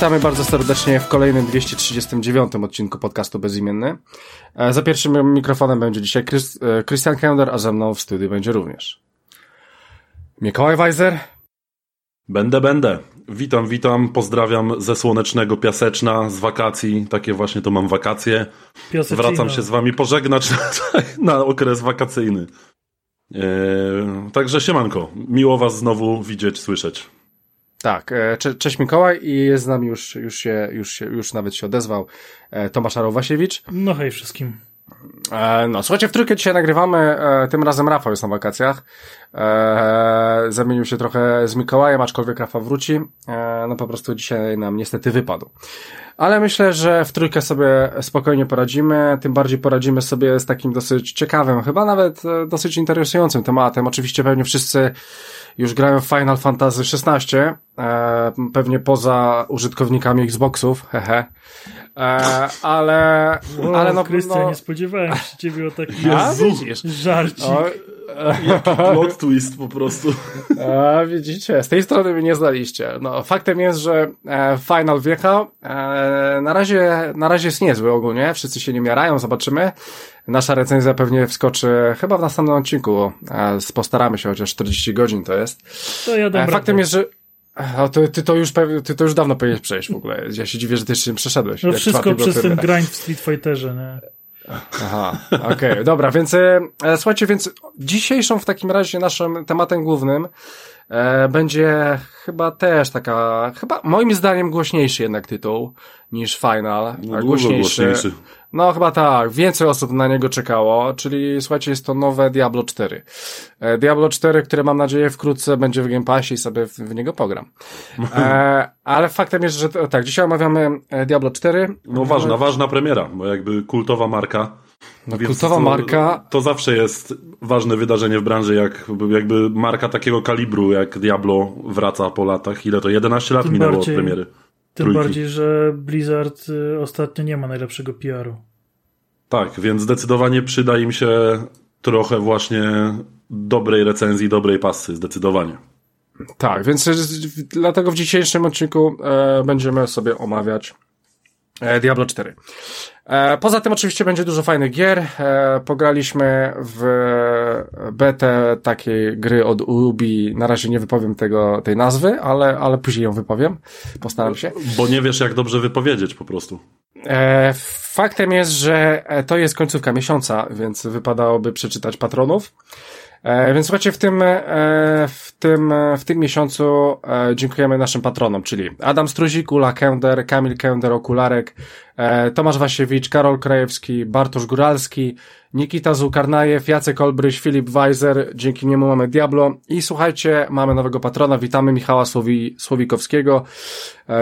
Witamy bardzo serdecznie w kolejnym 239 odcinku podcastu Bezimienny. E, za pierwszym mikrofonem będzie dzisiaj e, Christian Kender, a ze mną w studiu będzie również Mikołaj Weiser. Będę, będę. Witam, witam, pozdrawiam ze słonecznego Piaseczna, z wakacji, takie właśnie to mam wakacje. Wracam się z wami pożegnać na, na okres wakacyjny. Eee, także siemanko, miło was znowu widzieć, słyszeć. Tak, e, cze cześć Mikołaj i jest z nami już, już się, już się, już nawet się odezwał e, Tomasz Arowasiewicz. No hej wszystkim. E, no, słuchajcie, w trójkę dzisiaj nagrywamy, tym razem Rafał jest na wakacjach. zamienił się trochę z Mikołajem, aczkolwiek Rafał wróci. no po prostu dzisiaj nam niestety wypadł. Ale myślę, że w trójkę sobie spokojnie poradzimy, tym bardziej poradzimy sobie z takim dosyć ciekawym, chyba nawet dosyć interesującym tematem. Oczywiście pewnie wszyscy już grają w Final Fantasy XVI, e, pewnie poza użytkownikami Xboxów, hehe. E, ale, wow, ale no, Krystian, no... nie spodziewałem się ciebie o takim ja, widzisz. żarcik. O, Jaki plot twist po prostu. A, widzicie, z tej strony mnie nie znaliście. No, faktem jest, że e, Final wjechał. E, na, razie, na razie jest niezły ogólnie, wszyscy się nie miarają, zobaczymy. Nasza recenzja pewnie wskoczy chyba w następnym odcinku. E, postaramy się, chociaż 40 godzin to jest. To ja dam e, Faktem jest, że a to, ty, to już ty to już dawno powinieneś przejść w ogóle. Ja się dziwię, że ty jeszcze nie przeszedłeś. No wszystko przez ten grind w Street Fighterze, nie? Aha, okej, okay, dobra, więc e, słuchajcie, więc dzisiejszą w takim razie naszym tematem głównym e, będzie chyba też taka, chyba moim zdaniem głośniejszy jednak tytuł niż Final. No, głośniejszy. głośniejszy. No chyba tak, więcej osób na niego czekało, czyli słuchajcie, jest to nowe Diablo 4. E, Diablo 4, które mam nadzieję wkrótce będzie w Game Passie i sobie w, w niego pogram. E, ale faktem jest, że tak, dzisiaj omawiamy e, Diablo 4. No ważna, ważna premiera, bo jakby kultowa marka. No, kultowa to, marka. To zawsze jest ważne wydarzenie w branży, jak jakby marka takiego kalibru jak Diablo wraca po latach. Ile to? 11 lat Tym minęło bardziej... od premiery. Tym trójki. bardziej, że Blizzard y, ostatnio nie ma najlepszego PR-u. Tak, więc zdecydowanie przyda im się trochę właśnie dobrej recenzji, dobrej pasy, zdecydowanie. Tak, więc dlatego w dzisiejszym odcinku e, będziemy sobie omawiać e, Diablo 4. E, poza tym oczywiście będzie dużo fajnych gier. E, pograliśmy w betę takiej gry od Ubi. Na razie nie wypowiem tego, tej nazwy, ale, ale później ją wypowiem. Postaram się. Bo nie wiesz, jak dobrze wypowiedzieć po prostu. E, faktem jest, że to jest końcówka miesiąca, więc wypadałoby przeczytać patronów. E, więc słuchajcie, w tym, e, w tym, w tym miesiącu e, dziękujemy naszym patronom, czyli Adam Struzik, Ula Kender, Kamil Kender, Okularek, Tomasz Wasiewicz, Karol Krajewski, Bartosz Góralski, Nikita Zukarnajew, Jacek Olbryś, Filip Weiser, dzięki niemu mamy Diablo. I słuchajcie, mamy nowego patrona, witamy Michała Słowi, Słowikowskiego,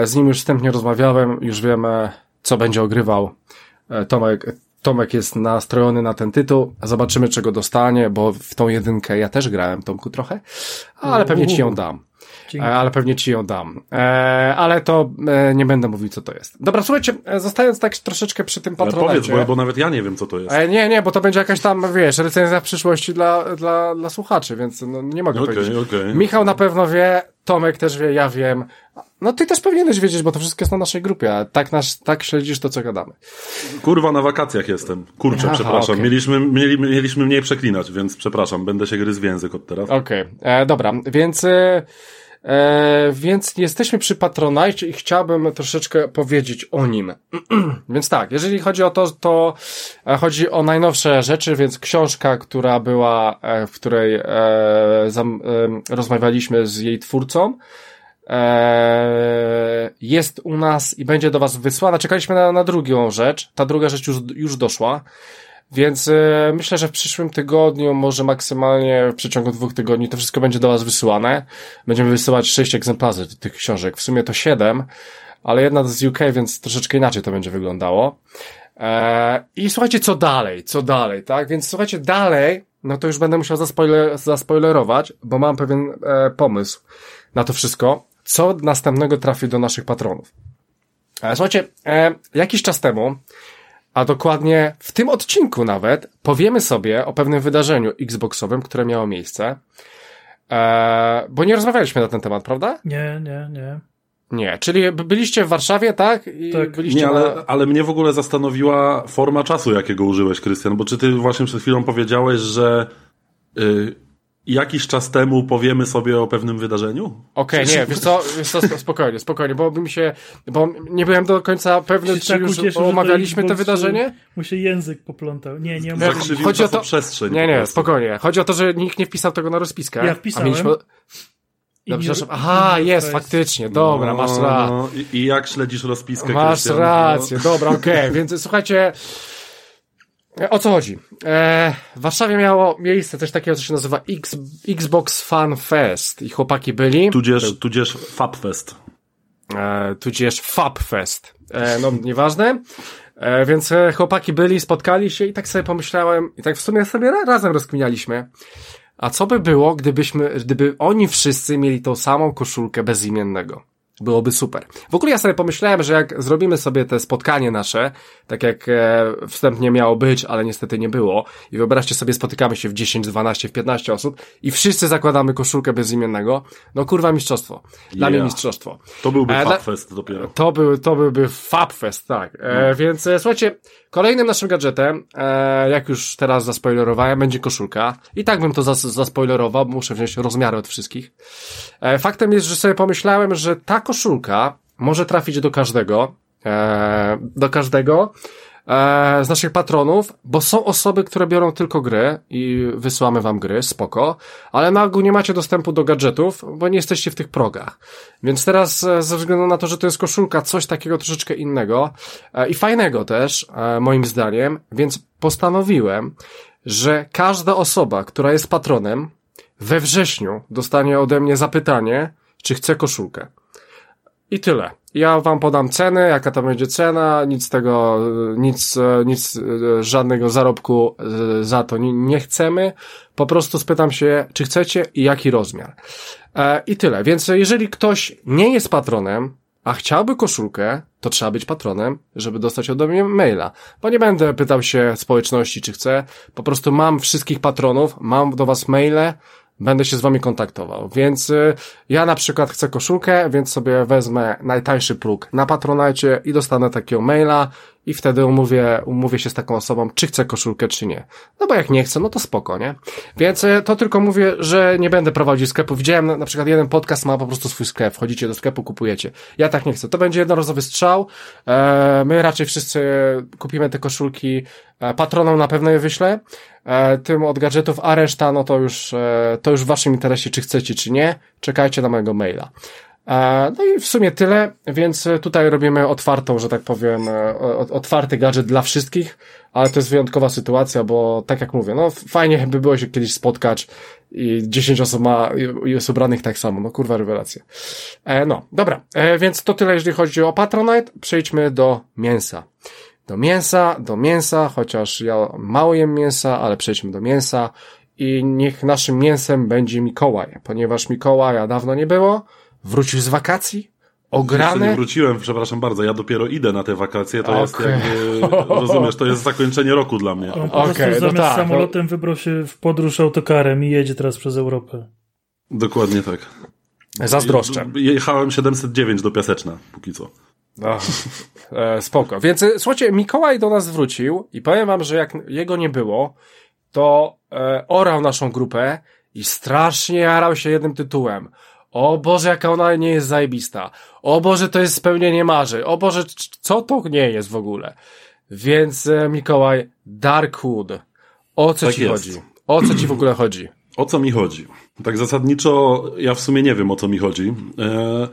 z nim już wstępnie rozmawiałem, już wiemy, co będzie ogrywał Tomek, Tomek jest nastrojony na ten tytuł. Zobaczymy, czego dostanie, bo w tą jedynkę ja też grałem, Tomku, trochę, ale pewnie ci ją dam. Dzięki. E, ale pewnie ci ją dam. E, ale to e, nie będę mówił, co to jest. Dobra, słuchajcie, zostając tak troszeczkę przy tym patronacie. powiedz, bo, bo, nawet ja nie wiem, co to jest. E, nie, nie, bo to będzie jakaś tam, wiesz, recenzja w przyszłości dla, dla, dla słuchaczy, więc no, nie mogę okay, powiedzieć. Okay. Michał na pewno wie, Tomek też wie, ja wiem. No ty też powinieneś wiedzieć, bo to wszystko jest na naszej grupie, a tak, nasz, tak śledzisz to, co gadamy. Kurwa, na wakacjach jestem. Kurczę, Aha, przepraszam. Okay. Mieliśmy, mieli, mieliśmy mniej przeklinać, więc przepraszam, będę się gryzł w język od teraz. Okej, okay. dobra, więc... E, E, więc jesteśmy przy Patronite i chciałbym troszeczkę powiedzieć o nim. więc tak, jeżeli chodzi o to, to e, chodzi o najnowsze rzeczy, więc książka, która była, e, w której e, zam, e, rozmawialiśmy z jej twórcą, e, jest u nas i będzie do Was wysłana. Czekaliśmy na, na drugą rzecz. Ta druga rzecz już, już doszła. Więc e, myślę, że w przyszłym tygodniu, może maksymalnie w przeciągu dwóch tygodni, to wszystko będzie do Was wysyłane. Będziemy wysyłać sześć egzemplarzy tych książek. W sumie to siedem, ale jedna z UK, więc troszeczkę inaczej to będzie wyglądało. E, I słuchajcie, co dalej? Co dalej, tak? Więc słuchajcie, dalej, no to już będę musiał zaspoiler, zaspoilerować, bo mam pewien e, pomysł na to wszystko. Co następnego trafi do naszych patronów? E, słuchajcie, e, jakiś czas temu a dokładnie w tym odcinku nawet powiemy sobie o pewnym wydarzeniu Xboxowym, które miało miejsce. Eee, bo nie rozmawialiśmy na ten temat, prawda? Nie, nie, nie. Nie, czyli byliście w Warszawie, tak? I tak. Byliście nie, ale, na... ale mnie w ogóle zastanowiła forma czasu, jakiego użyłeś, Krystian, bo czy ty właśnie przed chwilą powiedziałeś, że y, jakiś czas temu powiemy sobie o pewnym wydarzeniu? Okej, okay, nie, wiesz co, wiesz co, spokojnie, spokojnie, bo mi się, bo nie byłem do końca pewny, czy tak już ucieszył, omawialiśmy to, wydarzenie. Mu się język poplątał. Nie, nie. Chodzi o to, przestrzeń. Nie, nie, spokojnie. Chodzi o to, że nikt nie wpisał tego na rozpiskę. Ja wpisałem. A mieliśmy... No, przepraszam. Aha, jest, faktycznie. Dobra, no, masz rację. No, i, I, jak śledzisz rozpiskę? Masz Krystian? rację, no. dobra, okej. Okay. Więc słuchajcie, o co chodzi? E, w Warszawie miało miejsce coś takiego, co się nazywa X, Xbox Fan Fest i chłopaki byli. Tudzież, tudzież Fab Fest. E, tudzież Fab Fest. E, no, nieważne. E, więc e, chłopaki byli, spotkali się i tak sobie pomyślałem, i tak w sumie sobie razem rozkminialiśmy. A co by było, gdybyśmy, gdyby oni wszyscy mieli tą samą koszulkę bezimiennego? Byłoby super. W ogóle ja sobie pomyślałem, że jak zrobimy sobie te spotkanie nasze, tak jak e, wstępnie miało być, ale niestety nie było, i wyobraźcie sobie, spotykamy się w 10, 12, w 15 osób i wszyscy zakładamy koszulkę bezimiennego, no kurwa mistrzostwo. Dla yeah. mnie mistrzostwo. To byłby e, Fabfest dopiero. To, był, to byłby Fabfest, tak. E, no. Więc e, słuchajcie, kolejnym naszym gadżetem, e, jak już teraz zaspoilerowałem, będzie koszulka. I tak bym to zas zaspoilerował, muszę wziąć rozmiary od wszystkich. E, faktem jest, że sobie pomyślałem, że ta koszulka może trafić do każdego, e, do każdego e, z naszych patronów, bo są osoby, które biorą tylko gry i wysyłamy wam gry, spoko, ale na ogół nie macie dostępu do gadżetów, bo nie jesteście w tych progach. Więc teraz, e, ze względu na to, że to jest koszulka, coś takiego troszeczkę innego e, i fajnego też, moim zdaniem, więc postanowiłem, że każda osoba, która jest patronem, we wrześniu dostanie ode mnie zapytanie, czy chce koszulkę. I tyle. Ja wam podam cenę, jaka to będzie cena, nic tego, nic, nic, żadnego zarobku e, za to nie, chcemy. Po prostu spytam się, czy chcecie i jaki rozmiar. E, I tyle. Więc jeżeli ktoś nie jest patronem, a chciałby koszulkę, to trzeba być patronem, żeby dostać ode mnie maila. Bo nie będę pytał się społeczności, czy chcę. Po prostu mam wszystkich patronów, mam do was maile, będę się z wami kontaktował. Więc y, ja na przykład chcę koszulkę, więc sobie wezmę najtańszy próg na Patronite i dostanę takiego maila i wtedy umówię, umówię się z taką osobą, czy chce koszulkę, czy nie. No bo jak nie chce, no to spoko, nie? Więc y, to tylko mówię, że nie będę prowadził sklepu. Widziałem na, na przykład jeden podcast ma po prostu swój sklep. Wchodzicie do sklepu, kupujecie. Ja tak nie chcę. To będzie jednorazowy strzał. E, my raczej wszyscy kupimy te koszulki. E, patronom na pewno je wyślę. E, tym od gadżetów, a reszta, no to już, e, to już w waszym interesie, czy chcecie, czy nie. Czekajcie na mojego maila. E, no i w sumie tyle, więc tutaj robimy otwartą, że tak powiem, otwarty gadżet dla wszystkich, ale to jest wyjątkowa sytuacja, bo tak jak mówię, no fajnie by było się kiedyś spotkać i 10 osób ma, jest ubranych tak samo, no kurwa rewelacja. no, dobra, więc to tyle, jeżeli chodzi o Patronite, przejdźmy do mięsa do mięsa, do mięsa, chociaż ja mało jem mięsa, ale przejdźmy do mięsa i niech naszym mięsem będzie Mikołaj, ponieważ Mikołaja dawno nie było, wrócił z wakacji, ograny. nie wróciłem, przepraszam bardzo, ja dopiero idę na te wakacje, to okay. jest jakby, rozumiesz, to jest zakończenie roku dla mnie. On po okay, no zamiast tak, no. samolotem no... wybrał się w podróż autokarem i jedzie teraz przez Europę. Dokładnie tak. Zazdroszczę. Jechałem 709 do Piaseczna, póki co. Ach, e, spoko. Więc e, słuchajcie, Mikołaj do nas wrócił i powiem wam, że jak jego nie było, to e, orał naszą grupę i strasznie jarał się jednym tytułem. O Boże, jaka ona nie jest zajebista. O Boże, to jest spełnienie marzy. O Boże, co to nie jest w ogóle. Więc e, Mikołaj, Darkwood. O co tak ci jest. chodzi? O co ci w ogóle chodzi? O co mi chodzi? Tak zasadniczo ja w sumie nie wiem o co mi chodzi, e,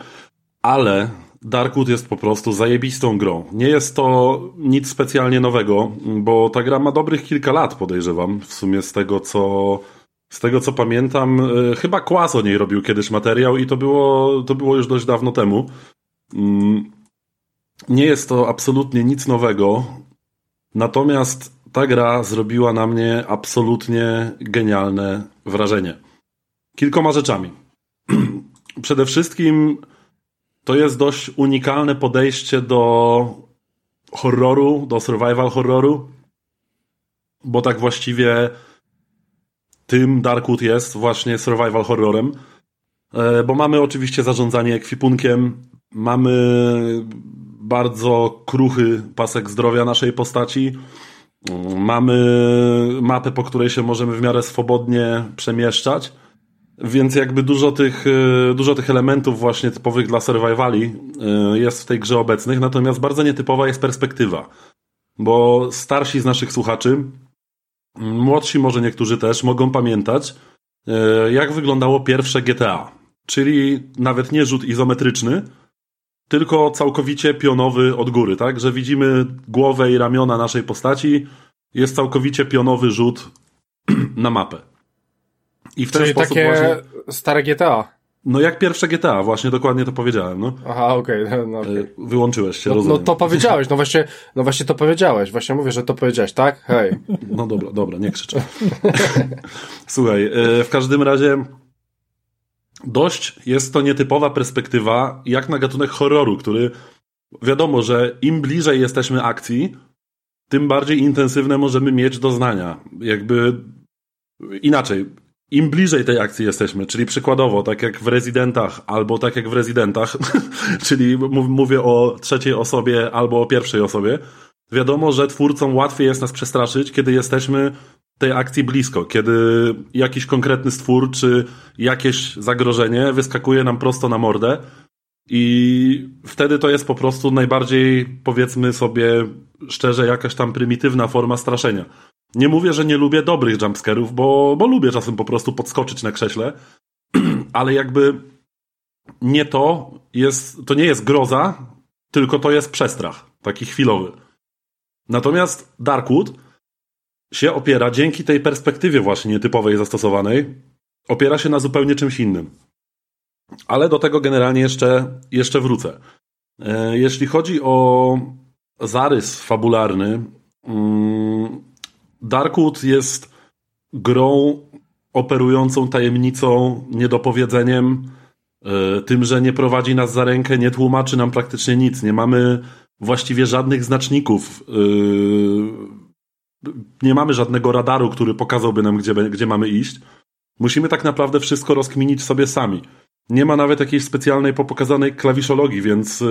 ale Darkwood jest po prostu zajebistą grą. Nie jest to nic specjalnie nowego, bo ta gra ma dobrych kilka lat, podejrzewam, w sumie z tego co, z tego co pamiętam. E, chyba Kłas o niej robił kiedyś materiał i to było, to było już dość dawno temu. Mm, nie jest to absolutnie nic nowego, natomiast ta gra zrobiła na mnie absolutnie genialne wrażenie. Kilkoma rzeczami. Przede wszystkim to jest dość unikalne podejście do horroru, do survival horroru, bo tak właściwie tym Darkwood jest właśnie survival horrorem, e, bo mamy oczywiście zarządzanie ekwipunkiem, mamy bardzo kruchy pasek zdrowia naszej postaci. Mamy mapę, po której się możemy w miarę swobodnie przemieszczać. Więc jakby dużo tych, e, dużo tych elementów właśnie typowych dla survivali e, jest w tej grze obecnych, natomiast bardzo nietypowa jest perspektywa. Bo starsi z naszych słuchaczy, młodsi może niektórzy też, mogą pamiętać, e, jak wyglądało pierwsze GTA. Czyli nawet nie rzut izometryczny, tylko całkowicie pionowy od góry, tak? Że widzimy głowę i ramiona naszej postaci, jest całkowicie pionowy rzut na mapę. I w ten Czyli sposób takie właśnie... stare GTA. No jak pierwsze GTA, właśnie dokładnie to powiedziałem. No. Aha, okej. Okay. No, okay. Wyłączyłeś się, no, rozumiem. No to powiedziałeś, no właśnie, no właśnie to powiedziałeś. Właśnie mówię, że to powiedziałeś, tak? Hej. No dobra, dobra, nie krzyczę. Słuchaj, e, w każdym razie dość jest to nietypowa perspektywa jak na gatunek horroru, który wiadomo, że im bliżej jesteśmy akcji, tym bardziej intensywne możemy mieć doznania. Jakby inaczej, im bliżej tej akcji jesteśmy, czyli przykładowo, tak jak w rezydentach, albo tak jak w rezydentach, czyli mówię o trzeciej osobie albo o pierwszej osobie, wiadomo, że twórcom łatwiej jest nas przestraszyć, kiedy jesteśmy tej akcji blisko, kiedy jakiś konkretny stwór czy jakieś zagrożenie wyskakuje nam prosto na mordę i wtedy to jest po prostu najbardziej, powiedzmy sobie szczerze, jakaś tam prymitywna forma straszenia. Nie mówię, że nie lubię dobrych jumpscarów, bo, bo lubię czasem po prostu podskoczyć na krześle, ale jakby nie to jest, to nie jest groza, tylko to jest przestrach, taki chwilowy. Natomiast Darkwood się opiera dzięki tej perspektywie właśnie nietypowej zastosowanej, opiera się na zupełnie czymś innym. Ale do tego generalnie jeszcze, jeszcze wrócę. E, jeśli chodzi o zarys fabularny, mm, Darkwood jest grą operującą tajemnicą, niedopowiedzeniem, e, tym, że nie prowadzi nas za rękę, nie tłumaczy nam praktycznie nic. Nie mamy właściwie żadnych znaczników. E, nie mamy żadnego radaru, który pokazałby nam, gdzie, gdzie mamy iść. Musimy tak naprawdę wszystko rozkminić sobie sami. Nie ma nawet jakiejś specjalnej popokazanej klawiszologii, więc, e,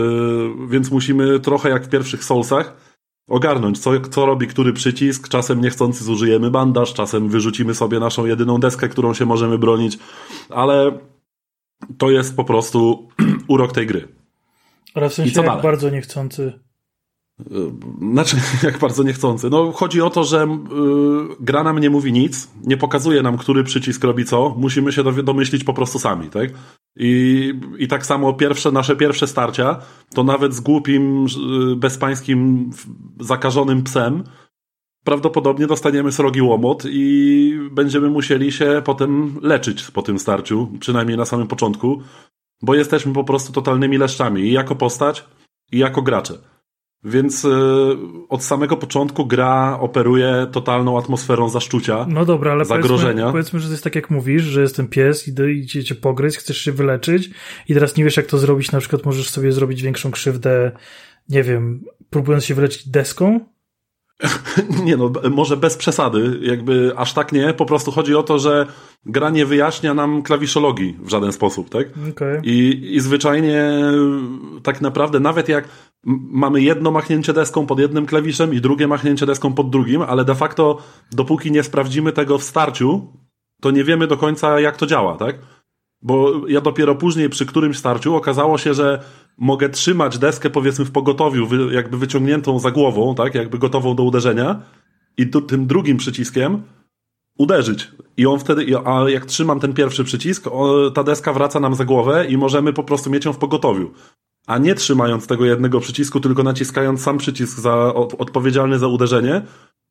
więc musimy trochę jak w pierwszych Soulsach ogarnąć, co, co robi który przycisk. Czasem niechcący zużyjemy bandaż, czasem wyrzucimy sobie naszą jedyną deskę, którą się możemy bronić, ale to jest po prostu urok tej gry. Ale w sensie I co jak dalej? bardzo niechcący. Znaczy, jak bardzo niechcący. No, chodzi o to, że yy, gra nam nie mówi nic, nie pokazuje nam, który przycisk robi co. Musimy się domyślić po prostu sami, tak? I, I tak samo pierwsze, nasze pierwsze starcia, to nawet z głupim, yy, bezpańskim, zakażonym psem, prawdopodobnie dostaniemy srogi łomot i będziemy musieli się potem leczyć po tym starciu, przynajmniej na samym początku, bo jesteśmy po prostu totalnymi leszczami i jako postać, i jako gracze. Więc y, od samego początku gra operuje totalną atmosferą zaszczucia. No dobra, ale zagrożenia. Powiedzmy, powiedzmy, że to jest tak jak mówisz, że jest ten pies, idzie, idzie cię pogryźć, chcesz się wyleczyć i teraz nie wiesz jak to zrobić, na przykład możesz sobie zrobić większą krzywdę, nie wiem, próbując się wyleczyć deską? nie no, może bez przesady, jakby aż tak nie, po prostu chodzi o to, że gra nie wyjaśnia nam klawiszologii w żaden sposób, tak? Okay. I, I zwyczajnie tak naprawdę nawet jak mamy jedno machnięcie deską pod jednym klawiszem i drugie machnięcie deską pod drugim, ale de facto dopóki nie sprawdzimy tego w starciu, to nie wiemy do końca jak to działa, tak? Bo ja dopiero później przy którymś starciu okazało się, że mogę trzymać deskę powiedzmy w pogotowiu, jakby wyciągniętą za głową, tak? Jakby gotową do uderzenia i tym drugim przyciskiem uderzyć. I on wtedy, a jak trzymam ten pierwszy przycisk, ta deska wraca nam za głowę i możemy po prostu mieć ją w pogotowiu a nie trzymając tego jednego przycisku, tylko naciskając sam przycisk za, odpowiedzialny za uderzenie,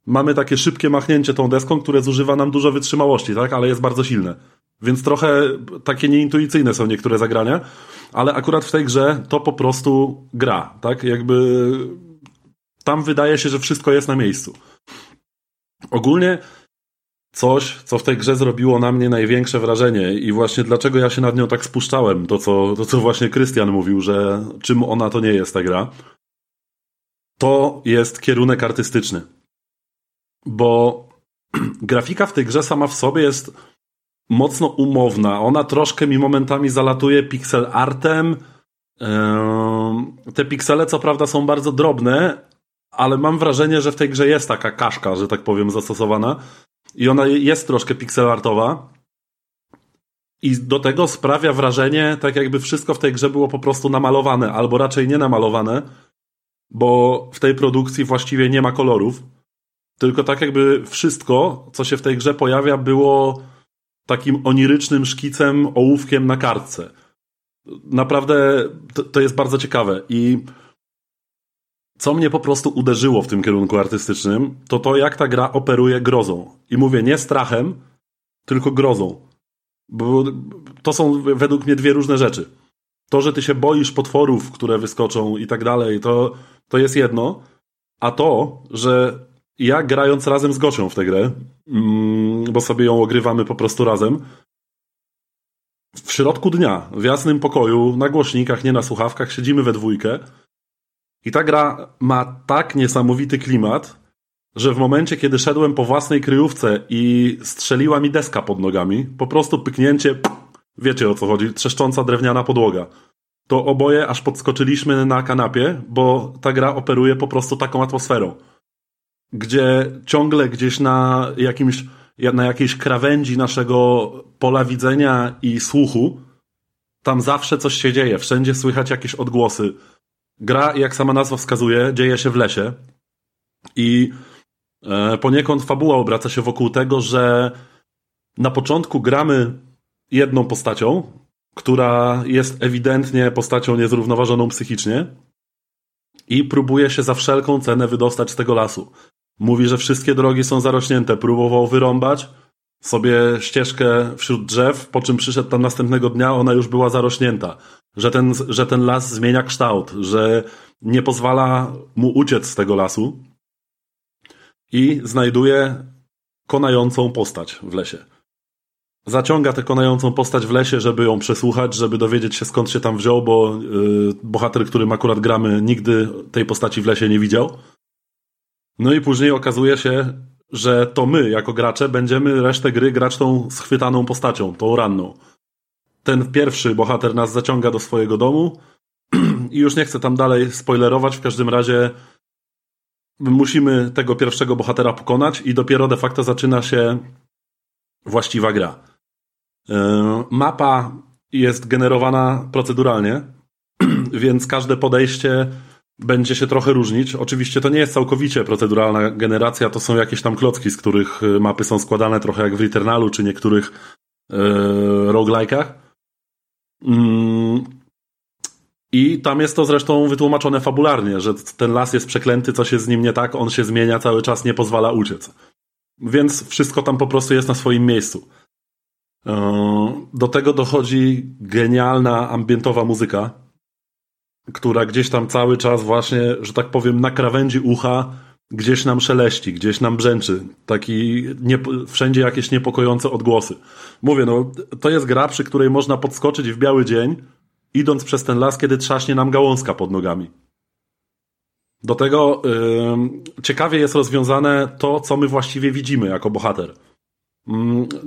mamy takie szybkie machnięcie tą deską, które zużywa nam dużo wytrzymałości, tak? Ale jest bardzo silne. Więc trochę takie nieintuicyjne są niektóre zagrania, ale akurat w tej grze to po prostu gra, tak? Jakby tam wydaje się, że wszystko jest na miejscu. Ogólnie coś, co w tej grze zrobiło na mnie największe wrażenie i właśnie dlaczego ja się nad nią tak spuszczałem, to co, to co właśnie Krystian mówił, że czym ona to nie jest ta gra, to jest kierunek artystyczny. Bo grafika w tej grze sama w sobie jest mocno umowna. Ona troszkę mi momentami zalatuje pixel artem, Te piksele, co prawda, są bardzo drobne, ale mam wrażenie, że w tej grze jest taka kaszka, że tak powiem, zastosowana. I ona jest troszkę pixelartowa. I do tego sprawia wrażenie, tak jakby wszystko w tej grze było po prostu namalowane, albo raczej nie namalowane, bo w tej produkcji właściwie nie ma kolorów. Tylko tak jakby wszystko, co się w tej grze pojawia, było takim onirycznym szkicem, ołówkiem na kartce. Naprawdę to, to jest bardzo ciekawe. I co mnie po prostu uderzyło w tym kierunku artystycznym, to to, jak ta gra operuje grozą. I mówię nie strachem, tylko grozą. Bo to są według mnie dwie różne rzeczy. To, że ty się boisz potworów, które wyskoczą i tak dalej, to, to jest jedno. A to, że ja grając razem z Gocią w tę grę, mm, bo sobie ją ogrywamy po prostu razem, w środku dnia, w jasnym pokoju, na głośnikach, nie na słuchawkach, siedzimy we dwójkę. I ta gra ma tak niesamowity klimat, że w momencie, kiedy szedłem po własnej kryjówce i strzeliła mi deska pod nogami, po prostu pyknięcie, wiecie o co chodzi, trzeszcząca drewniana podłoga, to oboje aż podskoczyliśmy na kanapie, bo ta gra operuje po prostu taką atmosferą, gdzie ciągle gdzieś na jakimś, na jakiejś krawędzi naszego pola widzenia i słuchu, tam zawsze coś się dzieje, wszędzie słychać jakieś odgłosy, Gra, jak sama nazwa wskazuje, dzieje się w lesie. I e, poniekąd fabuła obraca się wokół tego, że na początku gramy jedną postacią, która jest ewidentnie postacią niezrównoważoną psychicznie i próbuje się za wszelką cenę wydostać z tego lasu. Mówi, że wszystkie drogi są zarośnięte. Próbował wyrąbać sobie ścieżkę wśród drzew, po czym przyszedł tam następnego dnia, ona już była zarośnięta że ten, że ten las zmienia kształt, że nie pozwala mu uciec z tego lasu i znajduje konającą postać w lesie. Zaciąga tę konającą postać w lesie, żeby ją przesłuchać, żeby dowiedzieć się skąd się tam wziął, bo yy, bohater, którym akurat gramy, nigdy tej postaci w lesie nie widział. No i później okazuje się, że to my, jako gracze, będziemy resztę gry grać tą schwytaną postacią, tą ranną ten pierwszy bohater nas zaciąga do swojego domu i już nie chcę tam dalej spoilerować, w każdym razie musimy tego pierwszego bohatera pokonać i dopiero de facto zaczyna się właściwa gra. E, mapa jest generowana proceduralnie, więc każde podejście będzie się trochę różnić. Oczywiście to nie jest całkowicie proceduralna generacja, to są jakieś tam klocki, z których mapy są składane trochę jak w Returnalu czy niektórych yy, roguelike'ach. Mm. I tam jest to zresztą wytłumaczone fabularnie, że ten las jest przeklęty, co się z nim nie tak, on się zmienia cały czas, nie pozwala uciec. Więc wszystko tam po prostu jest na swoim miejscu. E, do tego dochodzi genialna ambientowa muzyka, która gdzieś tam cały czas właśnie, że tak powiem, na krawędzi ucha gdzieś nam szeleści, gdzieś nam brzęczy. Taki nie, wszędzie jakieś niepokojące odgłosy. Mówię, no to jest gra, przy której można podskoczyć w biały dzień, idąc przez ten las, kiedy trzaśnie nam gałązka pod nogami. Do tego yy, ciekawie jest rozwiązane to, co my właściwie widzimy jako bohater. Yy,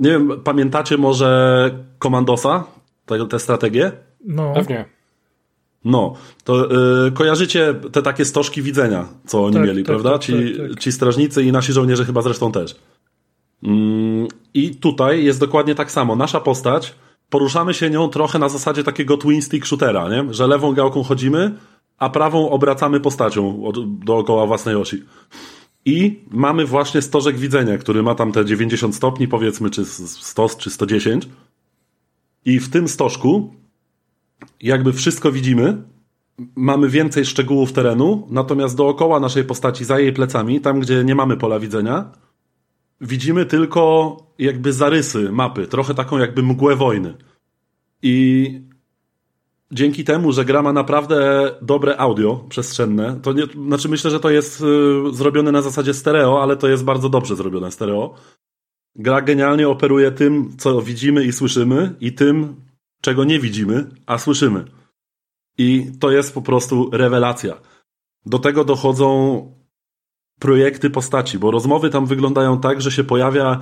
nie wiem, pamiętacie może Komandosa, tę, tę strategię? No. Pewnie. No, to yy, kojarzycie te takie stożki widzenia, co oni tak, mieli, tak, prawda? Tak, ci, tak, tak. ci strażnicy i nasi żołnierze chyba zresztą też. Mm, I tutaj jest dokładnie tak samo. Nasza postać, poruszamy się nią trochę na zasadzie takiego twin stick shootera, nie? że lewą gałką chodzimy, a prawą obracamy postacią dookoła własnej osi. I mamy właśnie stożek widzenia, który ma tam te 90 stopni, powiedzmy, czy 100, czy 110. I w tym stożku jakby wszystko widzimy, mamy więcej szczegółów terenu, natomiast dookoła naszej postaci, za jej plecami, tam gdzie nie mamy pola widzenia, widzimy tylko jakby zarysy mapy, trochę taką jakby mgłę wojny. I dzięki temu, że gra ma naprawdę dobre audio przestrzenne, to nie, znaczy myślę, że to jest y, zrobione na zasadzie stereo, ale to jest bardzo dobrze zrobione stereo. Gra genialnie operuje tym, co widzimy i słyszymy i tym, czego nie widzimy, a słyszymy. I to jest po prostu rewelacja. Do tego dochodzą projekty postaci, bo rozmowy tam wyglądają tak, że się pojawia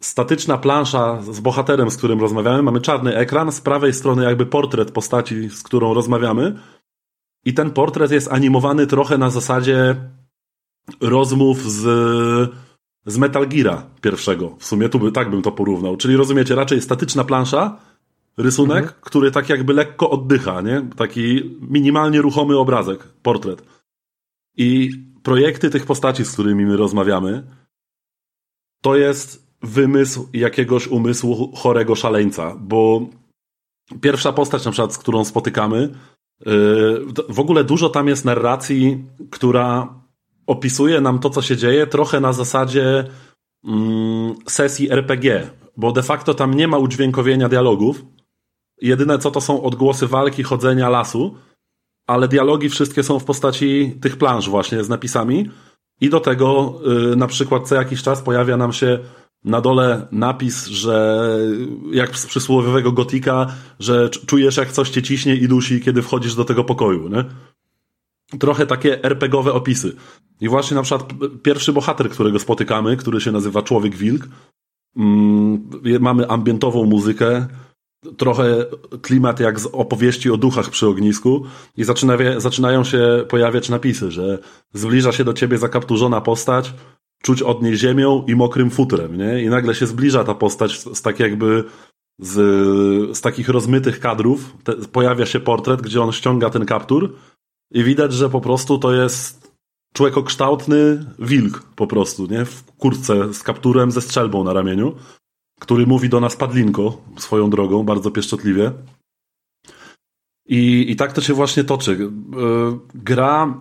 statyczna plansza z bohaterem, z którym rozmawiamy. Mamy czarny ekran, z prawej strony jakby portret postaci, z którą rozmawiamy. I ten portret jest animowany trochę na zasadzie rozmów z, z Metal Geara pierwszego. W sumie tu by, tak bym to porównał. Czyli rozumiecie, raczej statyczna plansza, rysunek, mhm. który tak jakby lekko oddycha, nie? Taki minimalnie ruchomy obrazek, portret. I projekty tych postaci, z którymi my rozmawiamy, to jest wymysł jakiegoś umysłu chorego szaleńca, bo pierwsza postać, na przykład, z którą spotykamy, yy, w ogóle dużo tam jest narracji, która opisuje nam to, co się dzieje, trochę na zasadzie mm, sesji RPG, bo de facto tam nie ma udźwiękowienia dialogów. Jedyne co to są odgłosy walki, chodzenia, lasu, ale dialogi wszystkie są w postaci tych planż właśnie z napisami. I do tego yy, na przykład co jakiś czas pojawia nam się na dole napis, że jak z przysłowiowego gotika, że czujesz jak coś cię ciśnie i dusi, kiedy wchodzisz do tego pokoju, nie? Trochę takie RPGowe opisy. I właśnie na przykład pierwszy bohater, którego spotykamy, który się nazywa Człowiek Wilk, mm, mamy ambientową muzykę, trochę klimat jak z opowieści o duchach przy ognisku i zaczyna, zaczynają się pojawiać napisy, że zbliża się do ciebie zakapturzona postać, czuć od niej ziemią i mokrym futrem, nie? I nagle się zbliża ta postać z, z tak jakby z, z takich rozmytych kadrów, te, pojawia się portret, gdzie on ściąga ten kaptur i widać, że po prostu to jest człowiekokształtny wilk po prostu, nie? W kurtce z kapturem ze strzelbą na ramieniu, który mówi do nas padlinko swoją drogą, bardzo pieszczotliwie. I, I tak to się właśnie toczy. E, gra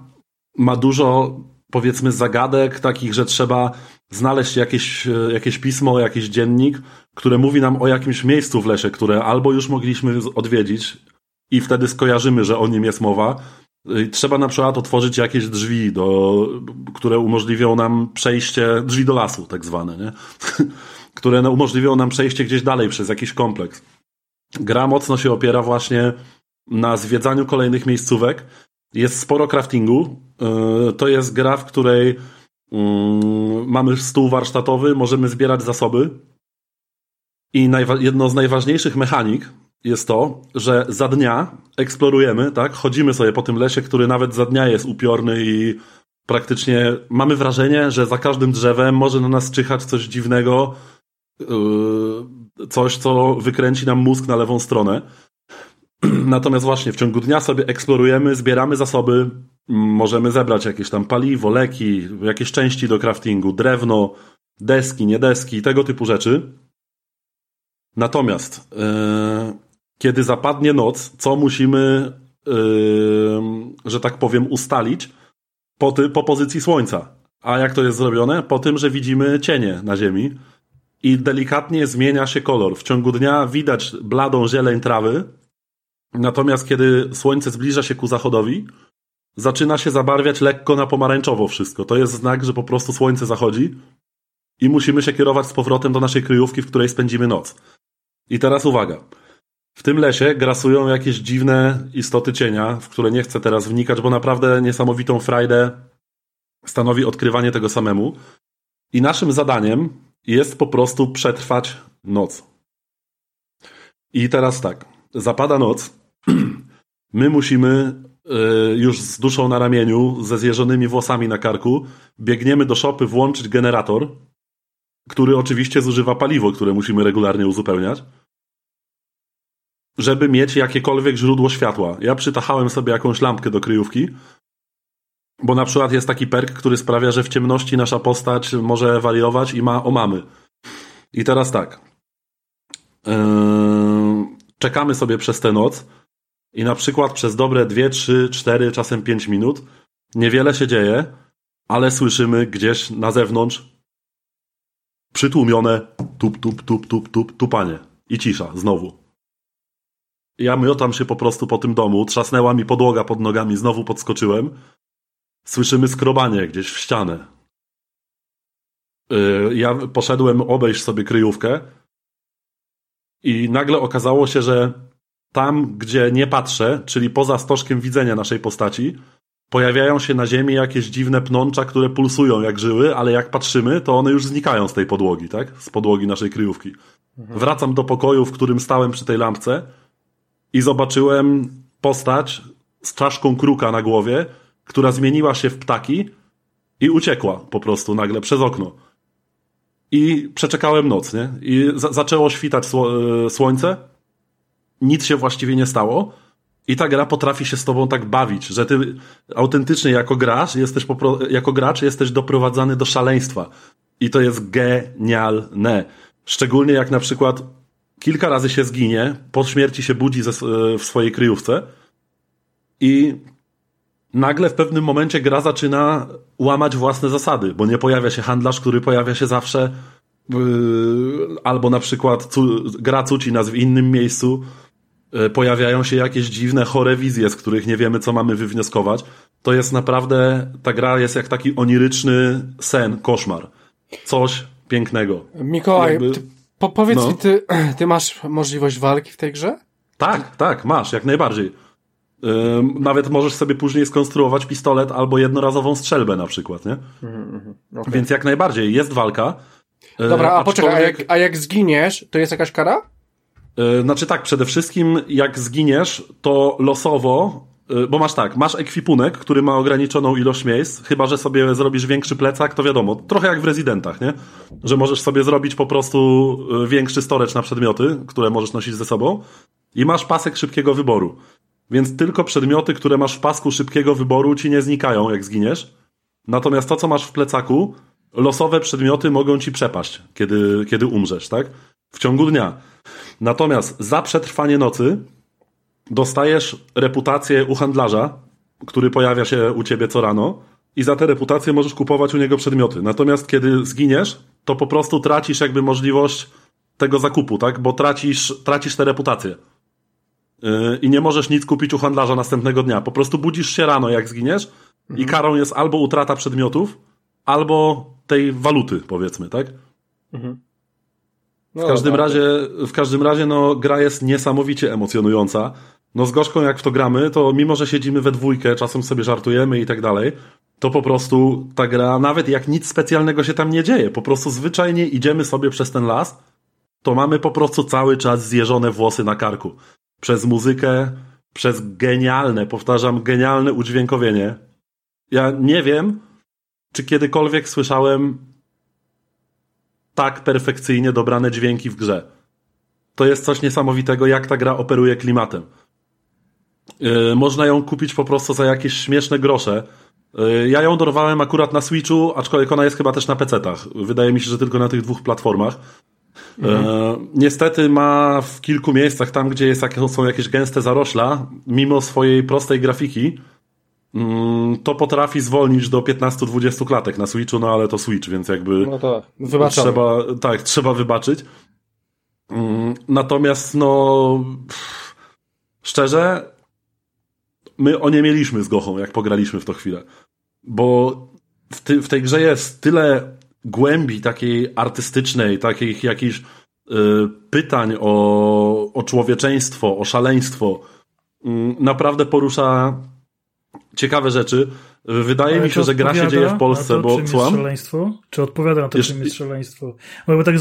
ma dużo powiedzmy zagadek takich, że trzeba znaleźć jakieś, e, jakieś pismo, jakiś dziennik, które mówi nam o jakimś miejscu w lesie, które albo już mogliśmy odwiedzić i wtedy skojarzymy, że o nim jest mowa. Trzeba na przykład otworzyć jakieś drzwi, do, które umożliwią nam przejście, drzwi do lasu tak zwane, nie? które umożliwią nam przejście gdzieś dalej przez jakiś kompleks. Gra mocno się opiera właśnie na zwiedzaniu kolejnych miejscówek, jest sporo craftingu. E, to jest gra, w której mm, mamy stół warsztatowy, możemy zbierać zasoby. I jedno z najważniejszych mechanik jest to, że za dnia eksplorujemy, tak? Chodzimy sobie po tym lesie, który nawet za dnia jest upiorny i praktycznie mamy wrażenie, że za każdym drzewem może na nas czyhać coś dziwnego, coś, co wykręci nam mózg na lewą stronę. Natomiast właśnie w ciągu dnia sobie eksplorujemy, zbieramy zasoby, możemy zebrać jakieś tam paliwo, leki, jakieś części do craftingu, drewno, deski, nie deski, tego typu rzeczy. Natomiast yy, kiedy zapadnie noc, co musimy, yy, że tak powiem, ustalić po, ty, po pozycji słońca. A jak to jest zrobione? Po tym, że widzimy cienie na ziemi i delikatnie zmienia się kolor. W ciągu dnia widać bladą zieleń trawy, Natomiast kiedy słońce zbliża się ku zachodowi, zaczyna się zabarwiać lekko na pomarańczowo wszystko. To jest znak, że po prostu słońce zachodzi i musimy się kierować z powrotem do naszej kryjówki, w której spędzimy noc. I teraz uwaga. W tym lesie grasują jakieś dziwne istoty cienia, w które nie chcę teraz wnikać, bo naprawdę niesamowitą frajdę stanowi odkrywanie tego samemu. I naszym zadaniem jest po prostu przetrwać noc. I teraz tak. Zapada noc, My musimy e, już z duszą na ramieniu, ze zjeżonymi włosami na karku, biegniemy do szopy włączyć generator, który oczywiście zużywa paliwo, które musimy regularnie uzupełniać, żeby mieć jakiekolwiek źródło światła. Ja przytachałem sobie jakąś lampkę do kryjówki, bo na przykład jest taki perk, który sprawia, że w ciemności nasza postać może wariować i ma omamy. I teraz tak. Yy, czekamy sobie przez tę noc i na przykład przez dobre 2, 3, 4, czasem 5 minut niewiele się dzieje, ale słyszymy gdzieś na zewnątrz przytłumione tup, tup, tup, tup, tup, tupanie. I cisza, znowu. Ja miotam się po prostu po tym domu, trzasnęła mi podłoga pod nogami, znowu podskoczyłem. Słyszymy skrobanie gdzieś w ścianę. Yy, ja poszedłem obejść sobie kryjówkę i nagle okazało się, że tam, gdzie nie patrzę, czyli poza stożkiem widzenia naszej postaci, pojawiają się na ziemi jakieś dziwne pnącza, które pulsują jak żyły, ale jak patrzymy, to one już znikają z tej podłogi, tak? Z podłogi naszej kryjówki. Mhm. Wracam do pokoju, w którym stałem przy tej lampce i zobaczyłem postać z czaszką kruka na głowie, która zmieniła się w ptaki i uciekła po prostu nagle przez okno. I przeczekałem noc, nie? I za zaczęło świtać sło e, słońce, nic się właściwie nie stało. I ta gra potrafi się z tobą tak bawić, że ty autentycznie jako gracz jesteś, jako gracz jesteś doprowadzany do szaleństwa. I to jest genialne. Szczególnie jak na przykład kilka razy się zginie, po śmierci się budzi ze, w swojej kryjówce i nagle w pewnym momencie gra zaczyna łamać własne zasady, bo nie pojawia się handlarz, który pojawia się zawsze yy, albo na przykład cu, gra cuci nas w innym miejscu, yy, pojawiają się jakieś dziwne, chore wizje, z których nie wiemy, co mamy wywnioskować. To jest naprawdę, ta gra jest jak taki oniryczny sen, koszmar. Coś pięknego. Mikołaj, Jakby... ty, po, powiedz no. mi, ty, ty masz możliwość walki w tej grze? Tak, tak, masz, jak najbardziej. Nawet możesz sobie później skonstruować pistolet albo jednorazową strzelbę na przykład, nie? Mm, okay. Więc jak najbardziej, jest walka. Dobra, a poczekaj, a jak, a jak zginiesz, to jest jakaś kara? Znaczy tak, przede wszystkim jak zginiesz, to losowo, bo masz tak, masz ekwipunek, który ma ograniczoną ilość miejsc, chyba że sobie zrobisz większy plecak, to wiadomo, trochę jak w rezydentach, nie? Że możesz sobie zrobić po prostu większy storage na przedmioty, które możesz nosić ze sobą i masz pasek szybkiego wyboru. Więc tylko przedmioty, które masz w pasku szybkiego wyboru ci nie znikają, jak zginiesz. Natomiast to, co masz w plecaku, losowe przedmioty mogą ci przepaść, kiedy, kiedy umrzesz, tak? W ciągu dnia. Natomiast za przetrwanie nocy dostajesz reputację u handlarza, który pojawia się u ciebie co rano i za tę reputację możesz kupować u niego przedmioty. Natomiast kiedy zginiesz, to po prostu tracisz jakby możliwość tego zakupu, tak? Bo tracisz, tracisz tę reputację i nie możesz nic kupić u handlarza następnego dnia. Po prostu budzisz się rano, jak zginiesz mhm. i karą jest albo utrata przedmiotów, albo tej waluty, powiedzmy, tak? Mhm. No, w każdym razie, w każdym razie, no, gra jest niesamowicie emocjonująca. No, z gorzką jak w to gramy, to mimo, że siedzimy we dwójkę, czasem sobie żartujemy i tak dalej, to po prostu ta gra, nawet jak nic specjalnego się tam nie dzieje, po prostu zwyczajnie idziemy sobie przez ten las, to mamy po prostu cały czas zjeżone włosy na karku przez muzykę, przez genialne, powtarzam, genialne udźwiękowienie. Ja nie wiem, czy kiedykolwiek słyszałem tak perfekcyjnie dobrane dźwięki w grze. To jest coś niesamowitego, jak ta gra operuje klimatem. Yy, można ją kupić po prostu za jakieś śmieszne grosze. Yy, ja ją dorwałem akurat na Switchu, aczkolwiek ona jest chyba też na PC-tach. Wydaje mi się, że tylko na tych dwóch platformach. Mhm. E, niestety ma w kilku miejscach, tam gdzie jest, są jakieś gęste zarośla, mimo swojej prostej grafiki, mm, to potrafi zwolnić do 15-20 klatek na Switchu, no ale to Switch, więc jakby no to trzeba, tak, trzeba wybaczyć. Mm, natomiast no pff, szczerze my o nie mieliśmy z Gochą, jak pograliśmy w to chwilę. Bo w, ty, w tej grze jest tyle głębi takiej artystycznej, takich jakichś y, pytań o, o człowieczeństwo, o szaleństwo, y, naprawdę porusza ciekawe rzeczy. Wydaje Ale mi się, że gra się dzieje w Polsce, to, bo czym słucham? szaleństwo? Czy odpowiada na to, Jeszcze... czym jest szaleństwo? Bo tak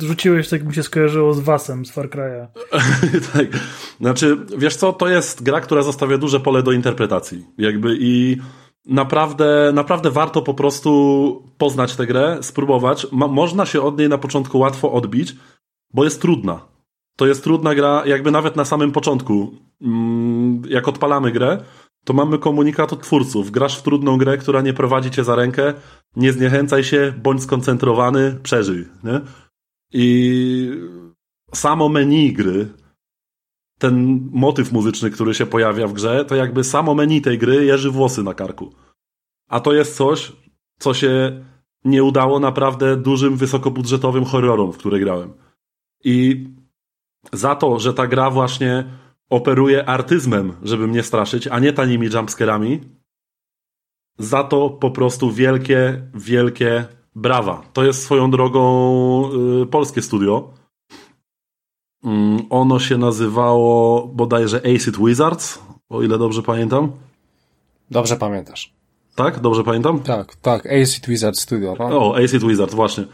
rzuciłeś, tak mi się skojarzyło z Wasem, z Far Cry'a. tak. Znaczy, wiesz co, to jest gra, która zostawia duże pole do interpretacji. Jakby i naprawdę, naprawdę warto po prostu poznać tę grę, spróbować. Ma, można się od niej na początku łatwo odbić, bo jest trudna. To jest trudna gra, jakby nawet na samym początku. Mm, jak odpalamy grę, to mamy komunikat od twórców. Grasz w trudną grę, która nie prowadzi cię za rękę, nie zniechęcaj się, bądź skoncentrowany, przeżyj. Nie? I samo menu gry ten motyw muzyczny, który się pojawia w grze, to jakby samo menu tej gry jeży włosy na karku. A to jest coś, co się nie udało naprawdę dużym, wysokobudżetowym horrorom, w które grałem. I za to, że ta gra właśnie operuje artyzmem, żeby mnie straszyć, a nie tanimi jumpscarami, za to po prostu wielkie, wielkie brawa. To jest swoją drogą yy, polskie studio, ono się nazywało bodajże Acid Wizards, o ile dobrze pamiętam. Dobrze pamiętasz. Tak? Dobrze pamiętam? Tak, tak. Acid Wizard Studio. No? O, Acid Wizard, właśnie.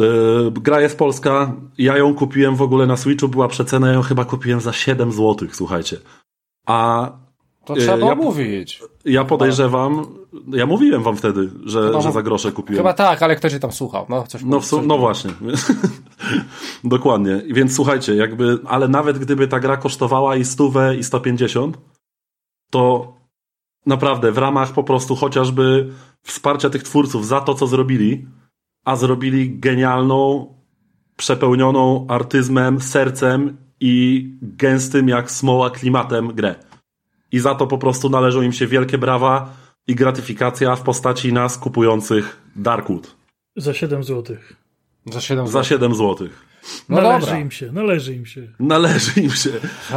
E, gra jest polska. Ja ją kupiłem w ogóle na Switchu, była przecena, ja ją chyba kupiłem za 7 zł, słuchajcie. A to trzeba ja, mówić. Ja podejrzewam, ja mówiłem wam wtedy, że, że za grosze kupiłem. Chyba tak, ale ktoś się tam słuchał. No, coś no, coś no właśnie. Dokładnie. Więc słuchajcie, jakby, ale nawet gdyby ta gra kosztowała i stówę i 150, to naprawdę w ramach po prostu chociażby wsparcia tych twórców za to, co zrobili, a zrobili genialną, przepełnioną artyzmem, sercem i gęstym jak smoła klimatem grę i za to po prostu należą im się wielkie brawa i gratyfikacja w postaci nas kupujących Darkwood. Za 7 zł. Za 7 zł. Za 7 zł. No należy dobra. im się, należy im się. Należy im się.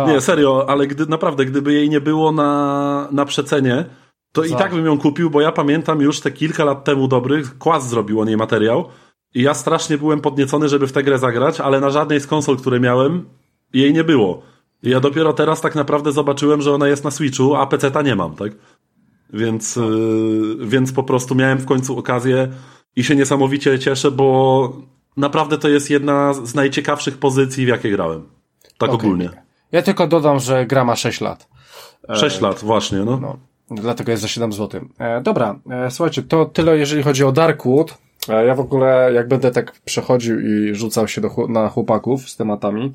Nie, serio, ale gdy, naprawdę, gdyby jej nie było na, na przecenie, to za. i tak bym ją kupił, bo ja pamiętam już te kilka lat temu dobrych, Kłas zrobił o niej materiał i ja strasznie byłem podniecony, żeby w tę grę zagrać, ale na żadnej z konsol, które miałem, jej nie było. Ja dopiero teraz tak naprawdę zobaczyłem, że ona jest na Switchu, a PC-ta nie mam, tak? Więc, yy, więc po prostu miałem w końcu okazję i się niesamowicie cieszę, bo naprawdę to jest jedna z najciekawszych pozycji, w jakie grałem. Tak okay. ogólnie. Ja tylko dodam, że gra ma 6 lat. 6 e, lat, właśnie, no. no. Dlatego jest za 7 zł. E, dobra, e, słuchajcie, to tyle jeżeli chodzi o Darkwood. E, ja w ogóle, jak będę tak przechodził i rzucał się do, na chłopaków z tematami,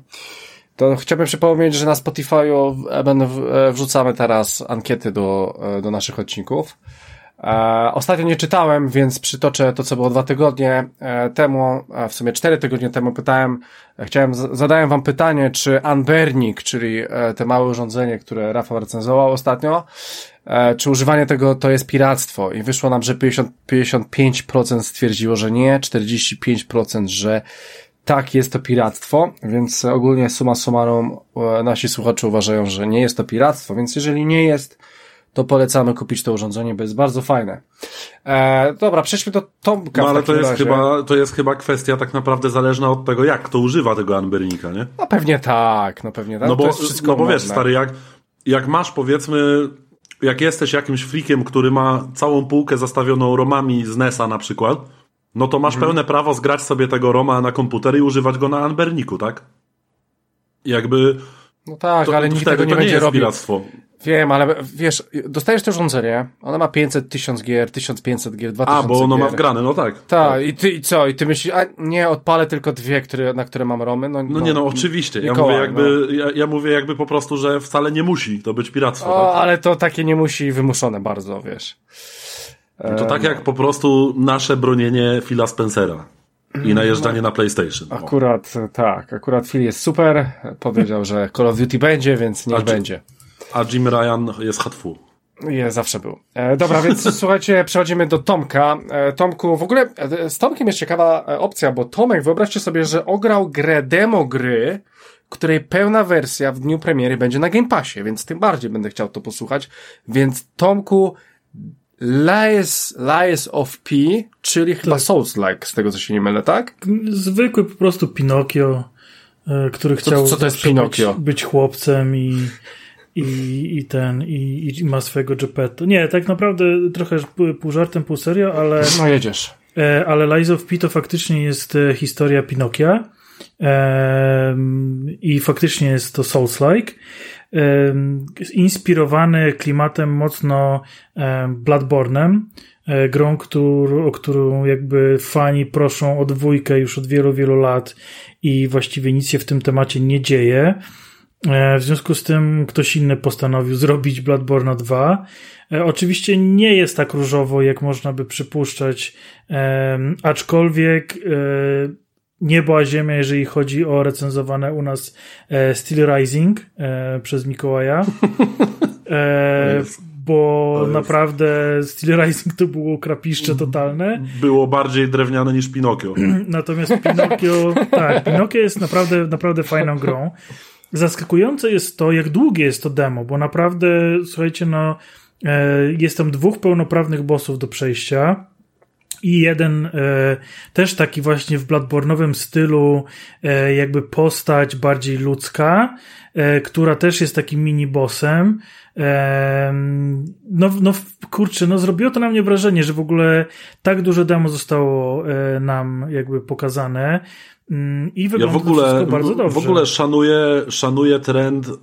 to chciałbym przypomnieć, że na Spotify'u e, wrzucamy teraz ankiety do, e, do naszych odcinków. E, ostatnio nie czytałem, więc przytoczę to, co było dwa tygodnie e, temu, w sumie cztery tygodnie temu pytałem, chciałem, zadałem wam pytanie, czy Anbernik, czyli te małe urządzenie, które Rafał recenzował ostatnio, czy używanie tego to jest piractwo i wyszło nam, że 50, 55% stwierdziło, że nie, 45%, że tak, jest to piractwo, więc ogólnie suma summarum e, nasi słuchacze uważają, że nie jest to piractwo, więc jeżeli nie jest, to polecamy kupić to urządzenie, bo jest bardzo fajne. E, dobra, przejdźmy do Tomka. No ale to jest, chyba, to jest chyba kwestia tak naprawdę zależna od tego, jak kto używa tego Anbernika, nie? No pewnie tak, no pewnie tak. No bo, no bo wiesz, stary, jak, jak masz powiedzmy, jak jesteś jakimś freakiem, który ma całą półkę zastawioną romami z NESa na przykład, no to masz mhm. pełne prawo zgrać sobie tego Roma na komputer i używać go na Anberniku, tak? Jakby. No tak, to, ale nikt tego nie będzie robił. Piractwo. Wiem, ale wiesz, dostajesz to urządzenie, ona ma 500, 1000 gier, 1500 gier, 2000 A, bo ono gier. ma wgrane, no tak. Ta, tak, i ty i co? I ty myślisz, a nie, odpalę tylko dwie, które, na które mam romy? No, no, no nie, no oczywiście. Ja mówię, jakby, no. ja, ja, mówię jakby po prostu, że wcale nie musi to być piractwo. O, tak? ale to takie nie musi wymuszone bardzo, wiesz. No to tak jak po prostu nasze bronienie Phila Spencera i najeżdżanie na PlayStation. Akurat tak, akurat Phil jest super. Powiedział, że Call of Duty będzie, więc niech a będzie. A Jim Ryan jest hatfu. Jest, zawsze był. E, dobra, więc słuchajcie, przechodzimy do Tomka. E, Tomku, w ogóle e, z Tomkiem jest ciekawa e, opcja, bo Tomek, wyobraźcie sobie, że ograł grę demo gry, której pełna wersja w dniu premiery będzie na Game Passie, więc tym bardziej będę chciał to posłuchać. Więc Tomku, Lies, Lies of P, czyli chyba tak. Souls-like, z tego co się nie mylę, tak? Zwykły po prostu Pinokio, e, który chciał co, co to jest Pinokio? Być, być chłopcem i, i, i ten, i, i ma swojego Geppetto. Nie, tak naprawdę trochę pół żartem, pół serio, ale... No jedziesz. E, ale Lies of P to faktycznie jest e, historia Pinokia i faktycznie jest to Souls-like inspirowany klimatem mocno Bloodborne'em, e, grą, którą, o którą jakby fani proszą o dwójkę już od wielu, wielu lat i właściwie nic się w tym temacie nie dzieje. E, w związku z tym ktoś inny postanowił zrobić Bloodborne 2. E, oczywiście nie jest tak różowo, jak można by przypuszczać, aczkolwiek niebo a ziemia, jeżeli chodzi o recenzowane u nas e, Steel Rising e, przez Mikołaja. E, bo naprawdę Steel Rising to było krapiszcze totalne. Było bardziej drewniane niż Pinokio. Natomiast Pinokio, tak, Pinokio jest naprawdę, naprawdę fajną grą. Zaskakujące jest to, jak długie jest to demo, bo naprawdę, słuchajcie, no, jest tam dwóch pełnoprawnych bossów do przejścia i jeden e, też taki właśnie w Bloodborne'owym stylu e, jakby postać bardziej ludzka, e, która też jest takim mini-bossem. E, no, no kurczę, no zrobiło to na mnie wrażenie, że w ogóle tak duże demo zostało e, nam jakby pokazane mm, i wygląda ja w ogóle, to bardzo dobrze. W ogóle szanuję, szanuję trend y,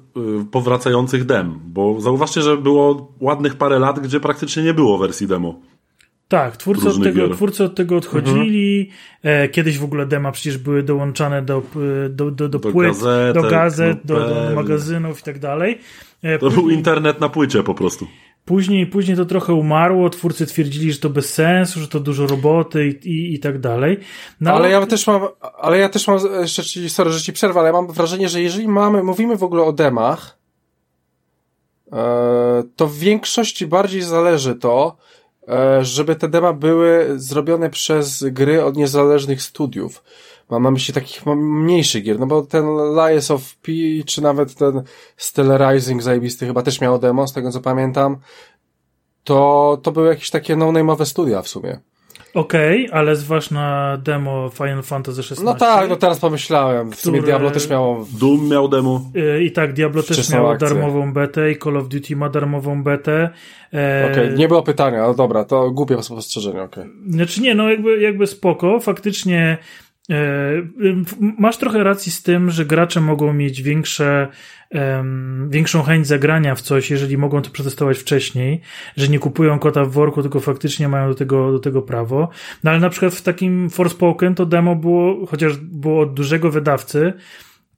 powracających dem, bo zauważcie, że było ładnych parę lat, gdzie praktycznie nie było wersji demo. Tak, twórcy od, tego, twórcy od tego odchodzili. Mhm. E, kiedyś w ogóle dema przecież były dołączane do, do, do, do, do płyt, gazetek, do gazet, no do, do, magazynów i tak dalej. E, to później, był internet na płycie po prostu. Później, później to trochę umarło, twórcy twierdzili, że to bez sensu, że to dużo roboty i, i, i tak dalej. No, ale ja też mam, ale ja też mam, jeszcze sorry, że ci przerwę, ale ja mam wrażenie, że jeżeli mamy, mówimy w ogóle o demach, e, to w większości bardziej zależy to, żeby te dema były zrobione przez gry od niezależnych studiów. Mam na myśli takich mniejszych gier, no bo ten Lies of P, czy nawet ten Stellar Rising zajebisty chyba też miał demo, z tego co pamiętam, to, to były jakieś takie no-name'owe studia w sumie. Okej, okay, ale zważ na demo Final Fantasy XVI. No tak, no teraz pomyślałem. W które... sumie Diablo też miało. Doom miał demo. Y, I tak, Diablo też miało akcję. darmową betę i Call of Duty ma darmową betę. E... Okej, okay, nie było pytania, no dobra, to głupie spostrzeżenie, okej. Okay. Znaczy nie, no jakby, jakby spoko, faktycznie masz trochę racji z tym, że gracze mogą mieć większe um, większą chęć zagrania w coś, jeżeli mogą to przetestować wcześniej, że nie kupują kota w worku, tylko faktycznie mają do tego, do tego prawo. No ale na przykład w takim Forspoken to demo było, chociaż było od dużego wydawcy,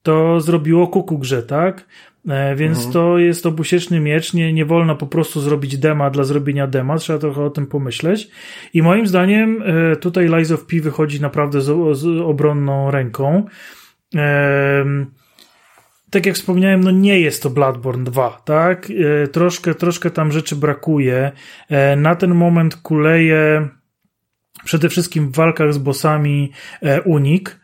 to zrobiło kuku grze, tak? E, więc mhm. to jest obusieczny miecz, nie, nie wolno po prostu zrobić dema dla zrobienia dema, trzeba trochę o tym pomyśleć. I moim zdaniem e, tutaj Lies of P wychodzi naprawdę z, z obronną ręką. E, tak jak wspomniałem, no nie jest to Bloodborne 2, tak? E, troszkę, troszkę tam rzeczy brakuje. E, na ten moment kuleje przede wszystkim w walkach z bossami e, unik.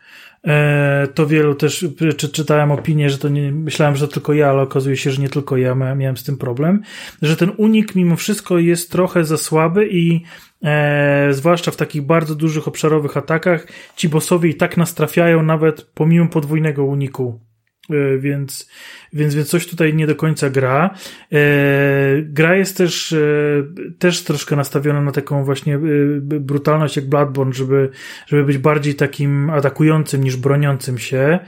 To wielu też czy, czytałem opinię, że to nie, myślałem, że to tylko ja, ale okazuje się, że nie tylko ja miałem z tym problem, że ten unik mimo wszystko jest trochę za słaby i e, zwłaszcza w takich bardzo dużych obszarowych atakach ci bossowie i tak nastrafiają nawet pomimo podwójnego uniku. E, więc, więc, więc coś tutaj nie do końca gra. E, gra jest też, e, też troszkę nastawiona na taką właśnie brutalność jak Bloodborne, żeby, żeby być bardziej takim atakującym niż broniącym się.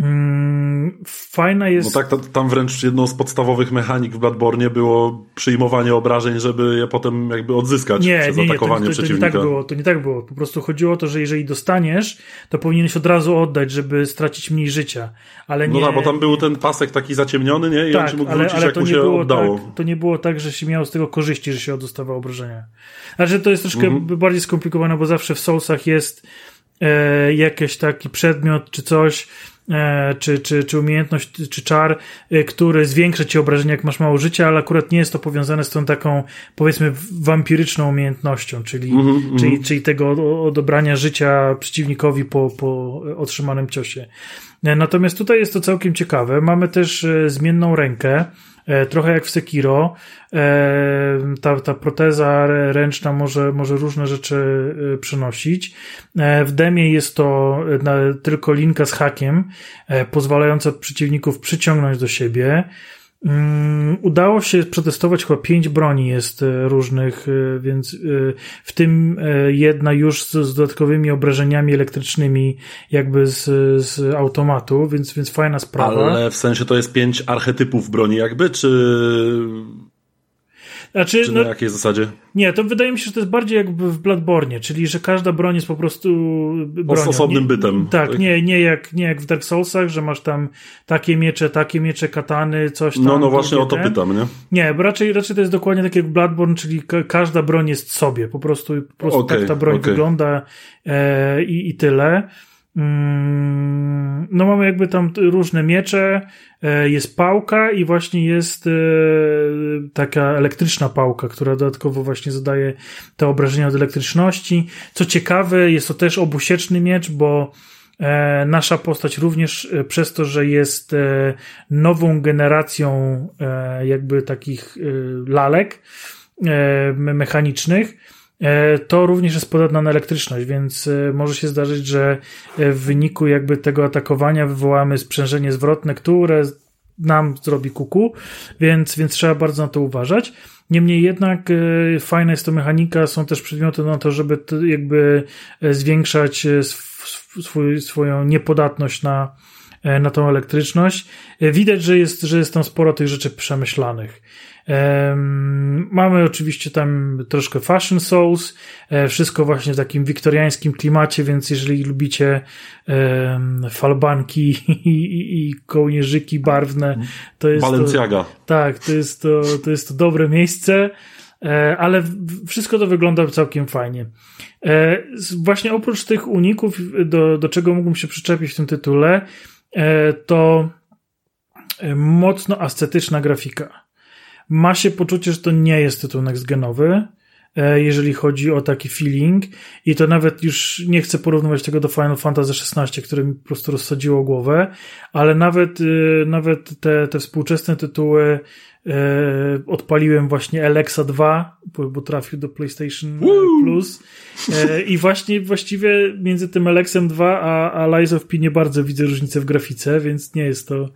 Mm, fajna jest. No tak, tam wręcz jedną z podstawowych mechanik w Bloodborne było przyjmowanie obrażeń, żeby je potem jakby odzyskać nie, przez nie, nie, atakowanie to, to, to. To nie tak było, to nie tak było. Po prostu chodziło o to, że jeżeli dostaniesz, to powinieneś od razu oddać, żeby stracić mniej życia. Ale nie... No tak, bo tam był ten pasek taki zaciemniony, nie? I tak, on ci mógł ale, wrócić, ale jak to mu się oddało. Tak, to nie było tak, że się miało z tego korzyści, że się dostawało obrażenia. Znaczy to jest troszkę mhm. bardziej skomplikowane, bo zawsze w Soulsach jest e, jakiś taki przedmiot czy coś, czy, czy, czy umiejętność, czy czar, e, który zwiększa ci obrażenia, jak masz mało życia, ale akurat nie jest to powiązane z tą taką, powiedzmy, wampiryczną umiejętnością, czyli, mm -hmm, czyli, mm. czyli tego odebrania życia przeciwnikowi po, po otrzymanym ciosie. E, natomiast tutaj jest to całkiem ciekawe. Mamy też zmienną rękę, E, trochę jak w Sekiro. E, ta, ta proteza ręczna może, może różne rzeczy e, przynosić. W demie jest to tylko linka z hakiem, pozwalająca przeciwników przyciągnąć do siebie. Mm, udało się przetestować chyba pięć broni jest e, różnych, e, więc e, w tym jedna już z, z dodatkowymi obrażeniami elektrycznymi jakby z, z automatu, więc, więc fajna sprawa. Ale w sensie to jest pięć archetypów broni jakby, czy znaczy, Czy na no, jakiej zasadzie? Nie, to wydaje mi się, że to jest bardziej jakby w Bloodborne, czyli że każda broń jest po prostu bronią. osobnym nie, bytem. Tak, tak, Nie, nie, jak, nie jak w Dark Soulsach, że masz tam takie miecze, takie miecze, katany, coś tam. No, no właśnie o to ten. pytam, nie? Nie, bo raczej, raczej to jest dokładnie tak jak w Bloodborne, czyli ka każda broń jest sobie, po prostu, po prostu okay, tak ta broń okay. wygląda e, i, i tyle. Mm, no mamy jakby tam różne miecze, e, jest pałka i właśnie jest e, taka elektryczna pałka, która dodatkowo właśnie zadaje te obrażenia od elektryczności. Co ciekawe, jest to też obusieczny miecz, bo e, nasza postać również przez to, że jest nową generacją jakby takich lalek mechanicznych, to również jest podatna na elektryczność, więc może się zdarzyć, że w wyniku jakby tego atakowania wywołamy sprzężenie zwrotne, które nam zrobi kuku, więc, więc trzeba bardzo na to uważać. Niemniej jednak e, fajna jest to mechanika, są też przedmioty na to, żeby jakby e, zwiększać e, swój, swoją niepodatność na, na tą elektryczność. Widać, że jest, że jest tam sporo tych rzeczy przemyślanych. Mamy oczywiście tam troszkę fashion souls, e, wszystko właśnie w takim wiktoriańskim klimacie, więc jeżeli lubicie falbanki i, kołnierzyki barwne, to jest Balenciaga. To, tak, to jest to, to jest to dobre miejsce, e, ale wszystko to wygląda całkiem fajnie. E, właśnie oprócz tych uników, do, do czego mógłbym się przyczepić w tym tytule, to mocno ascetyczna grafika ma się poczucie, że to nie jest tytuł next-genowy, e, jeżeli chodzi o taki feeling. I to nawet już nie chcę porównywać tego do Final Fantasy XVI, które mi po prostu rozsadziło głowę, ale nawet, e, nawet te, te współczesne tytuły odpaliłem właśnie Alexa 2, bo, bo trafił do PlayStation Woo! Plus i właśnie właściwie między tym Alexem 2 a, a Lies of P nie bardzo widzę różnicy w grafice, więc nie jest to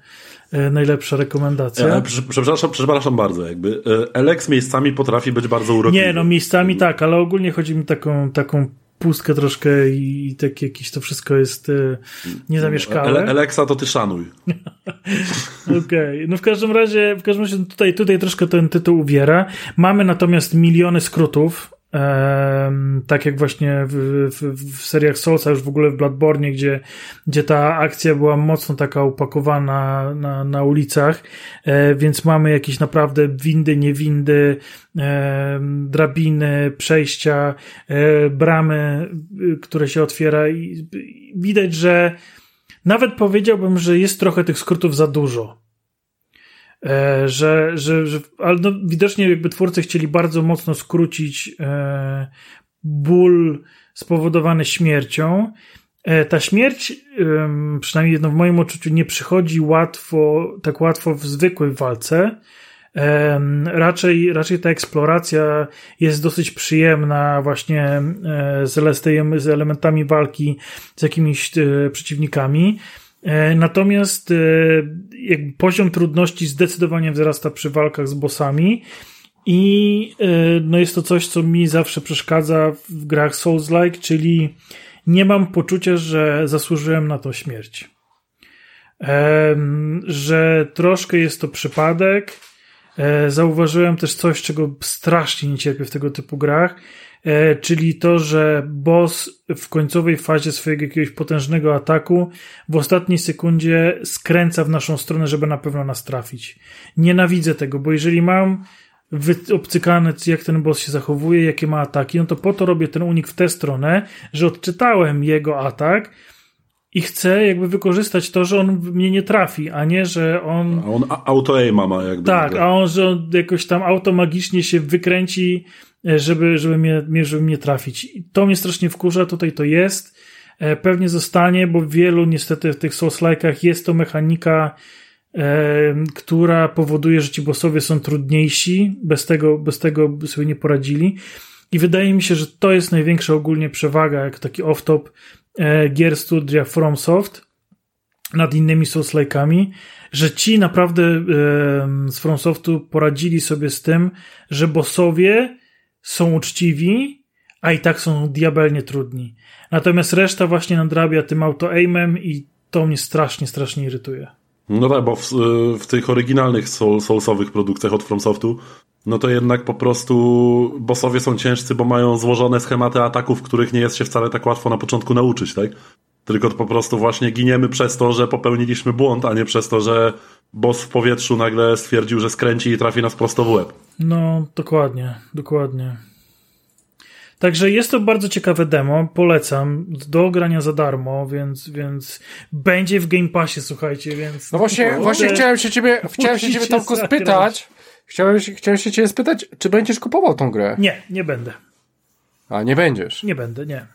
E, najlepsza rekomendacja. Ja, przepraszam, przepraszam bardzo, jakby Alex miejscami potrafi być bardzo urokliwy. Nie, no miejscami tak, ale ogólnie chodzi mi taką, taką pustkę troszkę i tak jakieś to wszystko jest e, niezamieszkałe. Alexa to ty szanuj. Okej, okay. no w każdym razie, w każdym razie tutaj, tutaj troszkę ten tytuł uwiera. Mamy natomiast miliony skrótów, tak jak właśnie w, w, w seriach Souls, a już w ogóle w Bloodborne, gdzie, gdzie ta akcja była mocno taka upakowana na, na ulicach, e, więc mamy jakieś naprawdę windy, niewindy, drabiny, przejścia, e, bramy, które się otwiera i widać, że nawet powiedziałbym, że jest trochę tych skrótów za dużo. E, że, że, że ale no, widocznie jakby twórcy chcieli bardzo mocno skrócić e, ból spowodowany śmiercią. E, ta śmierć, przynajmniej no w moim odczuciu, nie przychodzi łatwo, tak łatwo w zwykłej walce. Raczej, raczej ta eksploracja jest dosyć przyjemna właśnie z, z elementami walki z jakimiś przeciwnikami. E, natomiast e, poziom trudności zdecydowanie wzrasta przy walkach z bossami. I e, no jest to coś, co mi zawsze przeszkadza w grach Souls-like, czyli nie mam poczucia, że zasłużyłem na to śmierć. Że troszkę jest to przypadek. Zauważyłem też coś, czego strasznie nie cierpię w tego typu grach, czyli to, że boss w końcowej fazie swojego jakiegoś potężnego ataku w ostatniej sekundzie skręca w naszą stronę, żeby na pewno nas trafić. Nienawidzę tego, bo jeżeli mam obcykane, jak ten boss się zachowuje, jakie ma ataki, no to po to robię ten unik w tę stronę, że odczytałem jego atak, i chcę jakby wykorzystać to, że on mnie nie trafi, a nie, że on... A on auto-aima ma jakby. Tak, a on, że on jakoś tam automagicznie się wykręci E, żeby, żeby, mnie, żeby mnie trafić. I to mnie strasznie wkurza, tutaj to jest. E, pewnie zostanie, bo w wielu niestety w tych Souls-like'ach jest to mechanika, e, która powoduje, że ci bossowie są trudniejsi, bez tego, bez tego by sobie nie poradzili. I wydaje mi się, że to jest największa ogólnie przewaga, jak taki off-top gier studia FromSoft nad innymi Souls-like'ami, że ci naprawdę z FromSoftu poradzili sobie z tym, że bossowie są uczciwi, a i tak są diabelnie trudni. Natomiast reszta właśnie nadrabia tym auto-aimem i to mnie strasznie, strasznie irytuje. No tak, bo w, w tych oryginalnych soul, soulsowych produkcjach od FromSoftu no to jednak po prostu bossowie są ciężcy, bo mają złożone schematy ataków, których nie jest się wcale tak łatwo na początku nauczyć, tak? Tylko po prostu właśnie giniemy przez to, że popełniliśmy błąd, a nie przez to, że boss w powietrzu nagle stwierdził, że skręci i trafi nas prosto w łeb. No, dokładnie, dokładnie. Także jest to bardzo ciekawe demo, polecam, do grania za darmo, więc, więc będzie w Game Passie, słuchajcie, więc... No właśnie, właśnie chciałem się ciebie, chciałem się ciebie Tomku spytać, chciałem, chciałem się ciebie spytać, czy będziesz kupował tą grę? Nie, nie będę. A, nie będziesz? Nie będę, nie.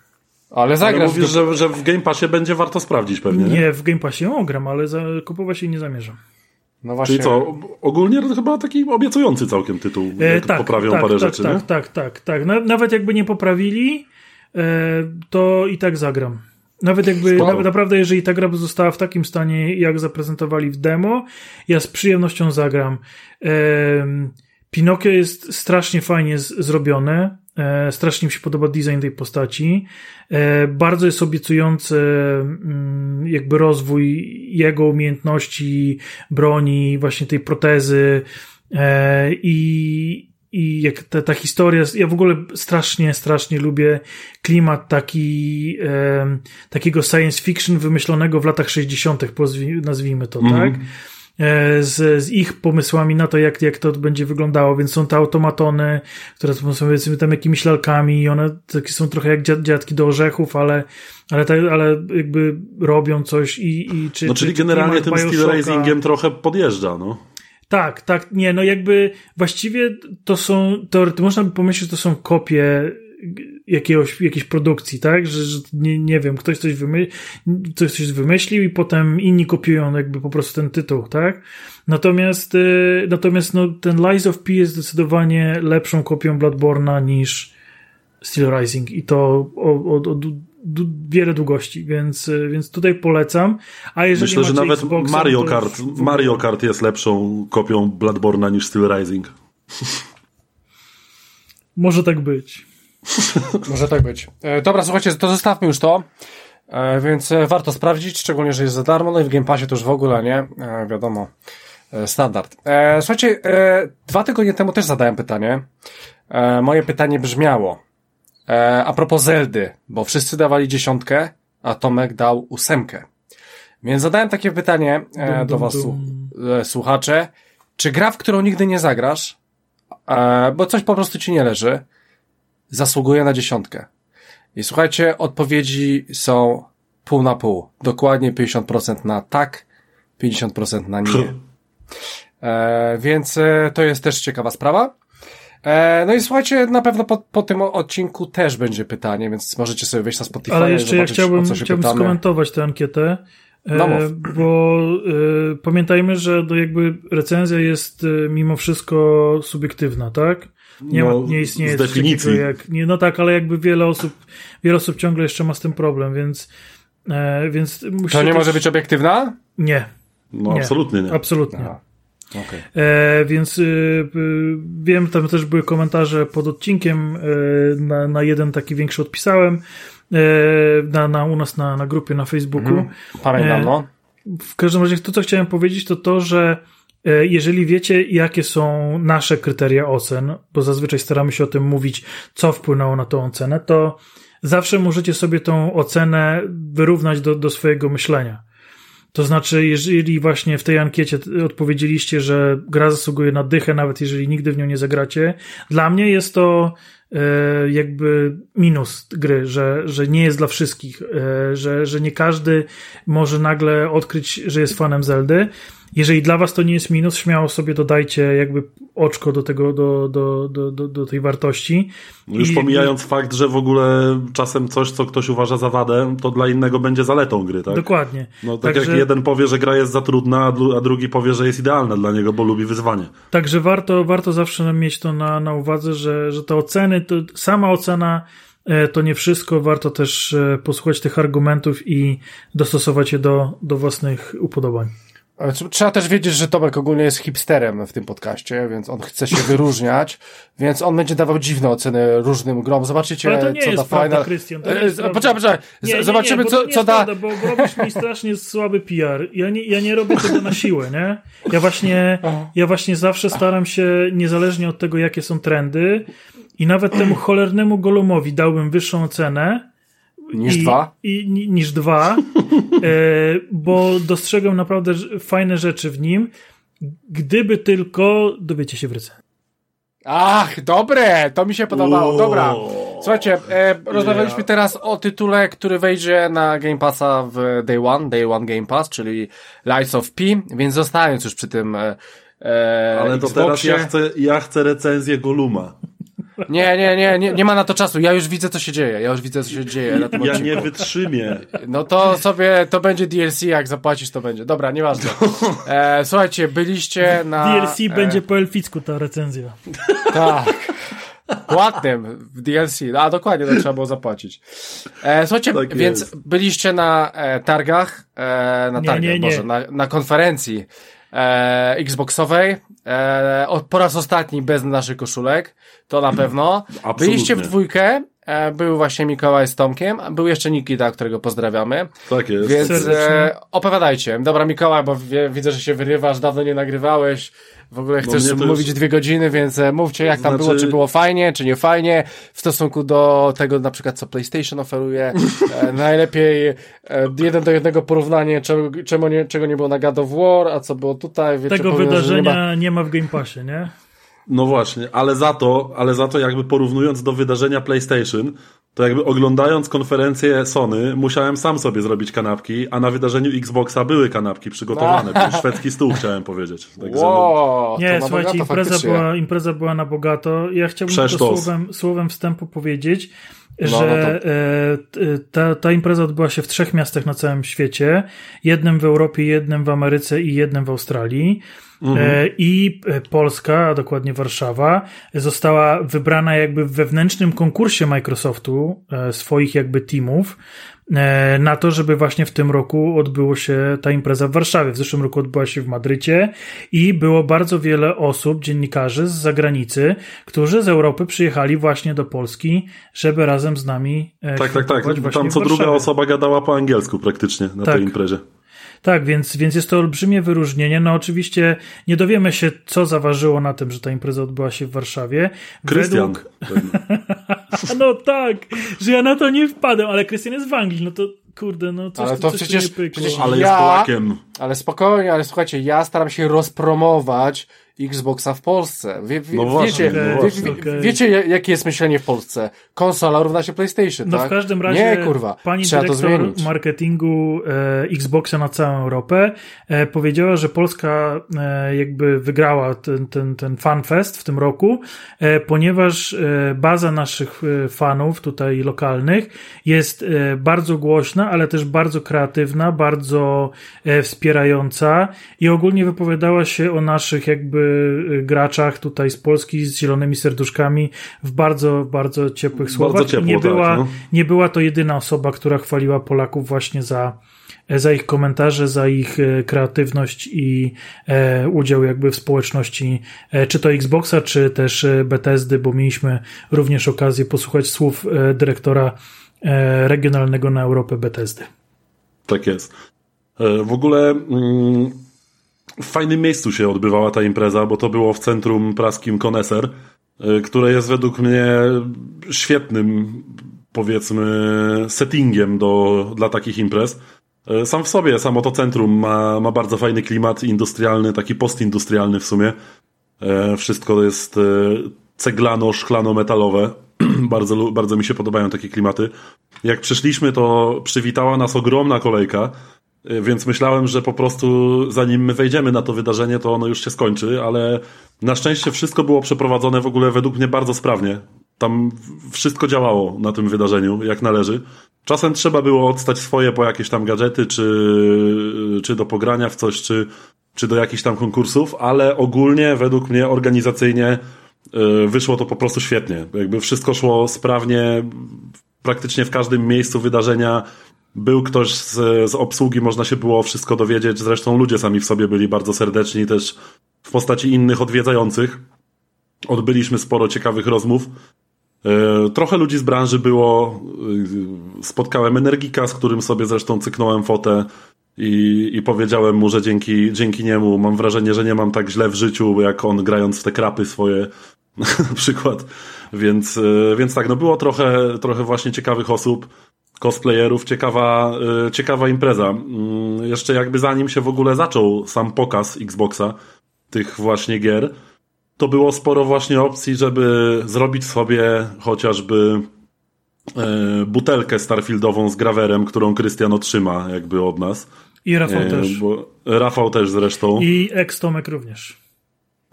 Ale zagrasz. Ale mówisz, że, że w Game Passie będzie warto sprawdzić pewnie, nie? Nie, w Game Passie ją gram, ale za, kupować jej nie zamierzam. No właśnie. Czyli co, ogólnie to chyba taki obiecujący całkiem tytuł, e, tak, poprawią tak, parę tak, rzeczy, tak, nie? Tak, tak, tak, Nawet jakby nie poprawili, e, to i tak zagram. Nawet jakby, naprawdę, jeżeli ta gra by została w takim stanie, jak zaprezentowali w demo, ja z przyjemnością zagram. Pinokio jest strasznie fajnie zrobione. E, strasznie mi się podoba design tej postaci. E, bardzo jest obiecujący mm, jakby rozwój jego umiejętności, broni, właśnie tej protezy e, i, i jak ta, ta historia, ja w ogóle strasznie, strasznie lubię klimat taki, takiego science fiction wymyślonego w latach 60., nazwijmy to, mm -hmm. tak? E, z, z ich pomysłami na to, jak, jak to będzie wyglądało, więc są te automatony, które są powiedzmy tam jakimiś lalkami i one takie są trochę jak dziadki do orzechów, ale, ale, tak, ale jakby robią coś i, i czy... No czyli czy, generalnie tym steel racingiem trochę podjeżdża, no. Tak, tak, nie, no jakby właściwie to są, teoretycznie można by pomyśleć, że to są kopie jakiegoś, jakiejś produkcji, tak? Że, że nie, nie wiem, ktoś coś, wymy, ktoś coś wymyślił i potem inni kopiują jakby po prostu ten tytuł, tak? Natomiast, y, natomiast no, ten Lies of P jest zdecydowanie lepszą kopią Bloodborna niż Steel Rising i to o, o, o wiele długości, więc, y, więc tutaj polecam. A jeżeli Myślę, że nawet Xboxa, Mario Kart, Mario Kart jest lepszą kopią Bloodborna niż Steel Rising. Może tak być. Może tak być. E, dobra, słuchajcie, to zostawmy już to. E, więc e, warto sprawdzić, szczególnie, że jest za darmo, no i w Game Passie to już w ogóle, nie? Wiadomo, standard. Słuchajcie, dwa tygodnie temu też zadałem pytanie. moje pytanie brzmiało, a propos Zeldy, bo wszyscy dawali dziesiątkę, a Tomek dał ósemkę. Więc zadałem takie pytanie dum, do was, dum. słuchacze. Czy gra, w którą nigdy nie zagrasz, bo coś po prostu ci nie leży, zasługuje na dziesiątkę. I słuchajcie, odpowiedzi są pół na pół. Dokładnie 50% na tak, 50% na nie. E, więc e, to jest też ciekawa sprawa. E, no i słuchajcie, na pewno po, po tym odcinku też będzie pytanie, więc możecie sobie wejść na Spotify. Ale jeszcze ja chciałbym, chciałbym skomentować tę ankietę. E, no bo e, pamiętajmy, że to jakby recenzja jest e, mimo wszystko subiektywna, tak? Nie, no, ma, nie istnieje z definicji. jak. Nie, no tak, ale jakby wiele osób, wiele osób ciągle jeszcze ma z tym problem, więc. E, więc to nie też... może być obiektywna? Nie. No, nie. absolutnie nie. Absolutnie. Okay. E, więc y, y, wiem, tam też były komentarze pod odcinkiem. Y, na, na jeden taki większy odpisałem. E, na, na, u nas na, na grupie na Facebooku. Mhm. Pamiętam, no. W każdym razie to, co chciałem powiedzieć, to to, że E, jeżeli wiecie, jakie są nasze kryteria ocen, bo zazwyczaj staramy się o tym mówić, co wpłynęło na tą ocenę, to zawsze możecie sobie tą ocenę wyrównać do, do swojego myślenia. To znaczy, jeżeli właśnie w tej ankiecie odpowiedzieliście, że gra zasługuje na dychę, nawet jeżeli nigdy w nią nie zagracie, dla mnie jest to e, jakby minus gry, że, że nie jest dla wszystkich, e, że, że nie każdy może nagle odkryć, że jest fanem Zeldy. Jeżeli dla was to nie jest minus, śmiało sobie dodajcie jakby oczko do tego, do, do, do, do, tej wartości. No już I... pomijając fakt, że w ogóle czasem coś, co ktoś uważa za wadę, to dla innego będzie zaletą gry, tak? Dokładnie. No tak Także... jak jeden powie, że gra jest za trudna, a drugi powie, że jest idealna dla niego, bo lubi wyzwanie. Także warto, warto zawsze mieć to na, na uwadze, że, że te oceny, to sama ocena e, to nie wszystko, warto też e, posłuchać tych argumentów i dostosować je do, do własnych upodobań. Trzeba też wiedzieć, że Tomek ogólnie jest hipsterem w tym podcaście, więc on chce się wyróżniać, więc on będzie dawał dziwne oceny różnym grom. Zobaczycie, Ale to nie co jest da prawda, Krystian. Poczekaj, poczekaj. Zobaczymy, nie, co, co da. Prawda, bo robisz mi strasznie słaby PR. Ja nie, ja nie robię tego na siłę, nie? Ja właśnie, ja właśnie zawsze staram się, niezależnie od tego, jakie są trendy, i nawet temu cholernemu Golumowi dałbym wyższą ocenę, Niż I, dwa? I, niż dwa, e, bo dostrzegam naprawdę fajne rzeczy w nim. Gdyby tylko dowiecie się w recenzji. Ach, dobre, to mi się podobało. Dobra. Słuchajcie, e, rozmawialiśmy teraz o tytule, który wejdzie na Game Passa w Day One, Day One Game Pass, czyli Lights of P, więc zostając już przy tym e, e Ale to teraz ja chcę, ja chcę recenzję Goluma. Nie, nie, nie, nie, nie ma na to czasu. Ja już widzę, co się dzieje. Ja już widzę, co się dzieje na tym Ja odcinku. nie wytrzymię. No to sobie, to będzie DLC, jak zapłacisz, to będzie. Dobra, nieważne. E, słuchajcie, byliście na... DLC e... będzie po elficku ta recenzja. Tak. Płatnym w DLC. A dokładnie, to trzeba było zapłacić. E, słuchajcie, tak więc jest. byliście na e, targach, e, na targach, nie, nie, nie. na, na konferencji e, Xboxowej. E, po raz ostatni bez naszych koszulek, to na pewno. Absolutnie. Byliście w dwójkę, był właśnie Mikołaj z Tomkiem, był jeszcze Nikita, którego pozdrawiamy. Tak jest. Więc e, opowiadajcie. Dobra Mikołaj, bo wie, widzę, że się wyrywasz, dawno nie nagrywałeś. W ogóle chcesz no mówić już... dwie godziny, więc e, mówcie jak tam znaczy... było, czy było fajnie, czy nie fajnie, w stosunku do tego na przykład co PlayStation oferuje. E, najlepiej e, jeden do jednego porównanie, czego, czego, nie, czego nie było na God of War, a co było tutaj. Wiecie, tego wydarzenia nie ma... nie ma w Game Passie, nie? No właśnie, ale za to, ale za to jakby porównując do wydarzenia PlayStation, to jakby oglądając konferencję Sony, musiałem sam sobie zrobić kanapki, a na wydarzeniu Xboxa były kanapki przygotowane. Był szwedzki stół, chciałem powiedzieć. Tak wow, nie, słuchajcie, impreza była, impreza była na bogato. Ja chciałbym tylko słowem, słowem wstępu powiedzieć, no, że no to... E, ta, ta impreza odbyła się w trzech miastach na całym świecie. Jednym w Europie, jednym w Ameryce i jednym w Australii. Mhm. E, I e, Polska, a dokładnie Warszawa, została wybrana jakby w wewnętrznym konkursie Microsoftu e, swoich jakby teamów na to, żeby właśnie w tym roku odbyło się ta impreza w Warszawie. W zeszłym roku odbyła się w Madrycie i było bardzo wiele osób, dziennikarzy z zagranicy, którzy z Europy przyjechali właśnie do Polski, żeby razem z nami. Tak, tak, tak. Tam co druga osoba gadała po angielsku praktycznie na tak. tej imprezie. Tak, więc, więc jest to olbrzymie wyróżnienie. No oczywiście nie dowiemy się, co zaważyło na tym, że ta impreza odbyła się w Warszawie. Krystian. Według... no tak, że ja na to nie wpadłem, ale Krystian jest w Anglii, no to kurde, no coś, ale to coś przecież, przecież ale jest Polakiem. Ale spokojnie, ale słuchajcie, ja staram się rozpromować Xboxa w Polsce. Wie, wie, no właśnie, wiecie, no właśnie. Wie, okay. wiecie, jakie jest myślenie w Polsce? Konsola równa się PlayStation, no tak? w każdym razie Nie, kurwa, pani trzeba dyrektor to zmienić. marketingu e, Xboxa na całą Europę e, powiedziała, że Polska e, jakby wygrała ten, ten, ten fanfest w tym roku, e, ponieważ e, baza naszych e, fanów tutaj lokalnych jest bardzo głośna, ale też bardzo kreatywna, bardzo wspierająca i ogólnie wypowiadała się o naszych jakby graczach tutaj z Polski z zielonymi serduszkami w bardzo, bardzo ciepłych słowach. Bardzo ciepło, nie, była, tak, no. nie była to jedyna osoba, która chwaliła Polaków właśnie za, za ich komentarze, za ich e, kreatywność i e, udział jakby w społeczności, e, czy to Xboxa, czy też e, Bethesdy, bo mieliśmy również okazję posłuchać słów e, dyrektora e, regionalnego na Europę Bethesdy. Tak jest. W ogóle mm, w fajnym miejscu się odbywała ta impreza, bo to było w centrum praskim Koneser, y, które jest według mnie świetnym, powiedzmy, settingiem do, dla takich imprez. Y, sam w sobie, samo to centrum ma, ma bardzo fajny klimat industrialny, taki postindustrialny w sumie. Y, wszystko jest ceglano-szklano-metalowe. bardzo, bardzo mi się podobają takie klimaty. Jak przyszliśmy, to przywitała nas ogromna kolejka. Y, więc myślałem, że po prostu zanim my wejdziemy na to wydarzenie, to ono już się skończy, ale na szczęście wszystko było przeprowadzone w ogóle według mnie bardzo sprawnie. Tam wszystko działało na tym wydarzeniu, jak należy. Czasem trzeba było odstać swoje po jakieś tam gadżety, czy, czy do pogrania w coś, czy, czy do jakichś tam konkursów, ale ogólnie według mnie organizacyjnie y, wyszło to po prostu świetnie. Jakby wszystko szło sprawnie, praktycznie w każdym miejscu wydarzenia był ktoś z, z obsługi, można się było wszystko dowiedzieć. Zresztą ludzie sami w sobie byli bardzo serdeczni też w postaci innych odwiedzających. Odbyliśmy sporo ciekawych rozmów. E, trochę ludzi z branży było. E, spotkałem Energika, z którym sobie zresztą cyknąłem fotę i, i powiedziałem mu, że dzięki, dzięki niemu mam wrażenie, że nie mam tak źle w życiu, jak on grając w te krapy swoje na przykład. Więc, e, więc tak, no było trochę, trochę właśnie ciekawych osób cosplayerów, ciekawa, y, ciekawa impreza. Mm, jeszcze jakby zanim się w ogóle zaczął sam pokaz Xboxa, tych właśnie gier, to było sporo właśnie opcji, żeby zrobić sobie chociażby y, butelkę starfieldową z grawerem, którą Krystian otrzyma jakby od nas. I Rafał y, też. Rafał też zresztą. I Ekstomek również.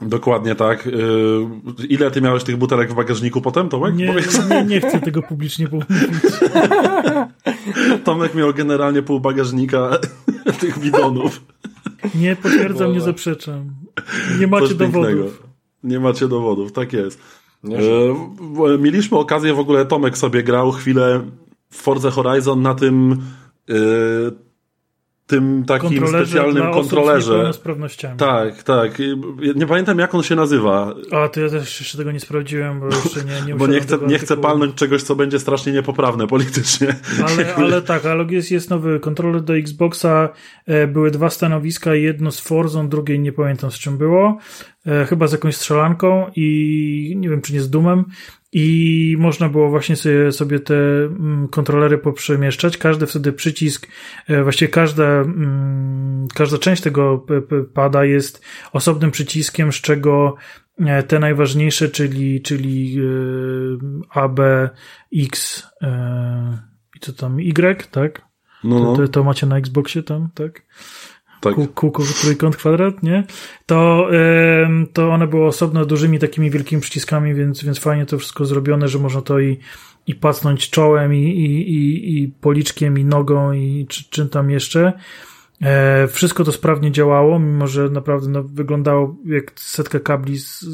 Dokładnie tak. Y, ile ty miałeś tych butelek w bagażniku potem, Tomek? Nie, nie, nie chcę tego publicznie powiedzieć. Tomek miał generalnie pół bagażnika tych bidonów. Nie potwierdzam, nie zaprzeczam. Nie macie dowodów. Nie macie dowodów, tak jest. E, mieliśmy okazję w ogóle, Tomek sobie grał chwilę w Forza Horizon na tym tym takim specjalnym kontrolerze. Tak, tak. Nie pamiętam jak on się nazywa. A, to ja też jeszcze tego nie sprawdziłem, bo jeszcze nie nie Bo nie chcę, nie chcę palnąć czegoś, co będzie strasznie niepoprawne politycznie. Ale, ale tak, ale jest, jest nowy kontroler do Xboxa. E, były dwa stanowiska, jedno z Forzą, drugie nie pamiętam z czym było. E, chyba z jakąś strzelanką i nie wiem, czy nie z Dumem i można było właśnie sobie, sobie te mm, kontrolery poprzemieszczać. Każdy wtedy przycisk, e, właściwie każda, mm, każda część tego pada jest osobnym przyciskiem, z czego e, te najważniejsze, czyli, czyli A, B, X i co tam, Y, tak? No, no. To, to macie na Xboxie tam, tak? Tak. kółko, trójkąt, kwadrat, nie? To, to one były osobno dużymi takimi wielkimi przyciskami, więc, więc fajnie to wszystko zrobione, że można to i, i pacnąć czołem, i, i, i, i policzkiem, i nogą, i czy, czym tam jeszcze. E, wszystko to sprawnie działało, mimo że naprawdę no, wyglądało jak setka kabli z,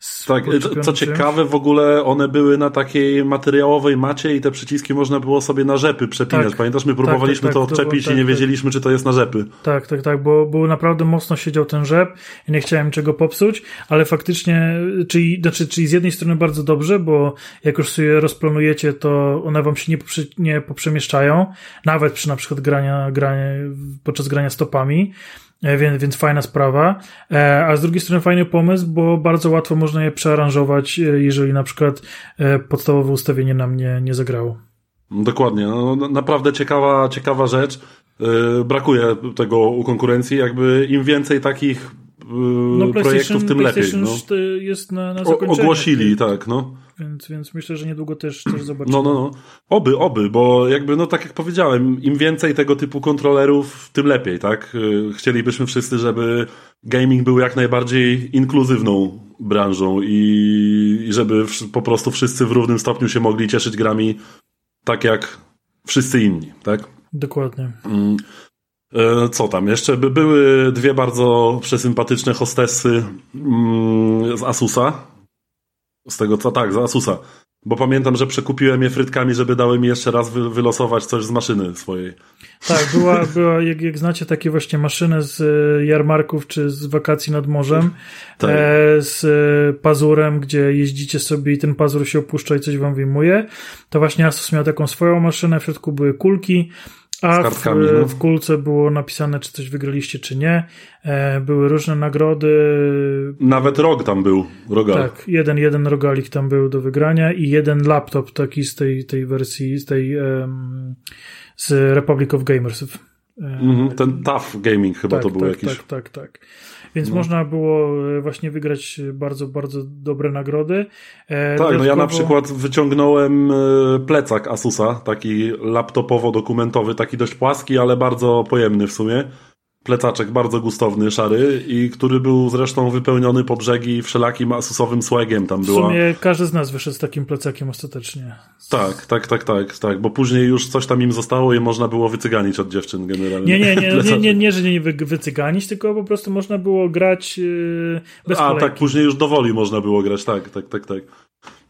z Tak, co ciekawe w ogóle one były na takiej materiałowej macie i te przyciski można było sobie na rzepy przepinać. Tak, Pamiętasz, my tak, próbowaliśmy tak, tak, to odczepić to było, i nie tak, wiedzieliśmy, czy to jest na rzepy. Tak, tak, tak, bo, bo naprawdę mocno siedział ten rzep i nie chciałem czego popsuć, ale faktycznie, czyli, znaczy, czyli z jednej strony bardzo dobrze, bo jak już sobie rozplanujecie, to one wam się nie, nie poprzemieszczają, nawet przy na przykład grania, grania podczas grania stopami, e, więc, więc fajna sprawa. E, a z drugiej strony fajny pomysł, bo bardzo łatwo można je przearanżować, e, jeżeli na przykład podstawowe ustawienie nam nie, nie zagrało. Dokładnie. No, no naprawdę ciekawa, ciekawa rzecz. Brakuje tego u konkurencji. Jakby im więcej takich no, projektów, tym lepiej. No. jest na, na Ogłosili, tak, no. Więc, więc myślę, że niedługo też, też zobaczymy. No, no, no. Oby, oby, bo jakby, no tak jak powiedziałem, im więcej tego typu kontrolerów, tym lepiej, tak? Y, chcielibyśmy wszyscy, żeby gaming był jak najbardziej inkluzywną branżą i, i żeby po prostu wszyscy w równym stopniu się mogli cieszyć grami tak jak wszyscy inni, tak? Dokładnie. E, co tam? Jeszcze by były dwie bardzo przesympatyczne hostessy mm, z Asusa. Z tego co tak, z Asusa. Bo pamiętam, że przekupiłem je frytkami, żeby dały mi jeszcze raz wylosować coś z maszyny swojej. Tak, była, była jak, jak znacie takie właśnie maszyny z e, jarmarków czy z wakacji nad morzem, tak. e, z pazurem, gdzie jeździcie sobie i ten pazur się opuszcza i coś wam wyjmuje, to właśnie Asus miał taką swoją maszynę, w środku były kulki, a w, no. w kulce było napisane, czy coś wygraliście, czy nie. E, były różne nagrody. Nawet rok tam był, rogal. Tak, jeden, jeden rogalik tam był do wygrania i jeden laptop taki z tej, tej wersji, z tej um, z Republic of Gamers. E, mm -hmm, ten Tough Gaming chyba tak, to był tak, jakiś. Tak, tak, tak. Więc no. można było e, właśnie wygrać bardzo, bardzo dobre nagrody. E, tak, no ja na przykład wyciągnąłem e, plecak Asusa, taki laptopowo-dokumentowy, taki dość płaski, ale bardzo pojemny w sumie plecaczek bardzo gustowny, szary i który był zresztą wypełniony po brzegi wszelakim asusowym swagiem tam była. W sumie każdy z nas wyszedł z takim plecakiem ostatecznie. Tak, tak, tak, tak, tak, bo później już coś tam im zostało i można było wycyganić od dziewczyn generalnie. Nie, nie, nie, nie, nie, nie, że nie wycyganić, tylko po prostu można było grać yy, bez A, tak, później już dowoli można było grać, tak, tak, tak, tak.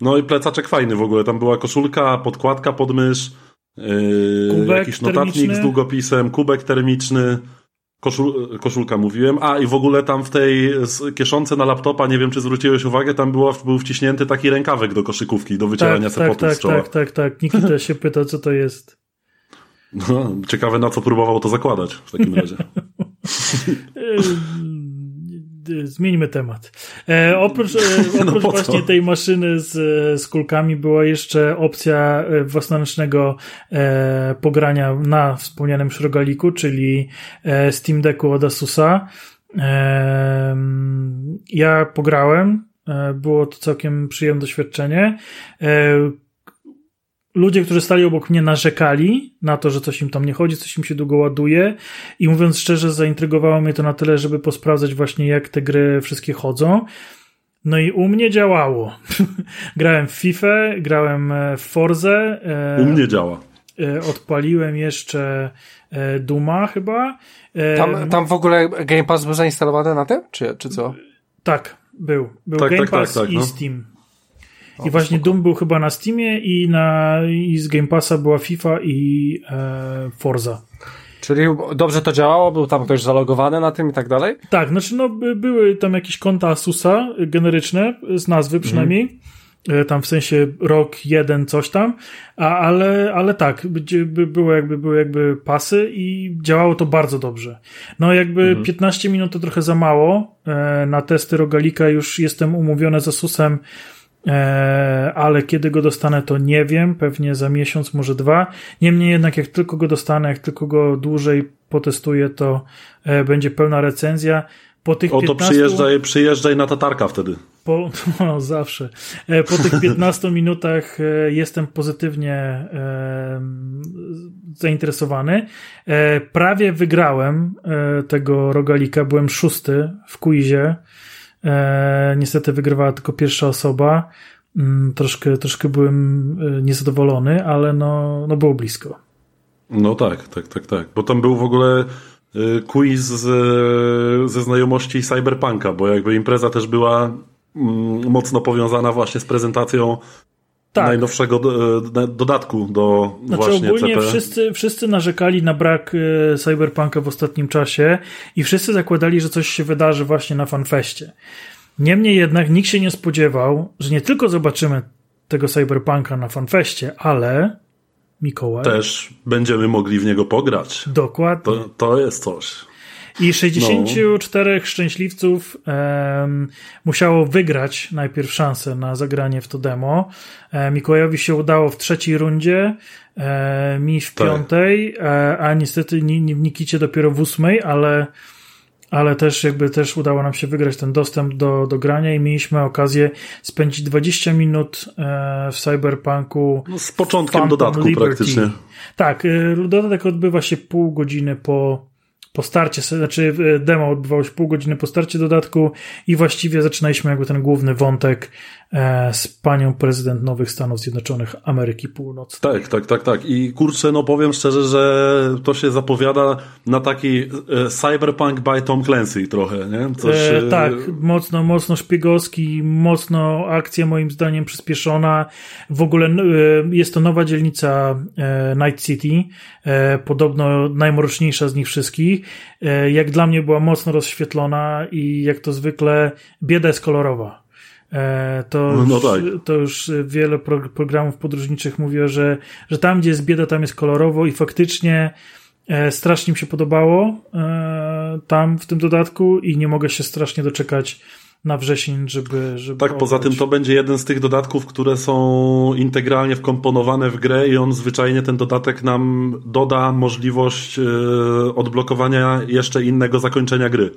No i plecaczek fajny w ogóle, tam była koszulka, podkładka pod mysz, yy, jakiś notatnik termiczny. z długopisem, kubek termiczny, Koszul, koszulka mówiłem. A i w ogóle tam w tej kieszonce na laptopa, nie wiem czy zwróciłeś uwagę, tam było, był wciśnięty taki rękawek do koszykówki, do wycierania tak, tak, tak, tak, tak, tak. Nikita się pyta, co to jest. No, ciekawe na co próbował to zakładać w takim razie. zmieńmy temat. E, oprócz e, no oprócz no właśnie tej maszyny z, z kulkami była jeszcze opcja e, własnoręcznego e, pogrania na wspomnianym szrogaliku, czyli e, Steam Decku od Asusa. E, ja pograłem, było to całkiem przyjemne doświadczenie. Ludzie, którzy stali obok mnie, narzekali na to, że coś im tam nie chodzi, coś im się długo ładuje. I mówiąc szczerze, zaintrygowało mnie to na tyle, żeby posprawdzać właśnie, jak te gry wszystkie chodzą. No i u mnie działało. grałem w FIFA, grałem w Forze. U mnie działa. Odpaliłem jeszcze Duma chyba. Tam, tam w ogóle Game Pass był zainstalowany na tym, czy, czy co? Tak, był. Był tak, Game tak, tak Pass tak, i no. Steam. I właśnie spoko. Doom był chyba na Steamie i, na, i z Game Passa była FIFA i e, Forza. Czyli dobrze to działało? Był tam ktoś zalogowany na tym i tak dalej? Tak, znaczy no by, były tam jakieś konta Asusa generyczne, z nazwy przynajmniej. Mhm. Tam w sensie rok jeden, coś tam, a, ale, ale tak, by, były, jakby, były jakby pasy i działało to bardzo dobrze. No jakby mhm. 15 minut to trochę za mało. E, na testy rogalika już jestem umówiony z Asusem E, ale kiedy go dostanę, to nie wiem, pewnie za miesiąc, może dwa. Niemniej jednak, jak tylko go dostanę, jak tylko go dłużej potestuję, to e, będzie pełna recenzja. Po tych o to 15... przyjeżdżaj, przyjeżdżaj na tatarka wtedy. Po, no, zawsze. E, po tych 15 minutach jestem pozytywnie zainteresowany. Prawie wygrałem tego rogalika, byłem szósty w quizie E, niestety wygrywała tylko pierwsza osoba. Mm, troszkę, troszkę byłem e, niezadowolony, ale no, no było blisko. No tak, tak, tak, tak. Bo tam był w ogóle e, quiz z, ze znajomości Cyberpunka, bo jakby impreza też była mm, mocno powiązana właśnie z prezentacją tak. najnowszego e, dodatku do znaczy, właśnie ogólnie CP. Wszyscy, wszyscy narzekali na brak e, Cyberpunka w ostatnim czasie i wszyscy zakładali, że coś się wydarzy właśnie na FanFeście. Niemniej jednak nikt się nie spodziewał, że nie tylko zobaczymy tego Cyberpunka na FanFeście, ale Mikołaj... Też będziemy mogli w niego pograć. Dokładnie. To, to jest coś. I 64 no. szczęśliwców um, musiało wygrać najpierw szansę na zagranie w to demo. E, Mikołajowi się udało w trzeciej rundzie, e, mi w tak. piątej, e, a niestety w Nikicie dopiero w ósmej, ale ale też jakby też udało nam się wygrać ten dostęp do, do grania i mieliśmy okazję spędzić 20 minut e, w Cyberpunku. No z początkiem Phantom dodatku Liberty. praktycznie. Tak, e, dodatek odbywa się pół godziny po po starcie, znaczy e, demo odbywało się pół godziny po starcie dodatku i właściwie zaczynaliśmy jakby ten główny wątek z panią prezydent Nowych Stanów Zjednoczonych Ameryki Północnej. Tak, tak, tak, tak. I kurczę, no powiem szczerze, że to się zapowiada na taki e, cyberpunk by Tom Clancy trochę, nie? Coś... E, tak, mocno, mocno szpiegowski, mocno akcja moim zdaniem przyspieszona. W ogóle e, jest to nowa dzielnica e, Night City, podobno najmroczniejsza z nich wszystkich E, jak dla mnie była mocno rozświetlona i jak to zwykle bieda jest kolorowa. E, to, no, no tak. to już wiele pro, programów podróżniczych mówiło, że, że tam, gdzie jest bieda, tam jest kolorowo i faktycznie e, strasznie mi się podobało tam w tym dodatku i nie mogę się strasznie doczekać na wrzesień, żeby. żeby tak, poza tym to będzie jeden z tych dodatków, które są integralnie wkomponowane w grę i on zwyczajnie ten dodatek nam doda możliwość odblokowania jeszcze innego zakończenia gry.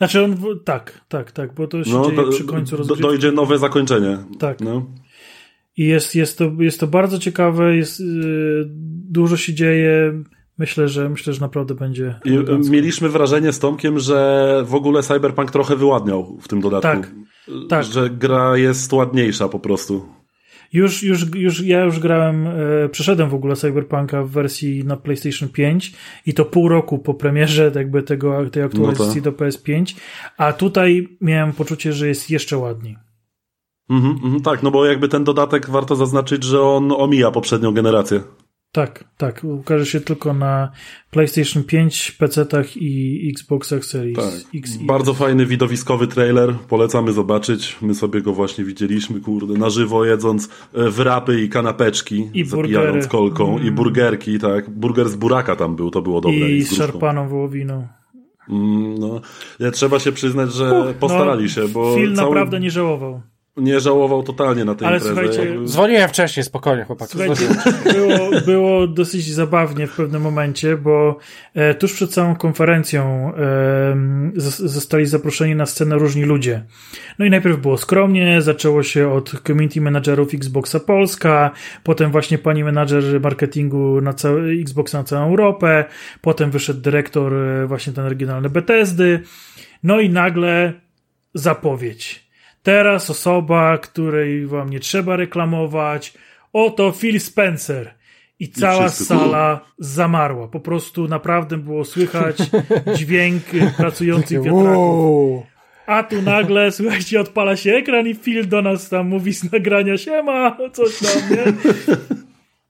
Znaczy on, tak, tak, tak, bo to się no, dzieje przy końcu rozgrywki. Dojdzie nowe zakończenie. Tak. No. I jest, jest, to, jest to bardzo ciekawe, jest, yy, dużo się dzieje Myślę, że myślę, że naprawdę będzie. I mieliśmy wrażenie z Tomkiem, że w ogóle Cyberpunk trochę wyładniał w tym dodatku. Tak, tak. Że gra jest ładniejsza po prostu. Już, już, już ja już grałem, e, przeszedłem w ogóle Cyberpunka w wersji na PlayStation 5 i to pół roku po premierze jakby tego, tej aktualizacji no do PS5, a tutaj miałem poczucie, że jest jeszcze ładniej. Mhm, mhm, tak, no bo jakby ten dodatek warto zaznaczyć, że on omija poprzednią generację. Tak, tak. Ukaże się tylko na PlayStation 5, PC-tach i Xboxach Series tak. X. Bardzo fajny widowiskowy trailer. Polecamy zobaczyć. My sobie go właśnie widzieliśmy, kurde, na żywo jedząc e, wrapy i kanapeczki, I zapijając kolką mm. i burgerki, tak. Burger z buraka tam był, to było dobre. I, I z szarpaną wołowiną. Mm, no, trzeba się przyznać, że Uch, postarali no, się, bo film cały... naprawdę nie żałował. Nie żałował totalnie na tej Ale imprezie. Słuchajcie, Dzwoniłem wcześniej, spokojnie chłopaki. Słuchajcie, było, było dosyć zabawnie w pewnym momencie, bo e, tuż przed całą konferencją e, zostali zaproszeni na scenę różni ludzie. No i najpierw było skromnie, zaczęło się od community managerów Xboxa Polska, potem właśnie pani menadżer marketingu na całe, Xboxa na całą Europę, potem wyszedł dyrektor e, właśnie ten regionalny Bethesdy, no i nagle zapowiedź Teraz osoba, której wam nie trzeba reklamować, oto Phil Spencer. I cała I sala zamarła. Po prostu naprawdę było słychać dźwięk pracujących wiatraków. A tu nagle, słuchajcie, odpala się ekran i Phil do nas tam mówi z nagrania siema, coś tam, nie?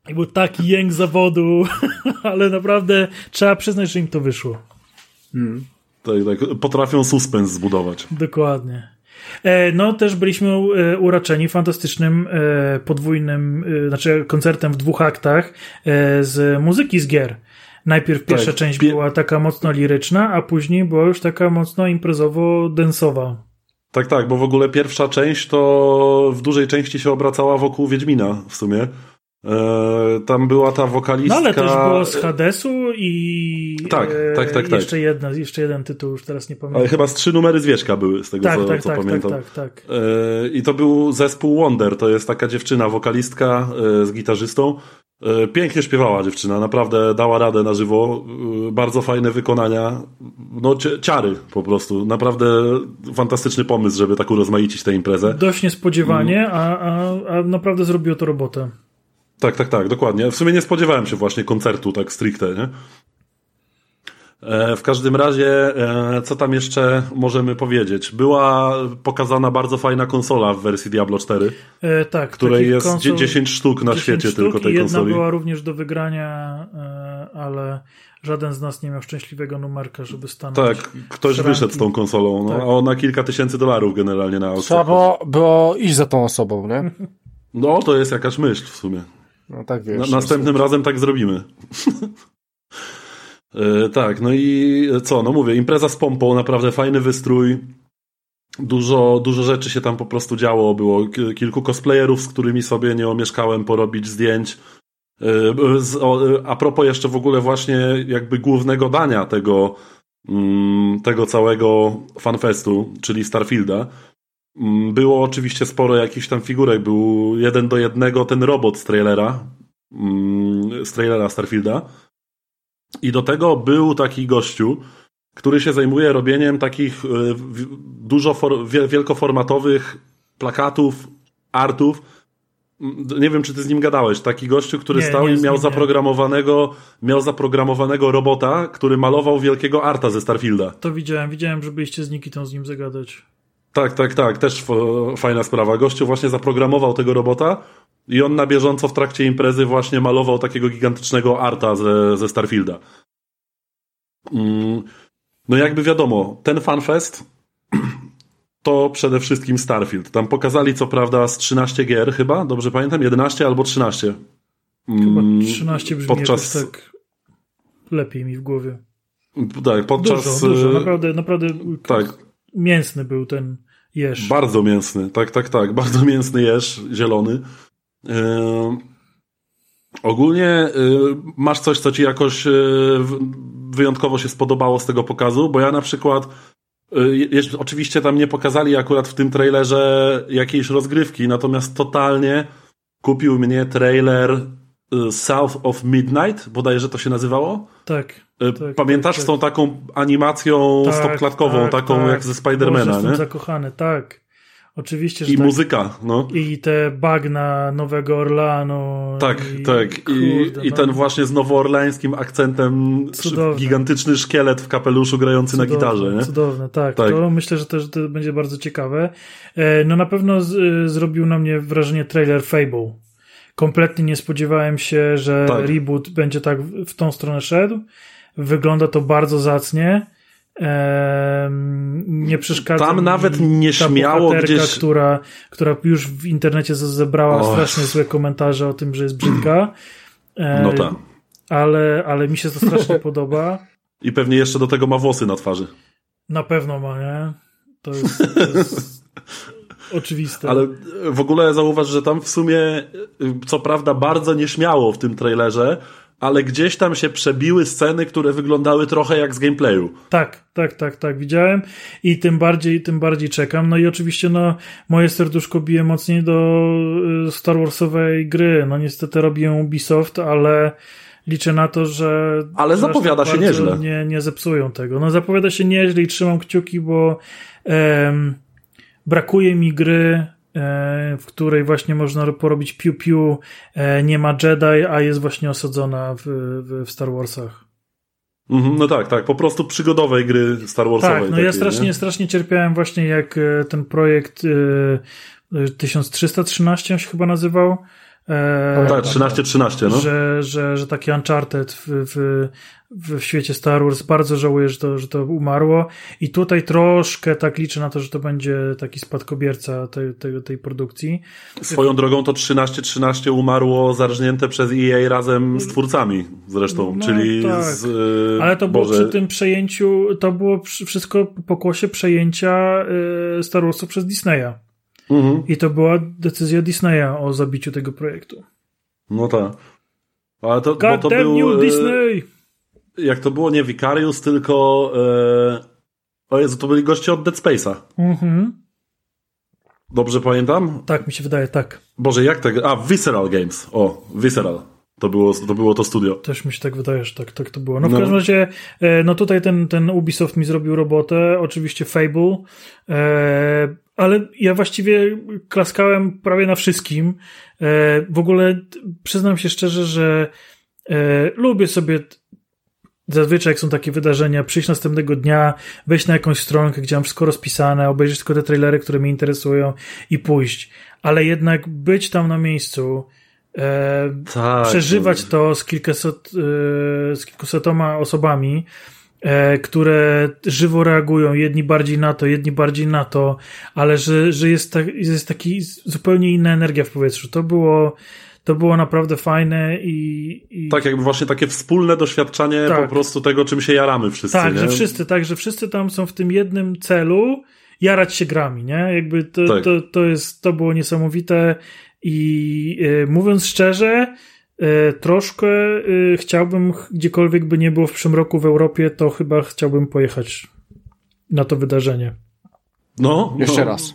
I był taki jęk zawodu, ale naprawdę trzeba przyznać, że im to wyszło. Hmm. Tak, tak. Potrafią suspens zbudować. Dokładnie. E, no, też byliśmy e, uraczeni fantastycznym e, podwójnym, znaczy koncertem w dwóch aktach z muzyki z gier. Najpierw pierwsza tak, część była taka mocno liryczna, a później była już taka mocno imprezowo-densowa. Tak, tak, bo w ogóle pierwsza część to w dużej części się obracała wokół Wiedźmina w sumie. E, tam była ta wokalistka. No ale też było z Hadesu i. Tak, tak, tak. tak. Jeszcze, jedna, jeszcze jeden tytuł, już teraz nie pamiętam. Ale chyba z trzy numery Zwierzka były, z tego tak, co, tak, co tak, pamiętam. Tak, tak, tak. E, I to był zespół Wonder, to jest taka dziewczyna, wokalistka e, z gitarzystą. Pięknie śpiewała dziewczyna, naprawdę dała radę na żywo. Bardzo fajne wykonania. No, ciary po prostu. Naprawdę fantastyczny pomysł, żeby tak urozmaicić tę imprezę. Dość niespodziewanie, mm. a, a, a naprawdę zrobiło to robotę. Tak, tak, tak, dokładnie. W sumie nie spodziewałem się właśnie koncertu tak stricte, nie? E, w każdym razie, e, co tam jeszcze możemy powiedzieć? Była pokazana bardzo fajna konsola w wersji Diablo 4. E, tak. Której jest konsol, 10 sztuk na 10 świecie sztuk tylko tej jedna konsoli. Jedna była również do wygrania, e, ale żaden z nas nie miał szczęśliwego numerka, żeby stanąć. Tak, ktoś wyszedł z tą konsolą, no, tak. a ona kilka tysięcy dolarów generalnie na aukcji. Trzeba było, było iść za tą osobą, nie? No, to jest jakaś myśl w sumie. No tak wiesz. Na, następnym razem tak zrobimy. e, tak, no i co, no mówię, impreza z pompą, naprawdę fajny wystrój. Dużo, dużo rzeczy się tam po prostu działo. Było kilku cosplayerów, z którymi sobie nie omieszkałem porobić zdjęć. E, a propos jeszcze w ogóle właśnie jakby głównego dania tego, mm, tego całego fanfestu, czyli Starfielda, było oczywiście sporo jakichś tam figurek. Był jeden do jednego ten robot z trailera, mm, z trailera Starfielda. I do tego był taki gościu, który się zajmuje robieniem takich y, dużo wielkoformatowych plakatów, artów. Mm, nie wiem, czy ty z nim gadałeś. Taki gościu, który nie, stał nie, i miał zaprogramowanego, miał zaprogramowanego robota, który malował wielkiego arta ze Starfielda. To widziałem, widziałem, że byliście z Nikitą z nim zagadać. Tak, tak, tak. Też fajna sprawa. Gościu właśnie zaprogramował tego robota i on na bieżąco w trakcie imprezy właśnie malował takiego gigantycznego arta ze, ze Starfielda. Mm, no jakby wiadomo, ten fanfest to przede wszystkim Starfield. Tam pokazali co prawda z 13 gier chyba, dobrze pamiętam? 11 albo 13. Chyba 13 mm, brzmi podczas... tak lepiej mi w głowie. Tak, podczas... Dużo, dużo. Naprawdę, naprawdę tak mięsny był ten jeż. Bardzo mięsny, tak, tak, tak. Bardzo mięsny jeż, zielony. Yy, ogólnie yy, masz coś, co ci jakoś yy, wyjątkowo się spodobało z tego pokazu, bo ja na przykład oczywiście tam nie pokazali akurat w tym trailerze jakiejś rozgrywki, natomiast totalnie kupił mnie trailer South of Midnight, bodajże to się nazywało. Tak. E, tak, Pamiętasz tak, z tą tak. taką animacją tak, stopklatkową, tak, taką tak. jak ze Spidermana, Boże, nie? zakochany, tak. Oczywiście, że I tak. muzyka, no. I te bagna Nowego Orlanu. Tak, i, tak. I, kurde, i no. ten właśnie z nowoorlańskim akcentem Cudowne. gigantyczny szkielet w kapeluszu grający cudowne, na gitarze, nie? Cudowne, tak. tak. To myślę, że też to będzie bardzo ciekawe. E, no na pewno z, e, zrobił na mnie wrażenie trailer Fable. Kompletnie nie spodziewałem się, że tak. reboot będzie tak w tą stronę szedł. Wygląda to bardzo zacnie. nie przeszkadza Tam nawet nie śmiało gdzieś... która, która już w internecie zebrała oh. strasznie złe komentarze o tym, że jest brzydka. no tak. Ale, ale mi się to strasznie podoba. I pewnie jeszcze do tego ma włosy na twarzy. Na pewno ma, nie? To jest... To jest... oczywiste. Ale w ogóle zauważ, że tam w sumie, co prawda bardzo nieśmiało w tym trailerze, ale gdzieś tam się przebiły sceny, które wyglądały trochę jak z gameplayu. Tak, tak, tak, tak, widziałem i tym bardziej, tym bardziej czekam. No i oczywiście, no, moje serduszko bije mocniej do y, Star Warsowej gry. No niestety robi ją Ubisoft, ale liczę na to, że. Ale zapowiada się nieźle. Nie, nie zepsują tego. No zapowiada się nieźle i trzymam kciuki, bo em, brakuje mi gry, e, w której właśnie można porobić piu-piu, e, nie ma Jedi, a jest właśnie osadzona w, w, Star Warsach. Mhm, no tak, tak, po prostu przygodowej gry Star Warsowej. Tak, no takiej, ja strasznie, nie? strasznie cierpiałem właśnie jak e, ten projekt 1313 się chyba nazywał, E, tak, 13-13, no. Że, że, że taki Uncharted w, w, w świecie Star Wars bardzo żałuję, że to, że to umarło i tutaj troszkę tak liczę na to, że to będzie taki spadkobierca tej, tej, tej produkcji. Swoją drogą to 13-13 umarło zarżnięte przez EA razem z twórcami zresztą, no, czyli tak. z... Yy, Ale to było Boże... przy tym przejęciu, to było wszystko po pokłosie przejęcia yy, Star Warsu przez Disneya. Mhm. I to była decyzja Disneya o zabiciu tego projektu. No tak. Ale to, God bo to był, you, e, Disney! Jak to było nie Vicarius, tylko e, o Jezu, to byli goście od Dead Space'a. Mhm. Dobrze pamiętam? Tak, mi się wydaje, tak. Boże, jak tego? A, Visceral Games. O, Visceral. To było, to było to studio. Też mi się tak wydaje, że tak, tak to było. No w no. każdym razie, e, no tutaj ten, ten Ubisoft mi zrobił robotę, oczywiście Fable, e, ale ja właściwie klaskałem prawie na wszystkim. E, w ogóle przyznam się szczerze, że lubię sobie zazwyczaj jak są takie wydarzenia, przyjść następnego dnia, wejść na jakąś stronkę, gdzie mam wszystko rozpisane, obejrzeć tylko te trailery, które mnie interesują i pójść. Ale jednak być tam na miejscu, e, tak, przeżywać to z, kilkaset, e, z kilkusetoma osobami, e, które żywo reagują, jedni bardziej na to, jedni bardziej na to, ale że, że jest, tak, jest taki zupełnie inna energia w powietrzu. To było, to było naprawdę fajne i, i... Tak, jakby właśnie takie wspólne doświadczenie tak. po prostu tego, czym się jaramy wszyscy. Tak, nie? że wszyscy, tak, że wszyscy tam są w tym jednym celu, jarać się grami, nie? Jakby to, tak. to, to jest, to było niesamowite i e, mówiąc szczerze, e, troszkę e, chciałbym, gdziekolwiek by nie było w przyszłym roku w Europie, to chyba chciałbym pojechać na to wydarzenie. No, jeszcze no. raz.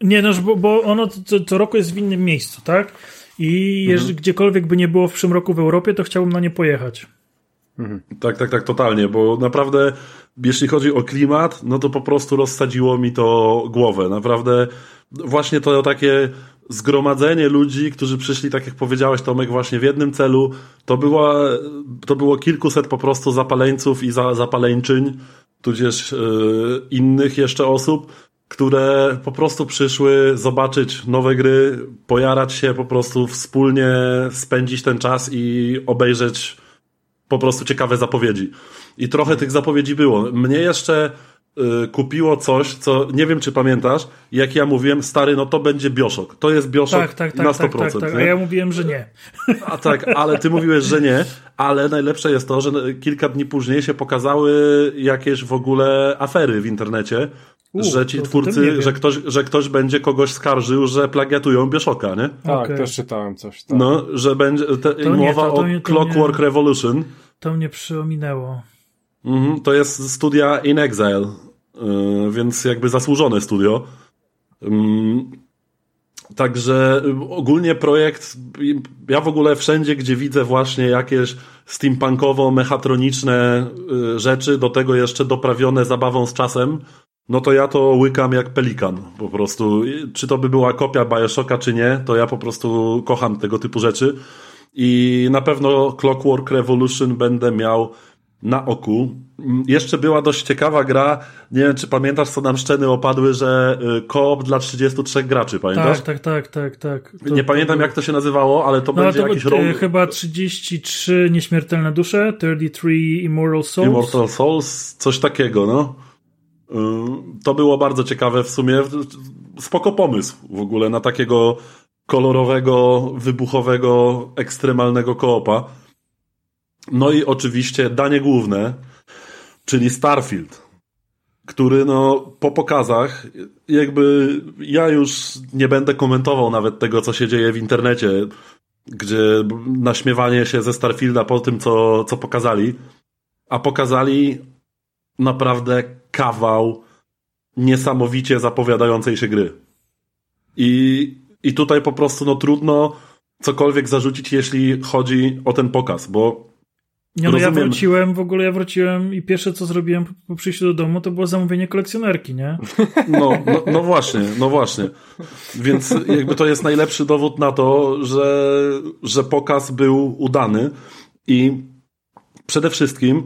Nie, no, bo, bo ono co, co roku jest w innym miejscu, tak? I mhm. jeżeli gdziekolwiek by nie było w przyszłym roku w Europie, to chciałbym na nie pojechać. Mhm. Tak, tak, tak, totalnie, bo naprawdę jeśli chodzi o klimat, no to po prostu rozsadziło mi to głowę. Naprawdę właśnie to takie zgromadzenie ludzi, którzy przyszli, tak jak powiedziałeś Tomek, właśnie w jednym celu, to, była, to było kilkuset po prostu zapaleńców i za, zapaleńczyń, tudzież yy, innych jeszcze osób, które po prostu przyszły zobaczyć nowe gry, pojarać się po prostu wspólnie, spędzić ten czas i obejrzeć po prostu ciekawe zapowiedzi. I trochę tych zapowiedzi było. Mnie jeszcze kupiło coś, co nie wiem, czy pamiętasz, jak ja mówiłem, stary, no to będzie Bioshock. To jest Bioshock tak, tak, tak, na 100%. Tak, tak, tak. A ja mówiłem, że nie. A tak, ale ty mówiłeś, że nie, ale najlepsze jest to, że kilka dni później się pokazały jakieś w ogóle afery w internecie, U, że ci twórcy, że ktoś, że ktoś będzie kogoś skarżył, że plagiatują Bioshoka, nie? Tak, okay. też czytałem coś. Tak. No, że będzie te, mowa nie, to, to, o Clockwork Revolution. To mnie przyominęło. Mhm, to jest studia In Exile, więc jakby zasłużone studio. Także ogólnie projekt, ja w ogóle wszędzie, gdzie widzę właśnie jakieś steampunkowo-mechatroniczne yy, rzeczy, do tego jeszcze doprawione zabawą z czasem, no to ja to łykam jak pelikan po prostu. Czy to by była kopia Bioshocka, czy nie, to ja po prostu kocham tego typu rzeczy. I na pewno Clockwork Revolution będę miał na oku. Jeszcze była dość ciekawa gra. Nie wiem, czy pamiętasz, co nam szczeny opadły, że y, koop dla 33 graczy, pamiętasz? Tak, tak, tak, tak. tak. To, nie pamiętam, jak to się nazywało, ale to no, będzie to jakiś rok. Chyba 33 nieśmiertelne dusze, 33 Immortal Souls. Immortal Souls, coś takiego, no. Y, to było bardzo ciekawe w sumie. Spoko pomysł w ogóle na takiego kolorowego, wybuchowego, ekstremalnego koopa. No i oczywiście danie główne, czyli Starfield. który no po pokazach jakby ja już nie będę komentował nawet tego, co się dzieje w internecie, gdzie naśmiewanie się ze Starfielda po tym, co, co pokazali, a pokazali naprawdę kawał niesamowicie zapowiadającej się gry. I, i tutaj po prostu no trudno cokolwiek zarzucić, jeśli chodzi o ten pokaz, bo nie, no ja wróciłem, w ogóle ja wróciłem i pierwsze co zrobiłem po przyjściu do domu to było zamówienie kolekcjonerki, nie? No, no, no właśnie, no właśnie. Więc jakby to jest najlepszy dowód na to, że, że pokaz był udany i przede wszystkim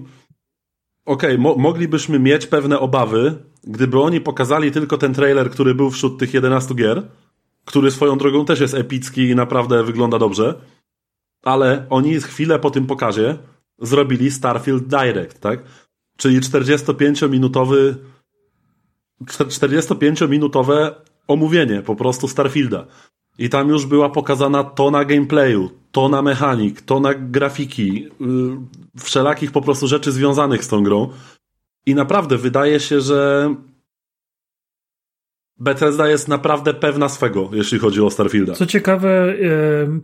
okej, okay, mo moglibyśmy mieć pewne obawy, gdyby oni pokazali tylko ten trailer, który był wśród tych 11 gier, który swoją drogą też jest epicki i naprawdę wygląda dobrze, ale oni chwilę po tym pokazie zrobili Starfield Direct, tak? Czyli 45-minutowy 45-minutowe omówienie po prostu Starfielda. I tam już była pokazana tona gameplayu, tona mechanik, tona grafiki, yy, wszelakich po prostu rzeczy związanych z tą grą. I naprawdę wydaje się, że Bethesda jest naprawdę pewna swego, jeśli chodzi o Starfielda. Co ciekawe,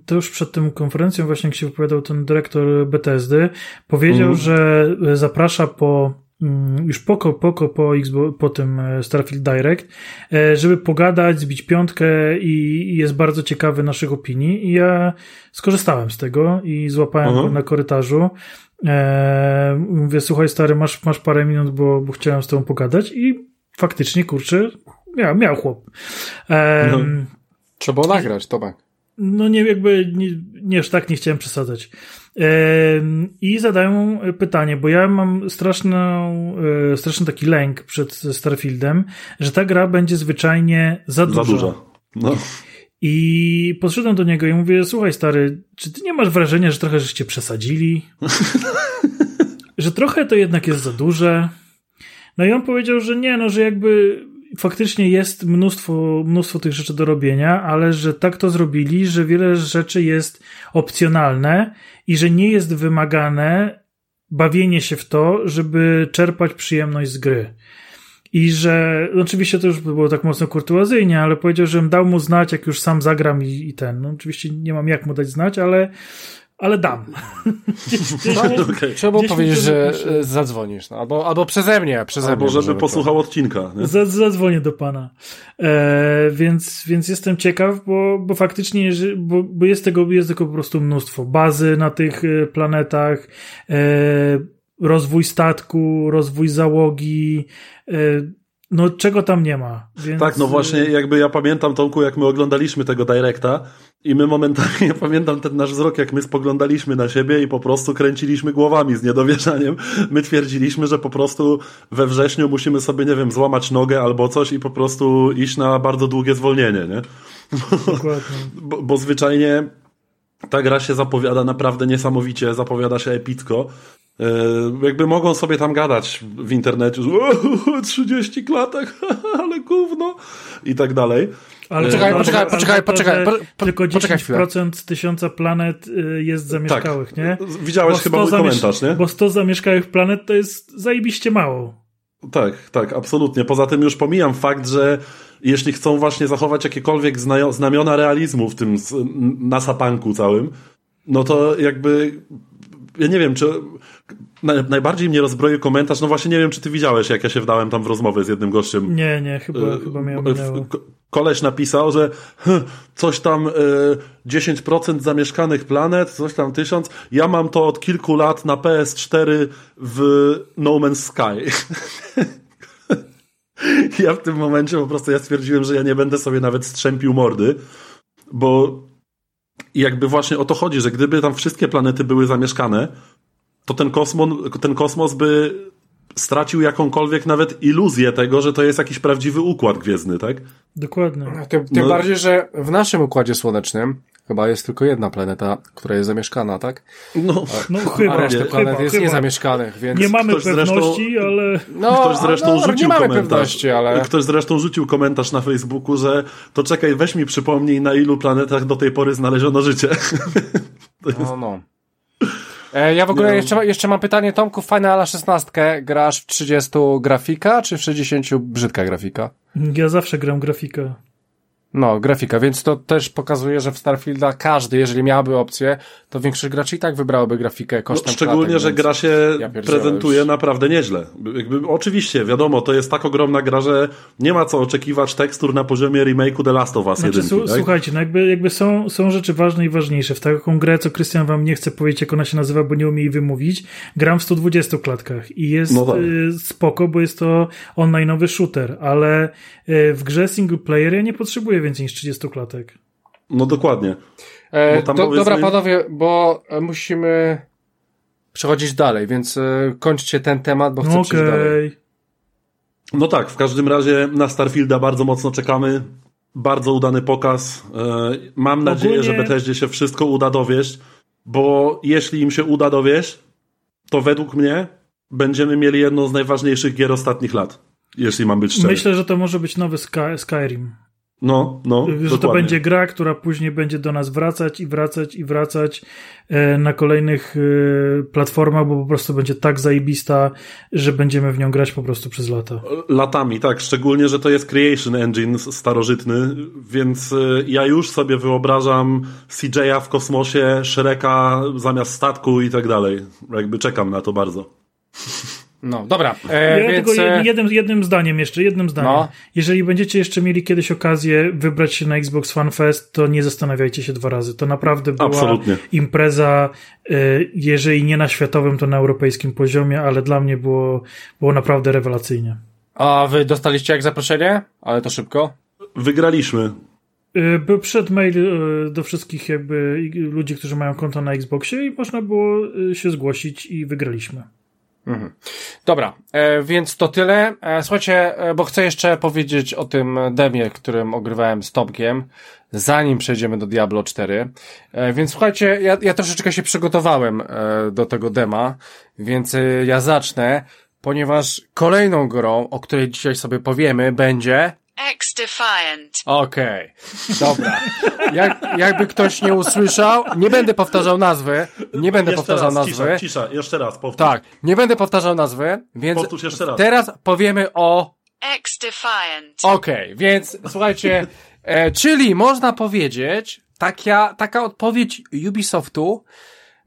to już przed tą konferencją właśnie jak się wypowiadał ten dyrektor Bethesdy, powiedział, mm. że zaprasza po mm, już poko, poko po, po tym e, Starfield Direct, e, żeby pogadać, zbić piątkę i jest bardzo ciekawy naszych opinii i ja skorzystałem z tego i złapałem go na korytarzu. E, mówię, słuchaj stary, masz, masz parę minut, bo, bo chciałem z tobą pogadać i faktycznie, kurczę, miał, miał chłop. Um, no, trzeba było nagrać, Tomek. No nie, jakby, nie, nie tak nie chciałem przesadzać. I zadają pytanie, bo ja mam straszną, e, straszny taki lęk przed Starfieldem, że ta gra będzie zwyczajnie za duża. Za duża. No. I podszedłem do niego i mówię, słuchaj stary, czy ty nie masz wrażenia, że trochę żeście przesadzili? że trochę to jednak jest za duże? No i on powiedział, że nie, no, że jakby faktycznie jest mnóstwo, mnóstwo tych rzeczy do robienia, ale że tak to zrobili, że wiele rzeczy jest opcjonalne i że nie jest wymagane bawienie się w to, żeby czerpać przyjemność z gry. I że, oczywiście to już było tak mocno kurtuazyjnie, ale powiedział, żebym dał mu znać, jak już sam zagram i, i ten. No, oczywiście nie mam jak mu dać znać, ale ale dam. okay. Trzeba powiedzieć, że e, zadzwonisz. No. Albo, albo przeze mnie. Przeze albo mnie, żeby posłuchał to. odcinka. zadzwonię do pana. E, więc, więc jestem ciekaw, bo, bo faktycznie bo, bo jest, tego, jest tego po prostu mnóstwo. Bazy na tych e, planetach, e, rozwój statku, rozwój załogi, e, no czego tam nie ma. Więc... Tak, no właśnie jakby ja pamiętam Tomku, jak my oglądaliśmy tego Directa i my momentalnie, ja pamiętam ten nasz wzrok, jak my spoglądaliśmy na siebie i po prostu kręciliśmy głowami z niedowierzaniem. My twierdziliśmy, że po prostu we wrześniu musimy sobie, nie wiem, złamać nogę albo coś i po prostu iść na bardzo długie zwolnienie, nie? Dokładnie. Bo, bo zwyczajnie ta gra się zapowiada naprawdę niesamowicie, zapowiada się epicko. E, jakby mogą sobie tam gadać w internecie, że 30 klatek, ale gówno i tak dalej. Ale poczekaj, no, poczekaj, poczekaj, poczekaj, po, tylko 10% tysiąca planet y, jest zamieszkałych, tak. nie? Widziałeś chyba mój komentarz, nie? Bo 100 zamieszkałych planet to jest zajebiście mało. Tak, tak, absolutnie. Poza tym już pomijam fakt, że jeśli chcą właśnie zachować jakiekolwiek znamiona realizmu w tym nasapanku całym, no to jakby ja nie wiem, czy najbardziej mnie rozbroił komentarz, no właśnie nie wiem, czy ty widziałeś, jak ja się wdałem tam w rozmowę z jednym gościem. Nie, nie, chyba, e, chyba miałem Koleś napisał, że coś tam 10% e, zamieszkanych planet, coś tam tysiąc. Ja mam to od kilku lat na PS4 w No Man's Sky. ja w tym momencie po prostu ja stwierdziłem, że ja nie będę sobie nawet strzępił mordy, bo jakby właśnie o to chodzi, że gdyby tam wszystkie planety były zamieszkane, to ten, kosmos, ten kosmos by stracił jakąkolwiek nawet iluzję tego, że to jest jakiś prawdziwy układ gwiezdny, tak? Dokładnie. Tym, tym no. bardziej, że w naszym układzie słonecznym chyba jest tylko jedna planeta, która jest zamieszkana, tak? No, no chyba. A reszta planet chyba, jest chyba. niezamieszkanych, więc... Nie mamy pewności, zresztą, ale... No, ktoś zresztą no, rzucił nie mamy komentarz. Pewności, ale... Ktoś zresztą rzucił komentarz na Facebooku, że to czekaj, weź mi przypomnij, na ilu planetach do tej pory znaleziono życie. no, no. E, ja w ogóle jeszcze, jeszcze mam pytanie, Tomku, w Finala 16 grasz w 30 grafika, czy w 60 brzydka grafika? Ja zawsze gram grafika. No, grafika, więc to też pokazuje, że w Starfielda każdy, jeżeli miałby opcję, to większość graczy i tak wybrałoby grafikę kosztem no, Szczególnie, klatek, że gra się ja prezentuje już. naprawdę nieźle. Jakby, oczywiście, wiadomo, to jest tak ogromna gra, że nie ma co oczekiwać tekstur na poziomie remake'u The Last of Us znaczy, 1. tak? Słuchajcie, no jakby, jakby są, są rzeczy ważne i ważniejsze. W taką grę, co Krystian wam nie chce powiedzieć, jak ona się nazywa, bo nie umie jej wymówić, gram w 120 klatkach i jest no tak. y, spoko, bo jest to online'owy shooter, ale y, w grze single player ja nie potrzebuję więcej niż 30 klatek. No dokładnie. E, do, powiedzmy... Dobra, panowie, bo musimy przechodzić dalej, więc e, kończcie ten temat, bo chcę okay. przejść dalej. No tak, w każdym razie na Starfielda bardzo mocno czekamy. Bardzo udany pokaz. E, mam nadzieję, Ogólnie... że Bethesdzie się wszystko uda dowieść, bo jeśli im się uda dowieść, to według mnie będziemy mieli jedną z najważniejszych gier ostatnich lat. Jeśli mam być szczery. Myślę, że to może być nowy Sky Skyrim. No, no. Że dokładnie. to będzie gra, która później będzie do nas wracać i wracać i wracać e, na kolejnych e, platformach, bo po prostu będzie tak zajebista, że będziemy w nią grać po prostu przez lata. Latami, tak. Szczególnie, że to jest Creation Engine starożytny, więc e, ja już sobie wyobrażam CJ'a w kosmosie, Shreka zamiast statku i tak dalej. Jakby czekam na to bardzo. No, dobra. E, ja więc... tylko e, jednym, jednym zdaniem jeszcze, jednym zdaniem. No. Jeżeli będziecie jeszcze mieli kiedyś okazję wybrać się na Xbox Fan Fest, to nie zastanawiajcie się dwa razy. To naprawdę była Absolutnie. impreza, e, jeżeli nie na światowym, to na europejskim poziomie, ale dla mnie było, było naprawdę rewelacyjnie. A wy dostaliście jak zaproszenie? Ale to szybko? Wygraliśmy. E, był przed mail do wszystkich jakby ludzi, którzy mają konto na Xboxie i można było się zgłosić i wygraliśmy. Mhm. Dobra, e, więc to tyle. E, słuchajcie, e, bo chcę jeszcze powiedzieć o tym demie, którym ogrywałem z Tomkiem, zanim przejdziemy do Diablo 4. E, więc słuchajcie, ja, ja troszeczkę się przygotowałem e, do tego dema, więc e, ja zacznę, ponieważ kolejną grą, o której dzisiaj sobie powiemy, będzie X-Defiant. Okej, okay. dobra. Jak, jakby ktoś nie usłyszał, nie będę powtarzał nazwy, nie będę jeszcze powtarzał raz, nazwy. Cisza, cisza, jeszcze raz, powtórz. Tak, nie będę powtarzał nazwy, więc powtórz jeszcze raz. teraz powiemy o X-Defiant. Okej, okay, więc słuchajcie, e, czyli można powiedzieć, taka, taka odpowiedź Ubisoftu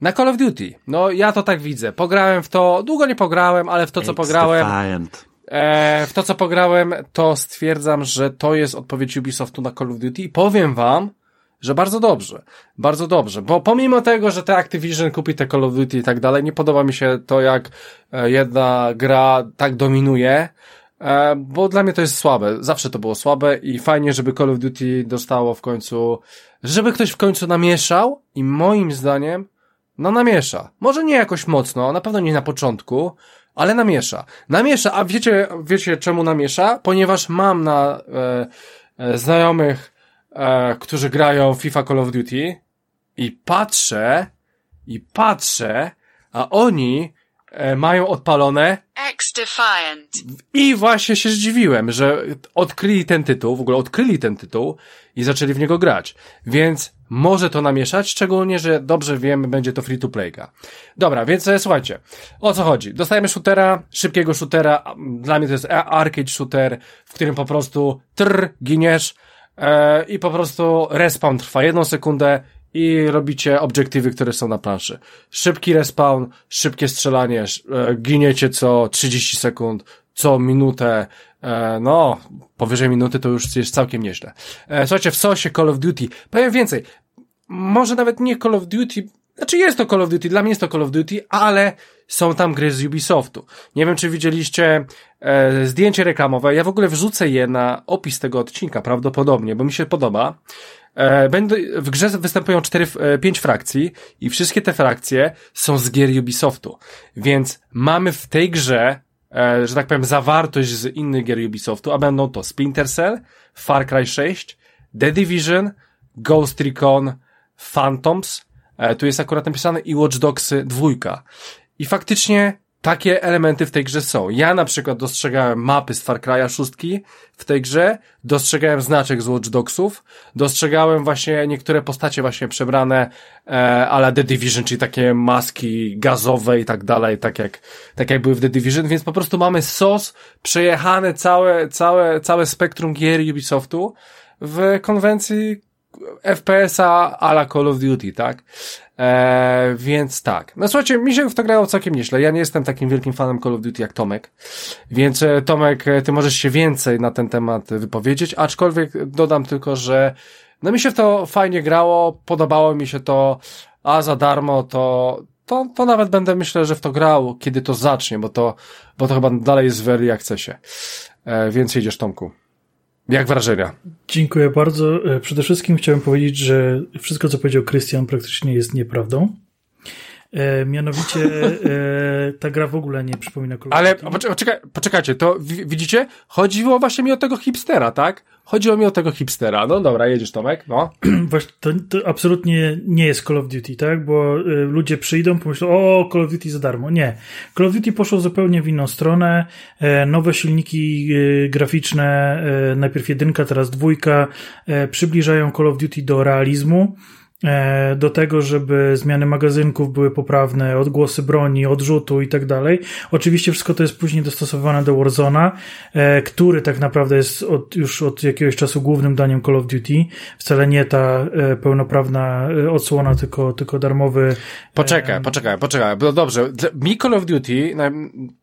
na Call of Duty. No ja to tak widzę. Pograłem w to, długo nie pograłem, ale w to co pograłem... E, w to, co pograłem, to stwierdzam, że to jest odpowiedź Ubisoftu na Call of Duty i powiem wam, że bardzo dobrze. Bardzo dobrze. Bo pomimo tego, że te Activision kupi te Call of Duty i tak dalej, nie podoba mi się to, jak e, jedna gra tak dominuje, e, bo dla mnie to jest słabe. Zawsze to było słabe i fajnie, żeby Call of Duty dostało w końcu, żeby ktoś w końcu namieszał i moim zdaniem, no namiesza. Może nie jakoś mocno, na pewno nie na początku, ale namiesza. Namiesza, a wiecie, wiecie czemu namiesza? Ponieważ mam na e, e, znajomych, e, którzy grają FIFA Call of Duty i patrzę, i patrzę, a oni e, mają odpalone. I właśnie się zdziwiłem, że odkryli ten tytuł, w ogóle odkryli ten tytuł i zaczęli w niego grać. Więc może to namieszać, szczególnie, że dobrze wiemy, będzie to free to playka. Dobra, więc e, słuchajcie, o co chodzi? Dostajemy shootera, szybkiego shootera, dla mnie to jest arcade shooter, w którym po prostu trr, giniesz e, i po prostu respawn trwa jedną sekundę i robicie obiektywy, które są na planszy. Szybki respawn, szybkie strzelanie, e, giniecie co 30 sekund, co minutę, no, powyżej minuty to już jest całkiem nieźle. E, słuchajcie, w sosie Call of Duty, powiem więcej, może nawet nie Call of Duty, znaczy jest to Call of Duty, dla mnie jest to Call of Duty, ale są tam gry z Ubisoftu. Nie wiem, czy widzieliście e, zdjęcie reklamowe, ja w ogóle wrzucę je na opis tego odcinka, prawdopodobnie, bo mi się podoba. E, będą, w grze występują cztery, e, pięć frakcji i wszystkie te frakcje są z gier Ubisoftu. Więc mamy w tej grze e, że tak powiem, zawartość z innych gier Ubisoftu, a będą to Splinter Cell, Far Cry 6, The Division, Ghost Recon, Phantoms, e, tu jest akurat napisane i Watch Dogs 2. I faktycznie takie elementy w tej grze są. Ja na przykład dostrzegałem mapy z Far Cry'a 6 w tej grze, dostrzegałem znaczek z Watch Dogsów, dostrzegałem właśnie niektóre postacie właśnie przebrane e, ale The Division, czyli takie maski gazowe i tak dalej, tak jak, tak jak były w The Division, więc po prostu mamy sos przejechane całe, całe, całe spektrum gier Ubisoftu w konwencji FPS-a la Call of Duty, tak? Eee, więc tak. No słuchajcie, mi się w to grało całkiem nieźle. Ja nie jestem takim wielkim fanem Call of Duty jak Tomek. Więc e, Tomek, e, ty możesz się więcej na ten temat wypowiedzieć, aczkolwiek dodam tylko, że no mi się w to fajnie grało, podobało mi się to, a za darmo to, to, to nawet będę myślę, że w to grał, kiedy to zacznie, bo to, bo to chyba dalej jest w early accessie. E, więc jedziesz Tomku. Jak wrażenia? Dziękuję bardzo. E, przede wszystkim chciałem powiedzieć, że wszystko, co powiedział Krystian, praktycznie jest nieprawdą. E, mianowicie e, ta gra w ogóle nie przypomina Call Ale poczekaj, poczekajcie, to widzicie? Chodziło właśnie mi o tego hipstera, tak? Chodziło mi o tego hipstera. No dobra, jedziesz Tomek, no. Właśnie, to, to absolutnie nie jest Call of Duty, tak? Bo y, ludzie przyjdą, pomyślą, o, Call of Duty za darmo. Nie. Call of Duty poszło zupełnie w inną stronę. E, nowe silniki y, graficzne, e, najpierw jedynka, teraz dwójka, e, przybliżają Call of Duty do realizmu. E, do tego, żeby zmiany magazynków były poprawne, odgłosy broni, odrzutu i tak dalej. Oczywiście wszystko to jest później dostosowane do Warzona, e, który tak naprawdę jest od, już od jakiegoś czasu głównym daniem Call of Duty. Wcale nie ta e, pełnoprawna odsłona, tylko, tylko darmowy. Poczekaj, poczekaj, poczekaj. No dobrze, mi Call of Duty,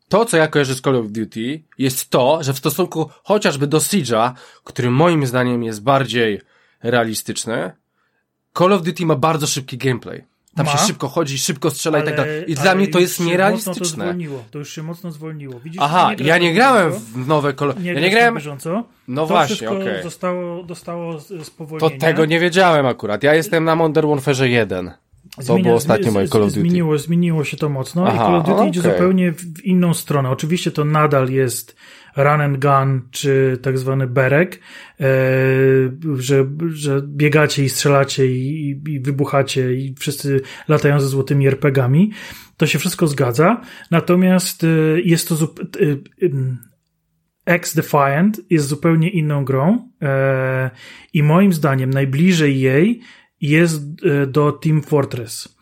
to co ja kojarzę z Call of Duty jest to, że w stosunku chociażby do Siege'a, który moim zdaniem jest bardziej realistyczny, Call of Duty ma bardzo szybki gameplay. Tam ma? się szybko chodzi, szybko strzela ale, i tak dalej. I dla mnie to jest nierealistyczne. To, zwolniło, to już się mocno zwolniło. Widzisz, Aha, nie ja nie grałem w nowe Call of Duty. Ja nie grałem. Bieżąco. No to właśnie, okej. Okay. Zostało, dostało spowolnienia. To tego nie wiedziałem akurat. Ja jestem na Modern Warfare 1. To Zmienia, było ostatnie moje Call of Duty. Zmieniło, zmieniło się to mocno Aha, i Call of Duty okay. idzie zupełnie w inną stronę. Oczywiście to nadal jest run and gun, czy tak zwany berek, e, że, że biegacie i strzelacie i, i wybuchacie i wszyscy latają ze złotymi RPGami. To się wszystko zgadza. Natomiast e, jest to X Defiant jest zupełnie inną grą e, i moim zdaniem najbliżej jej jest do Team Fortress.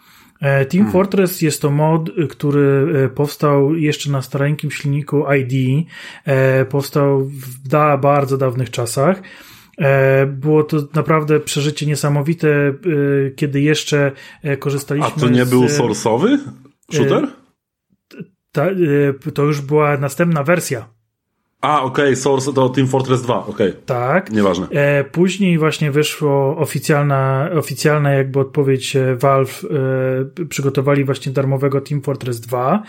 E, Team hmm. Fortress jest to mod, który e, powstał jeszcze na stareńkim silniku ID. E, powstał w da, bardzo dawnych czasach. Było to naprawdę przeżycie niesamowite, kiedy jeszcze korzystaliśmy A to nie z... był source'owy shooter? Ta, to już była następna wersja. A, okej, okay, Source to Team Fortress 2, okej. Okay. Tak. Nieważne. E, później właśnie wyszło oficjalna, oficjalna jakby odpowiedź e, Valve, e, przygotowali właśnie darmowego Team Fortress 2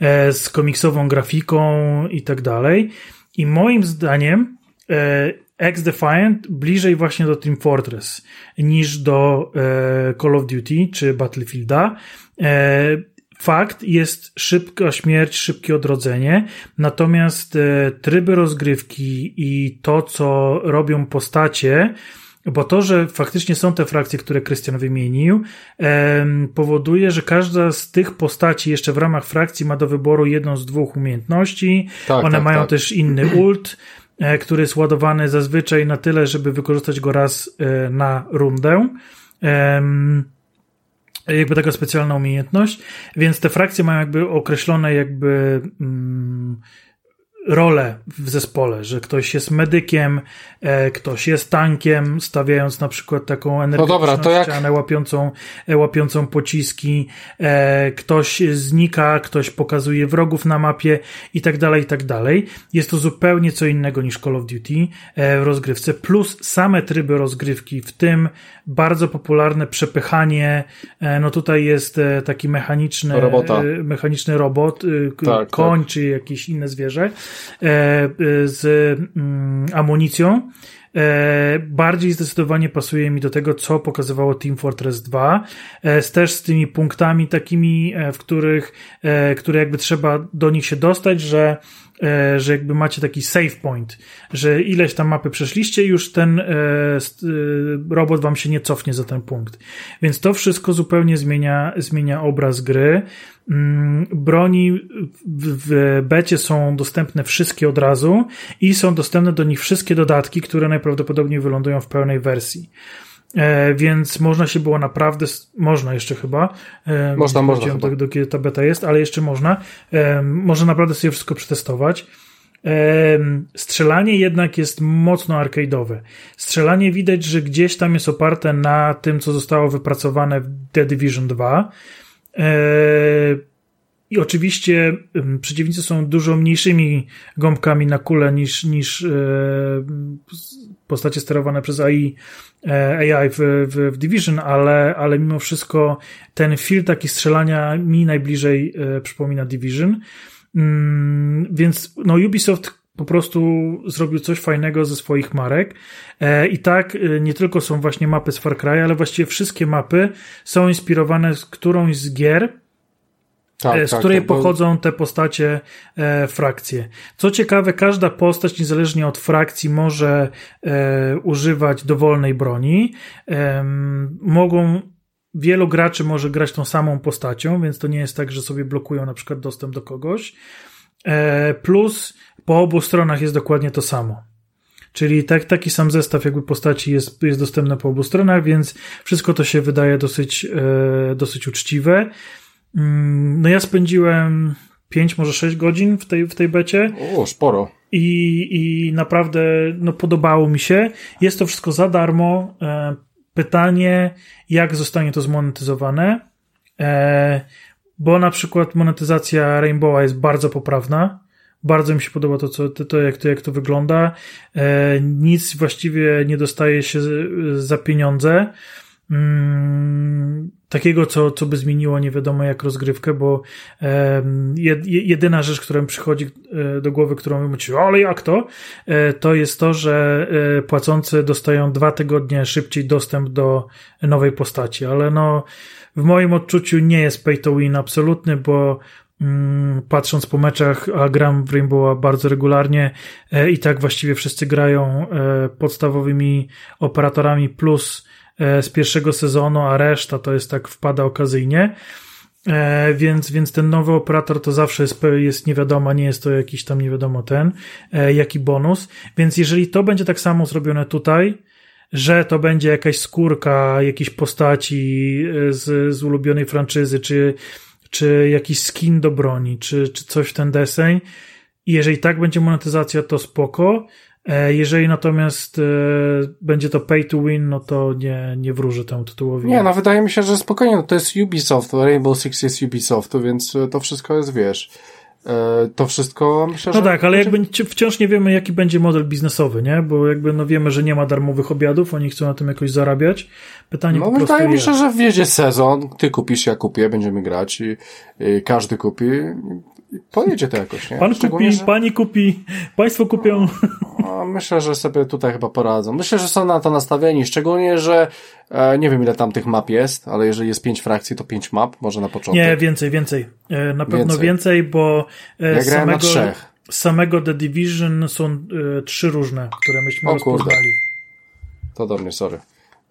e, z komiksową grafiką i tak dalej. I moim zdaniem e, X-Defiant bliżej właśnie do Team Fortress niż do e, Call of Duty czy Battlefielda. E, Fakt jest szybka śmierć, szybkie odrodzenie, natomiast e, tryby rozgrywki i to, co robią postacie, bo to, że faktycznie są te frakcje, które Krystian wymienił, powoduje, że każda z tych postaci jeszcze w ramach frakcji ma do wyboru jedną z dwóch umiejętności. Tak, One tak, mają tak. też inny ult, e, który jest ładowany zazwyczaj na tyle, żeby wykorzystać go raz e, na rundę jakby taka specjalna umiejętność, więc te frakcje mają jakby określone jakby mm, rolę w zespole, że ktoś jest medykiem, e, ktoś jest tankiem, stawiając na przykład taką energetyczną no dobra, to jak... ścianę łapiącą, e, łapiącą pociski, e, ktoś znika, ktoś pokazuje wrogów na mapie i tak dalej, i tak dalej. Jest to zupełnie co innego niż Call of Duty e, w rozgrywce, plus same tryby rozgrywki, w tym bardzo popularne przepychanie, e, no tutaj jest taki mechaniczny, mechaniczny robot, tak, koń tak. czy jakieś inne zwierzę, z mm, amunicją. E, bardziej zdecydowanie pasuje mi do tego, co pokazywało Team Fortress 2, e, z też z tymi punktami takimi, w których, które jakby trzeba do nich się dostać, że e, że jakby macie taki save point, że ileś tam mapy przeszliście już ten e, e, robot wam się nie cofnie za ten punkt. Więc to wszystko zupełnie zmienia, zmienia obraz gry. Mm, broni w becie są dostępne wszystkie od razu i są dostępne do nich wszystkie dodatki, które najprawdopodobniej wylądują w pełnej wersji. E, więc można się było naprawdę, można jeszcze chyba. E, można, można. Do, do kiedy ta beta jest, ale jeszcze można. E, można naprawdę sobie wszystko przetestować. Strzelanie jednak jest mocno arcade'owe. Strzelanie widać, że gdzieś tam jest oparte na tym, co zostało wypracowane w The Division 2. E, I oczywiście przeciwnicy są dużo mniejszymi gąbkami na kulę niż, niż postacie sterowane przez AI, e, AI w, w, w, Division, ale, ale mimo wszystko ten feel taki strzelania mi najbliżej e, przypomina Division. Mm, więc no Ubisoft po prostu zrobił coś fajnego ze swoich marek. E, I tak nie tylko są właśnie mapy z Far Cry, ale właściwie wszystkie mapy są inspirowane z którąś z gier, tak, e, z tak, której tak, pochodzą te postacie, e, frakcje. Co ciekawe, każda postać, niezależnie od frakcji, może e, używać dowolnej broni. E, mogą wielu graczy może grać tą samą postacią, więc to nie jest tak, że sobie blokują na przykład dostęp do kogoś. E, plus po obu stronach jest dokładnie to samo. Czyli tak, taki sam zestaw jakby postaci jest, jest dostępny po obu stronach, więc wszystko to się wydaje dosyć, e, dosyć uczciwe. Mm, no ja spędziłem 5, może 6 godzin w tej, w tej becie. O, sporo. I, I naprawdę no, podobało mi się. Jest to wszystko za darmo. E, pytanie, jak zostanie to zmonetyzowane. E, bo na przykład monetyzacja Rainbowa jest bardzo poprawna. Bardzo mi się podoba to, co, to, jak, to jak to wygląda. E, nic właściwie nie dostaje się za pieniądze. Takiego, co, co by zmieniło nie wiadomo jak rozgrywkę, bo jedyna rzecz, która mi przychodzi e, do głowy, którą myślę, ale jak to? E, to jest to, że e, płacący dostają dwa tygodnie szybciej dostęp do nowej postaci, ale no w moim odczuciu nie jest pay to win absolutny, bo mm, patrząc po meczach, a gram w Rainbowa bardzo regularnie i tak właściwie wszyscy grają podstawowymi operatorami plus z pierwszego sezonu, a reszta to jest tak wpada okazyjnie. E, więc, więc ten nowy operator to zawsze jest, jest nie wiadomo, nie jest to jakiś tam nie wiadomo ten, e, jaki bonus. Więc jeżeli to będzie tak samo zrobione tutaj, że to będzie jakaś skórka jakiejś postaci z, z ulubionej franczyzy, czy, czy jakiś skin do broni, czy, czy coś w ten deseń, i jeżeli tak będzie monetyzacja, to spoko. E, jeżeli natomiast e, będzie to pay to win, no to nie, nie wróży temu tytułowi. Nie, no wydaje mi się, że spokojnie, no to jest Ubisoft, Rainbow Six jest Ubisoftu, więc to wszystko jest, wiesz, e, to wszystko myślę, że... No tak, ale jakby wciąż nie wiemy, jaki będzie model biznesowy, nie? Bo jakby no wiemy, że nie ma darmowych obiadów, oni chcą na tym jakoś zarabiać. Pytanie no, po prostu wydaje mi się, że wjedzie sezon, ty kupisz, ja kupię, będziemy grać i, i każdy kupi pojedzie to jakoś, nie? Pan kupi, że... pani kupi, państwo kupią. No, myślę, że sobie tutaj chyba poradzą. Myślę, że są na to nastawieni, szczególnie, że e, nie wiem ile tam tych map jest, ale jeżeli jest pięć frakcji, to pięć map, może na początku. Nie, więcej, więcej. E, na pewno więcej, więcej bo e, ja samego, na trzech. samego The Division są e, trzy różne, które myśmy o, rozpoznali. To do mnie, sorry.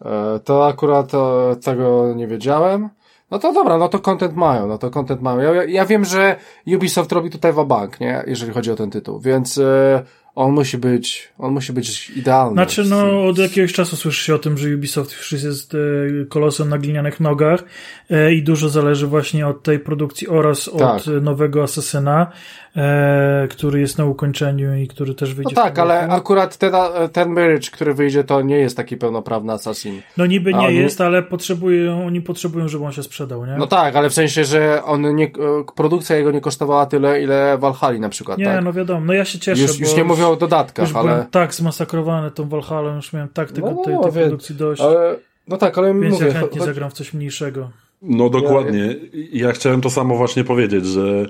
E, to akurat e, tego nie wiedziałem. No to dobra, no to content mają, no to content mają. Ja, ja wiem, że Ubisoft robi tutaj wabank, nie? Jeżeli chodzi o ten tytuł, więc e, on musi być, on musi być idealny. Znaczy, no, od jakiegoś czasu słyszy się o tym, że Ubisoft już jest e, kolosem na glinianych nogach e, i dużo zależy właśnie od tej produkcji oraz od tak. nowego Asasyna e, który jest na ukończeniu i który też wyjdzie. No tak, ale akurat ten, ten Marriage, który wyjdzie, to nie jest taki pełnoprawny Assassin. No niby nie jest, ale potrzebują, oni potrzebują, żeby on się sprzedał, nie? No tak, ale w sensie, że on nie, produkcja jego nie kosztowała tyle, ile Valhalla na przykład. Nie, tak? no wiadomo, no ja się cieszę. Już, już nie mówię o dodatkach, już ale. Byłem tak zmasakrowany tą Valhalla, już miałem tak tego, no, tej, tej produkcji dość. Ale... No tak, ale Więc mówię, ja chętnie chodź... zagram w coś mniejszego. No dokładnie. Ja chciałem to samo właśnie powiedzieć, że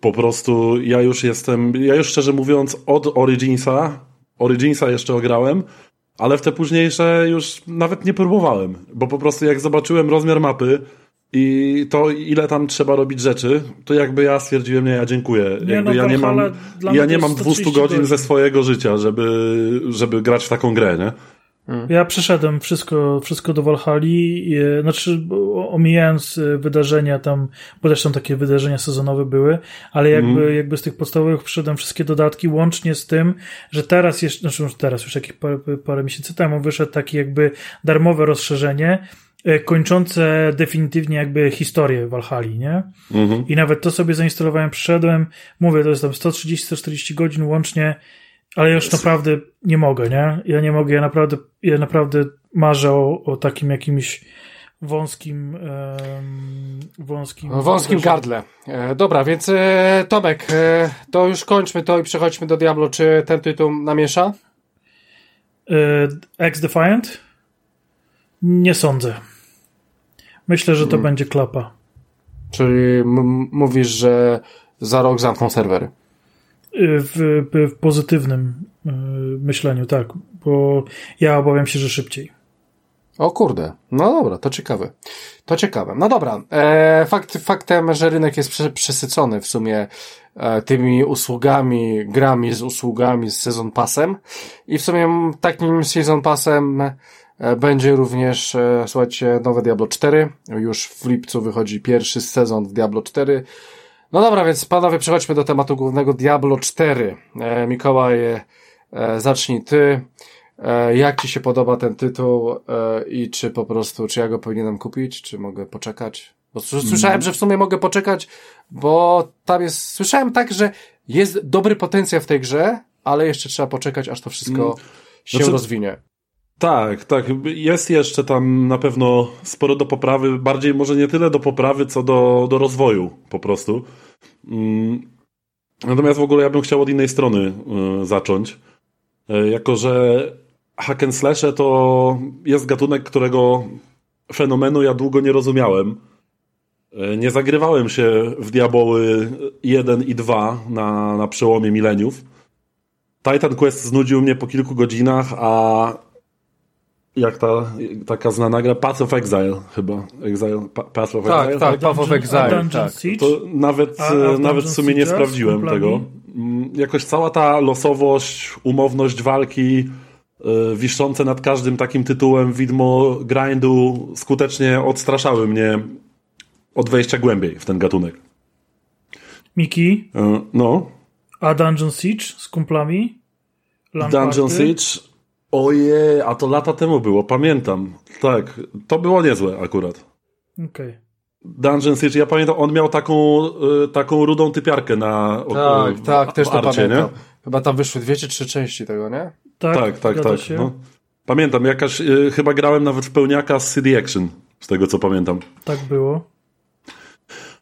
po prostu ja już jestem, ja już szczerze mówiąc od Originsa, Originsa jeszcze ograłem, ale w te późniejsze już nawet nie próbowałem, bo po prostu jak zobaczyłem rozmiar mapy, i to ile tam trzeba robić rzeczy, to jakby ja stwierdziłem, nie, ja dziękuję. Nie, jakby no, ja nie mam, ja nie mam 200 godzin, godzin ze swojego życia, żeby, żeby grać w taką grę, nie? Hmm. Ja przeszedłem wszystko, wszystko do Walhali, znaczy omijając e, wydarzenia tam, bo też tam takie wydarzenia sezonowe były, ale jakby, mm. jakby z tych podstawowych przeszedłem wszystkie dodatki, łącznie z tym, że teraz jeszcze, znaczy teraz już jakieś parę, parę miesięcy temu wyszedł taki jakby darmowe rozszerzenie, kończące definitywnie jakby historię Walhali, nie? Mm-hmm. I nawet to sobie zainstalowałem, przeszedłem, mówię, to jest tam 130-140 godzin łącznie, ale już naprawdę nie mogę, nie? Ja nie mogę, ja naprawdę, ja naprawdę marzę o, o takim jakimś wąskim um, wąskim wąskim gardle. E, dobra, więc e, Tomek, e, to już kończmy to i przechodźmy do Diablo. Czy ten tytuł namiesza? E, X Defiant? Nie sądzę. Myślę, że to hmm. będzie klapa. Czyli mówisz, że za rok zamkną serwery w, w pozytywnym e, myśleniu, tak, bo ja obawiam się, że szybciej. O kurde, no dobra, to ciekawe. To ciekawe. No dobra, e, fakt, faktem, że rynek jest przesycony w sumie e, tymi usługami, grami z usługami z Season Passem i w sumie takim Season Passem e, będzie również, e, słuchajcie, nowe Diablo 4. Już w lipcu wychodzi pierwszy sezon w Diablo 4. No dobra, więc panowie, przechodźmy do tematu głównego Diablo 4. E, Mikołaj, e, zacznij ty. E, jak ci się podoba ten tytuł e, i czy po prostu, czy ja go powinienem kupić, czy mogę poczekać? Bo słyszałem, mm. że w sumie mogę poczekać, bo tam jest, słyszałem tak, że jest dobry potencjał w tej grze, ale jeszcze trzeba poczekać, aż to wszystko mm. się znaczy, rozwinie. Tak, tak. Jest jeszcze tam na pewno sporo do poprawy. Bardziej może nie tyle do poprawy, co do, do rozwoju po prostu. Mm. Natomiast w ogóle ja bym chciał od innej strony y, zacząć. Y, jako, że hack and slash to jest gatunek, którego fenomenu ja długo nie rozumiałem. Y, nie zagrywałem się w Diaboły 1 i 2 na, na przełomie mileniów. Titan Quest znudził mnie po kilku godzinach, a jak ta taka znana gra Path of Exile chyba. Exile, Path of tak, Exile. Tak, tak, Path of Exile. Tak. To nawet, a, a nawet w sumie nie sprawdziłem tego. Mm, jakoś cała ta losowość, umowność walki, yy, wiszące nad każdym takim tytułem widmo grindu skutecznie odstraszały mnie od wejścia głębiej w ten gatunek. Miki? Yy, no. A Dungeon Siege z kumplami? Dungeon Siege Ojej, a to lata temu było, pamiętam. Tak, to było niezłe akurat. Okej. Okay. Dungeon Siege, ja pamiętam, on miał taką, y, taką rudą typiarkę na Tak, o, tak, też to arcie, pamiętam. Nie? Chyba tam wyszły dwie czy trzy części tego, nie? Tak, tak, tak. tak no. Pamiętam, jakaś, y, chyba grałem nawet w pełniaka z CD Action, z tego co pamiętam. Tak było.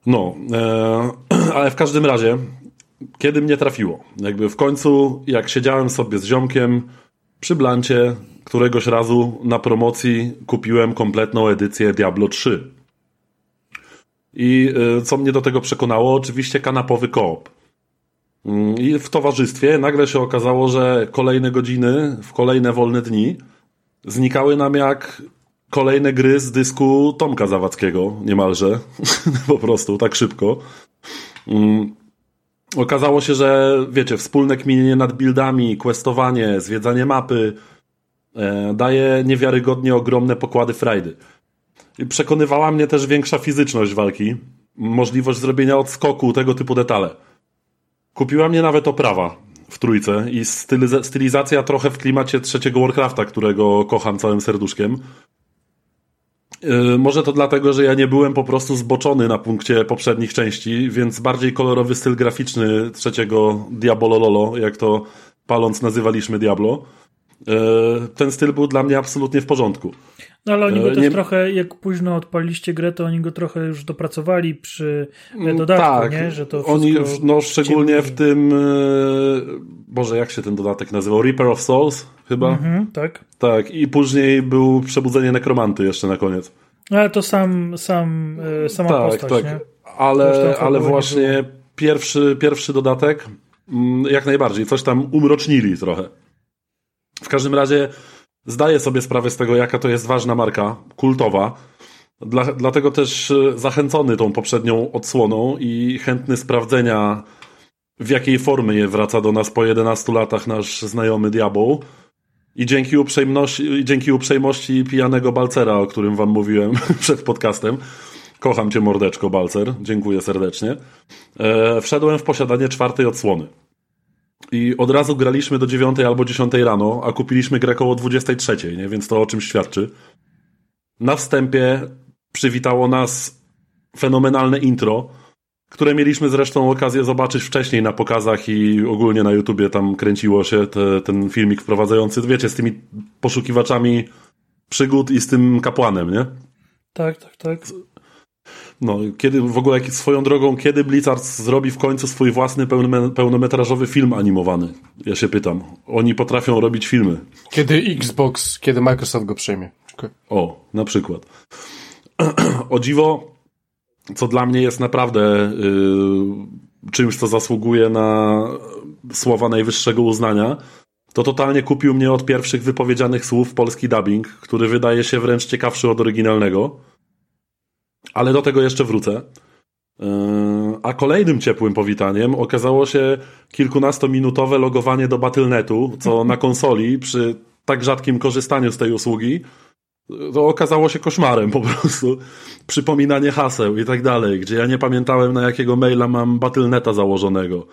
No, e, ale w każdym razie, kiedy mnie trafiło, jakby w końcu, jak siedziałem sobie z ziomkiem, przy Blancie któregoś razu na promocji kupiłem kompletną edycję Diablo 3. I y, co mnie do tego przekonało? Oczywiście kanapowy koop. Mm, I w towarzystwie nagle się okazało, że kolejne godziny, w kolejne wolne dni znikały nam jak kolejne gry z dysku Tomka Zawadzkiego, niemalże. po prostu, tak szybko. Okazało się, że wiecie, wspólne kminienie nad buildami, questowanie, zwiedzanie mapy e, daje niewiarygodnie ogromne pokłady frajdy. I przekonywała mnie też większa fizyczność walki, możliwość zrobienia odskoku, tego typu detale. Kupiła mnie nawet oprawa w trójce i stylizacja trochę w klimacie trzeciego Warcrafta, którego kocham całym serduszkiem. Y, może to dlatego, że ja nie byłem po prostu zboczony na punkcie poprzednich części, więc bardziej kolorowy styl graficzny trzeciego Diablo Lolo, jak to paląc nazywaliśmy Diablo, y, ten styl był dla mnie absolutnie w porządku. No ale oni go y, też nie... trochę, jak późno odpaliście grę, to oni go trochę już dopracowali przy mm, dodatku, tak, nie? Że to oni, no szczególnie w tym Boże, jak się ten dodatek nazywał? Reaper of Souls chyba? Mhm, tak. Tak, i później był Przebudzenie Nekromanty jeszcze na koniec. Ale to sam, sam e, sama tak, postać, tak. nie? Ale, ale właśnie pierwszy, pierwszy dodatek mm, jak najbardziej, coś tam umrocznili trochę. W każdym razie zdaję sobie sprawę z tego, jaka to jest ważna marka, kultowa. Dla, dlatego też e, zachęcony tą poprzednią odsłoną i chętny sprawdzenia, w jakiej formie wraca do nas po 11 latach nasz znajomy diabeł. I dzięki uprzejmości, dzięki uprzejmości pijanego Balcera, o którym wam mówiłem przed podcastem, kocham cię mordeczko Balcer, dziękuję serdecznie, e, wszedłem w posiadanie czwartej odsłony. I od razu graliśmy do 9 albo 10 rano, a kupiliśmy grę około 23, nie? więc to o czym świadczy. Na wstępie przywitało nas fenomenalne intro, które mieliśmy zresztą okazję zobaczyć wcześniej na pokazach i ogólnie na YouTubie tam kręciło się te, ten filmik wprowadzający, wiecie, z tymi poszukiwaczami przygód i z tym kapłanem, nie? Tak, tak, tak. No, kiedy w ogóle swoją drogą, kiedy Blizzard zrobi w końcu swój własny pełnometrażowy film animowany? Ja się pytam. Oni potrafią robić filmy. Kiedy Xbox, kiedy Microsoft go przejmie. Okay. O, na przykład. o dziwo, co dla mnie jest naprawdę yy, czymś, co zasługuje na słowa najwyższego uznania, to totalnie kupił mnie od pierwszych wypowiedzianych słów polski dubbing, który wydaje się wręcz ciekawszy od oryginalnego. Ale do tego jeszcze wrócę. Yy, a kolejnym ciepłym powitaniem okazało się kilkunastominutowe logowanie do Battle.netu, co na konsoli przy tak rzadkim korzystaniu z tej usługi to okazało się koszmarem po prostu. Przypominanie haseł i tak dalej, gdzie ja nie pamiętałem na jakiego maila mam Battle.neta założonego.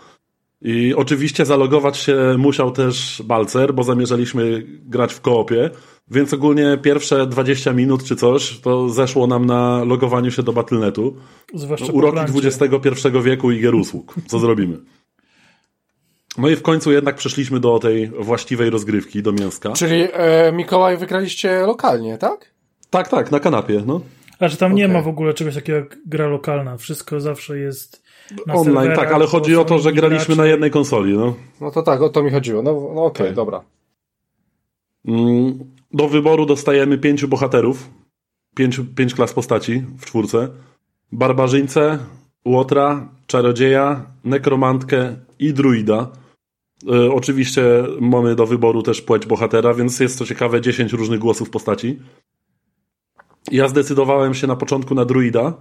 I oczywiście zalogować się musiał też Balcer, bo zamierzaliśmy grać w koopie, więc ogólnie pierwsze 20 minut czy coś to zeszło nam na logowaniu się do Battle.netu. Zwłaszcza no, uroki XXI wieku i gier usług. Co zrobimy? No i w końcu jednak przeszliśmy do tej właściwej rozgrywki, do mięska. Czyli e, Mikołaj wygraliście lokalnie, tak? Tak, tak, na kanapie, no. A że tam okay. nie ma w ogóle czegoś takiego jak gra lokalna. Wszystko zawsze jest Online, tak, ale chodzi o to, że graliśmy na jednej konsoli, no. No to tak, o to mi chodziło. No, no okej, okay, okay. dobra. Mm, do wyboru dostajemy pięciu bohaterów. Pięć, pięć klas postaci w czwórce. Barbarzyńcę, Łotra, Czarodzieja, Nekromantkę i Druida. E, oczywiście mamy do wyboru też płeć bohatera, więc jest to ciekawe 10 różnych głosów postaci. Ja zdecydowałem się na początku na druida.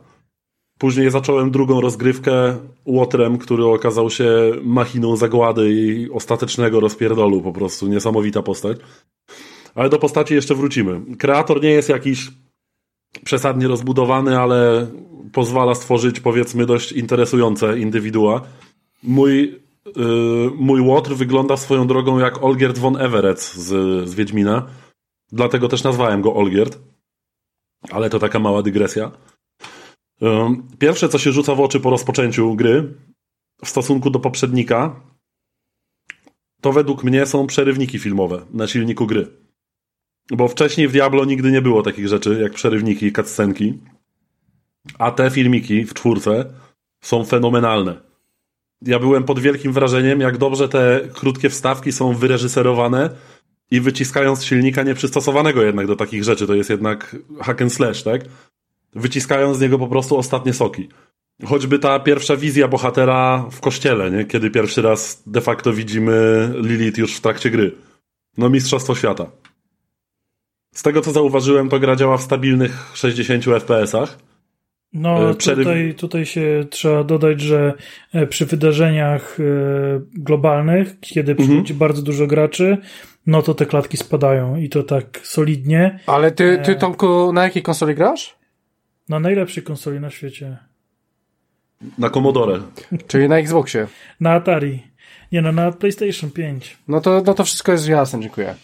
Później zacząłem drugą rozgrywkę Łotrem, który okazał się machiną zagłady i ostatecznego rozpierdolu, po prostu niesamowita postać. Ale do postaci jeszcze wrócimy. Kreator nie jest jakiś przesadnie rozbudowany, ale pozwala stworzyć powiedzmy dość interesujące indywidua. Mój Y, mój Łotr wygląda swoją drogą jak Olgierd von Everett z, z Wiedźmina. Dlatego też nazwałem go Olgierd. Ale to taka mała dygresja. Pierwsze, co się rzuca w oczy po rozpoczęciu gry w stosunku do poprzednika, to według mnie są przerywniki filmowe na silniku gry. Bo wcześniej w Diablo nigdy nie było takich rzeczy jak przerywniki i cutscenki. A te filmiki w czwórce są fenomenalne ja byłem pod wielkim wrażeniem, jak dobrze te krótkie wstawki są wyreżyserowane i wyciskają z silnika nieprzystosowanego jednak do takich rzeczy. To jest jednak hack and slash, tak? Wyciskają z niego po prostu ostatnie soki. Choćby ta pierwsza wizja bohatera w kościele, nie? kiedy pierwszy raz de facto widzimy Lilith już w trakcie gry. No mistrzostwo świata. Z tego co zauważyłem, to gra działa w stabilnych 60 FPS-ach no, e, tutaj, tutaj się trzeba dodać, że e, przy wydarzeniach e, globalnych, kiedy mhm. przychodzi mhm. bardzo dużo graczy, no to te klatki spadają i to tak solidnie. Ale ty, ty Tomku, na jakiej konsoli grasz? Na najlepszej konsoli na świecie. Na Commodore. Czyli na Xboxie. Na Atari. Nie no, na PlayStation 5. No to, no to wszystko jest jasne, dziękuję.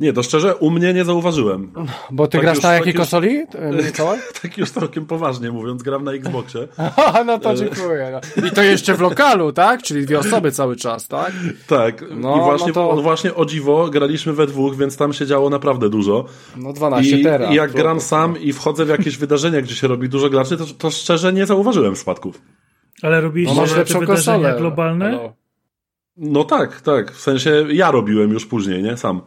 Nie, to szczerze, u mnie nie zauważyłem. Bo ty tak grasz już, na jakiej tak konsoli, e, Mikołaj? tak już całkiem poważnie mówiąc, gram na Xboxie. no to dziękuję. No. I to jeszcze w lokalu, tak? Czyli dwie osoby cały czas, tak? Tak. No, I właśnie, no to... właśnie o dziwo graliśmy we dwóch, więc tam się działo naprawdę dużo. No 12 I, teraz. I jak gram sam i wchodzę w jakieś wydarzenia, gdzie się robi dużo graczy, to, to szczerze nie zauważyłem spadków. Ale robiliście no, te wydarzenia konsolę. globalne? No tak, tak. W sensie ja robiłem już później, nie? Sam.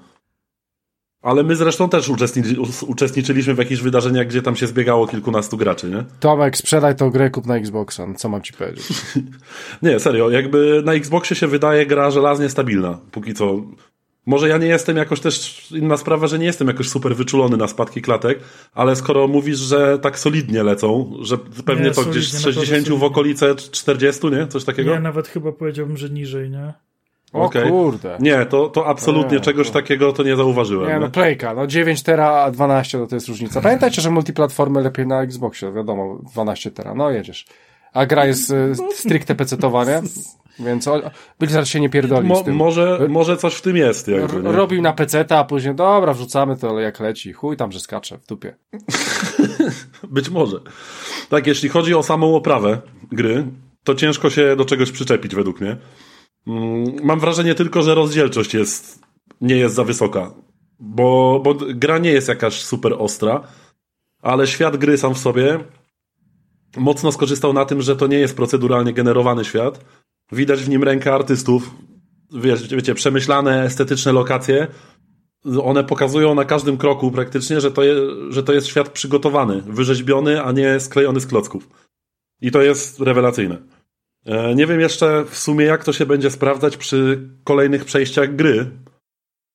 Ale my zresztą też uczestniczy, uczestniczyliśmy w jakichś wydarzeniach, gdzie tam się zbiegało kilkunastu graczy, nie? Tomek, sprzedaj tą grę, kup na Xboxa. No, co mam ci powiedzieć? nie, serio. Jakby na Xboxie się wydaje gra żelaznie stabilna. Póki co Może ja nie jestem jakoś też, inna sprawa, że nie jestem jakoś super wyczulony na spadki klatek, ale skoro mówisz, że tak solidnie lecą, że pewnie nie, to gdzieś z 60 w okolice 40, nie? Coś takiego? Ja nawet chyba powiedziałbym, że niżej, nie? O okay. kurde. Nie, to, to absolutnie nie, czegoś to... takiego to nie zauważyłem. Nie, no playka, no 9 tera, a 12 to, to jest różnica. Pamiętajcie, że multiplatformy lepiej na Xboxie, wiadomo, 12 tera, no jedziesz. A gra jest y, stricte pecetowa, nie? Więc Blizzard się nie pierdoli Mo, z tym. Może, może coś w tym jest. Jakby, nie? Robił na peceta, a później dobra, wrzucamy to jak leci. Chuj tam, że skacze w dupie. Być może. Tak, jeśli chodzi o samą oprawę gry, to ciężko się do czegoś przyczepić według mnie. Mm, mam wrażenie tylko, że rozdzielczość jest, nie jest za wysoka. Bo, bo gra nie jest jakaś super ostra, ale świat gry sam w sobie mocno skorzystał na tym, że to nie jest proceduralnie generowany świat. Widać w nim rękę artystów. Wiecie, wiecie przemyślane, estetyczne lokacje. One pokazują na każdym kroku praktycznie, że to, je, że to jest świat przygotowany, wyrzeźbiony, a nie sklejony z klocków. I to jest rewelacyjne. E, nie wiem jeszcze w sumie, jak to się będzie sprawdzać przy kolejnych przejściach gry.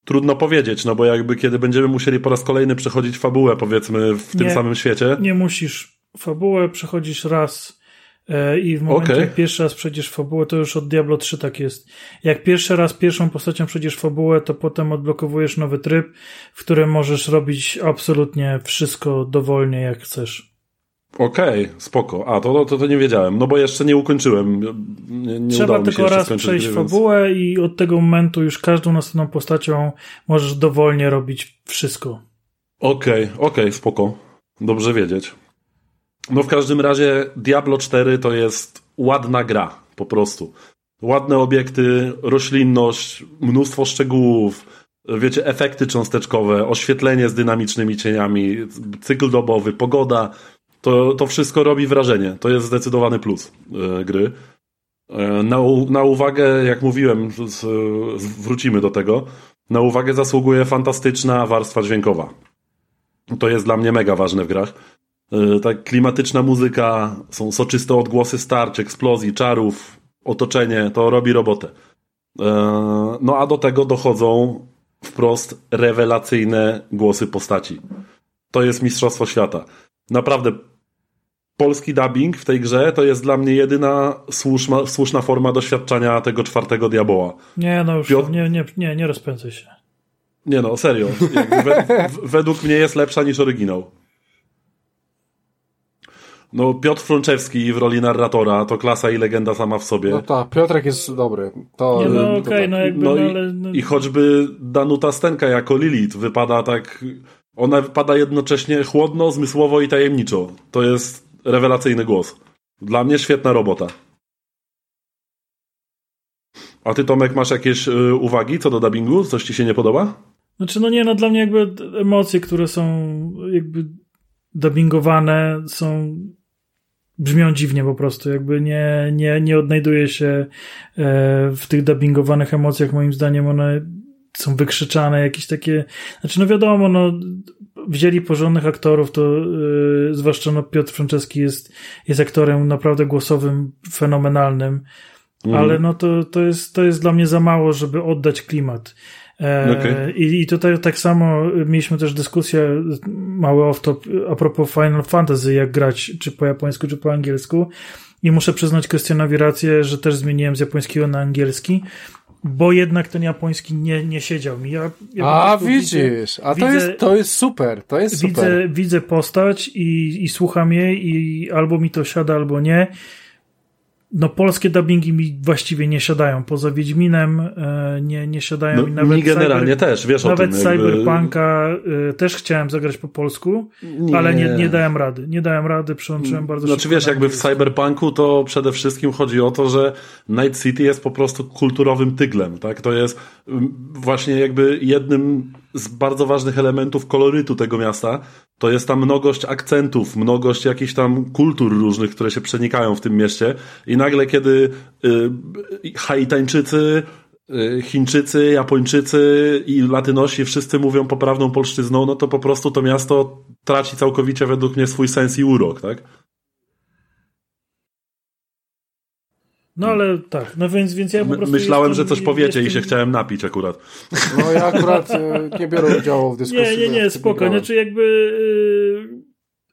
Trudno powiedzieć, no bo jakby kiedy będziemy musieli po raz kolejny przechodzić fabułę, powiedzmy, w tym nie, samym świecie. Nie musisz. Fabułę przechodzisz raz e, i w momencie, okay. jak pierwszy raz przejdziesz fabułę, to już od Diablo 3 tak jest. Jak pierwszy raz pierwszą postacią przejdziesz fabułę, to potem odblokowujesz nowy tryb, w którym możesz robić absolutnie wszystko dowolnie, jak chcesz. Okej, okay, spoko. A, to, to, to nie wiedziałem, no bo jeszcze nie ukończyłem. Nie, nie Trzeba tylko raz przejść gry, fabułę więc... i od tego momentu już każdą następną postacią możesz dowolnie robić wszystko. Okej, okay, okej, okay, spoko. Dobrze wiedzieć. No w każdym razie Diablo 4 to jest ładna gra, po prostu. Ładne obiekty, roślinność, mnóstwo szczegółów, wiecie, efekty cząsteczkowe, oświetlenie z dynamicznymi cieniami, cykl dobowy, pogoda, to, to wszystko robi wrażenie. To jest zdecydowany plus e, gry. E, na, na uwagę, jak mówiłem, z, wrócimy do tego, na uwagę zasługuje fantastyczna warstwa dźwiękowa. To jest dla mnie mega ważne w grach. E, tak klimatyczna muzyka, są soczyste odgłosy starć, eksplozji, czarów, otoczenie, to robi robotę. No a do tego dochodzą wprost rewelacyjne głosy postaci. To jest Mistrzostwo Świata naprawdę polski dubbing w tej grze to jest dla mnie jedyna słuszna, słuszna forma doświadczenia tego czwartego diaboła. Nie, no już Piotr... nie, nie, nie, nie rozpędzaj się. Nie no, serio. We, według mnie jest lepsza niż oryginał. No, Piotr Frączewski w roli narratora to klasa i legenda sama w sobie. No tak, Piotrek jest dobry. To, nie, no okej, okay, tak. no jakby... No, no, i, ale, no... i choćby Danuta Stenka jako Lilith wypada tak ona wypada jednocześnie chłodno, zmysłowo i tajemniczo. To jest rewelacyjny głos. Dla mnie świetna robota. A ty, Tomek, masz jakieś y, uwagi co do dubbingu? Coś ci się nie podoba? Znaczy, no nie, no dla mnie jakby emocje, które są jakby dubbingowane są brzmią dziwnie po prostu, jakby nie, nie, nie odnajduje się e, w tych dubbingowanych emocjach, moim zdaniem one są wykrzyczane, jakieś takie, znaczy no wiadomo, no wzięli porządnych aktorów, to yy, zwłaszcza no Piotr Franceski jest, jest aktorem naprawdę głosowym, fenomenalnym, mm. ale no to, to, jest, to jest dla mnie za mało, żeby oddać klimat. E, okay. I, I tutaj tak samo mieliśmy też dyskusję, mały off-top, a propos Final Fantasy, jak grać, czy po japońsku, czy po angielsku. I muszę przyznać Krystianowi rację, że też zmieniłem z japońskiego na angielski bo jednak ten japoński nie, nie siedział mi. Ja, ja a widzisz, widzę, a to, widzę, jest, to jest super, to jest widzę, super. Widzę postać i, i słucham jej i albo mi to siada, albo nie no polskie dubbingi mi właściwie nie siadają. Poza Wiedźminem e, nie, nie siadają no, i nawet mi generalnie cyber, też, wiesz Nawet o tym, Cyberpunka jakby... też chciałem zagrać po polsku, nie. ale nie, nie dałem rady. Nie dałem rady, przyłączyłem bardzo znaczy, szybko. Znaczy wiesz, jakby w Cyberpunku to przede wszystkim chodzi o to, że Night City jest po prostu kulturowym tyglem, tak? To jest właśnie jakby jednym z bardzo ważnych elementów kolorytu tego miasta, to jest ta mnogość akcentów, mnogość jakichś tam kultur różnych, które się przenikają w tym mieście i nagle kiedy y, Haitańczycy, y, Chińczycy, Japończycy i Latynosi wszyscy mówią poprawną polszczyzną, no to po prostu to miasto traci całkowicie według mnie swój sens i urok, tak? No ale tak, no więc, więc ja po prostu. Myślałem, jestem, że coś powiecie jestem... i się chciałem napić akurat. No ja akurat e, nie biorę udziału w dyskusji. Nie, nie, nie, spoko. Znaczy jakby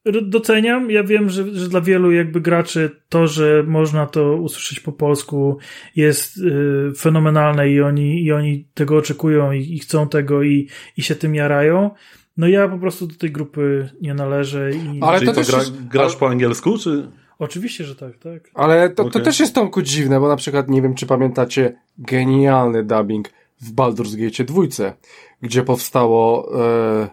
yy, doceniam. Ja wiem, że, że dla wielu jakby graczy to, że można to usłyszeć po polsku jest yy, fenomenalne i oni, i oni tego oczekują i, i chcą tego i, i się tym jarają. No ja po prostu do tej grupy nie należę. I... Ale Czyli to, to gra, grasz ale... po angielsku, czy... Oczywiście, że tak, tak. Ale to, okay. to też jest Tomku dziwne, bo na przykład nie wiem, czy pamiętacie genialny dubbing w Baldur's Gate 2, gdzie powstało e,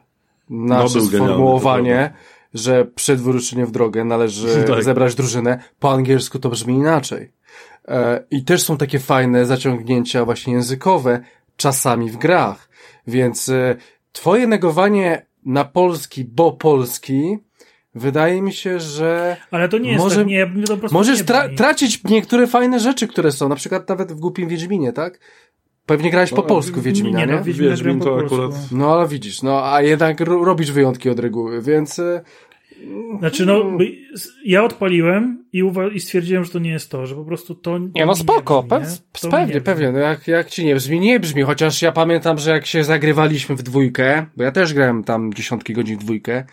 nasze no, sformułowanie, że przed wyruszeniem w drogę należy tak. zebrać drużynę. Po angielsku to brzmi inaczej. E, I też są takie fajne zaciągnięcia właśnie językowe, czasami w grach. Więc e, twoje negowanie na polski, bo polski, Wydaje mi się, że. Ale to nie jest może, tak, nie, to po Możesz tra tracić niektóre fajne rzeczy, które są, na przykład nawet w głupim Wiedźminie, tak? Pewnie grałeś no, po polsku Wiedźmina, nie? nie? No, Wiedźmin, Wiedźmin to akurat... No ale widzisz, no a jednak robisz wyjątki od reguły, więc... E, znaczy no, ja odpaliłem i, i stwierdziłem, że to nie jest to, że po prostu to Nie, no spoko, nie brzmi, pe pewnie, pewnie, no jak, jak ci nie brzmi, nie brzmi, chociaż ja pamiętam, że jak się zagrywaliśmy w dwójkę, bo ja też grałem tam dziesiątki godzin w dwójkę,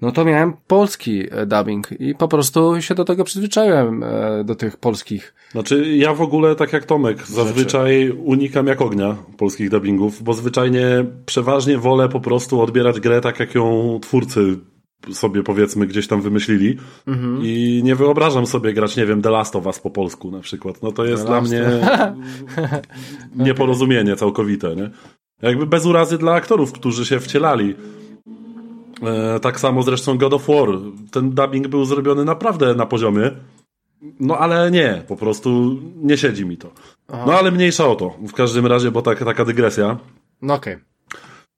no to miałem polski e, dubbing i po prostu się do tego przyzwyczaiłem, e, do tych polskich. Znaczy, ja w ogóle, tak jak Tomek, rzeczy. zazwyczaj unikam jak ognia polskich dubbingów, bo zwyczajnie przeważnie wolę po prostu odbierać grę tak, jak ją twórcy sobie powiedzmy gdzieś tam wymyślili mhm. i nie wyobrażam sobie grać, nie wiem, The Last of Us po polsku na przykład. No to jest The dla mnie nieporozumienie całkowite, nie? Jakby bez urazy dla aktorów, którzy się wcielali tak samo zresztą God of War. Ten dubbing był zrobiony naprawdę na poziomie. No ale nie, po prostu nie siedzi mi to. Aha. No ale mniejsza o to. W każdym razie, bo tak, taka dygresja. No okej. Okay.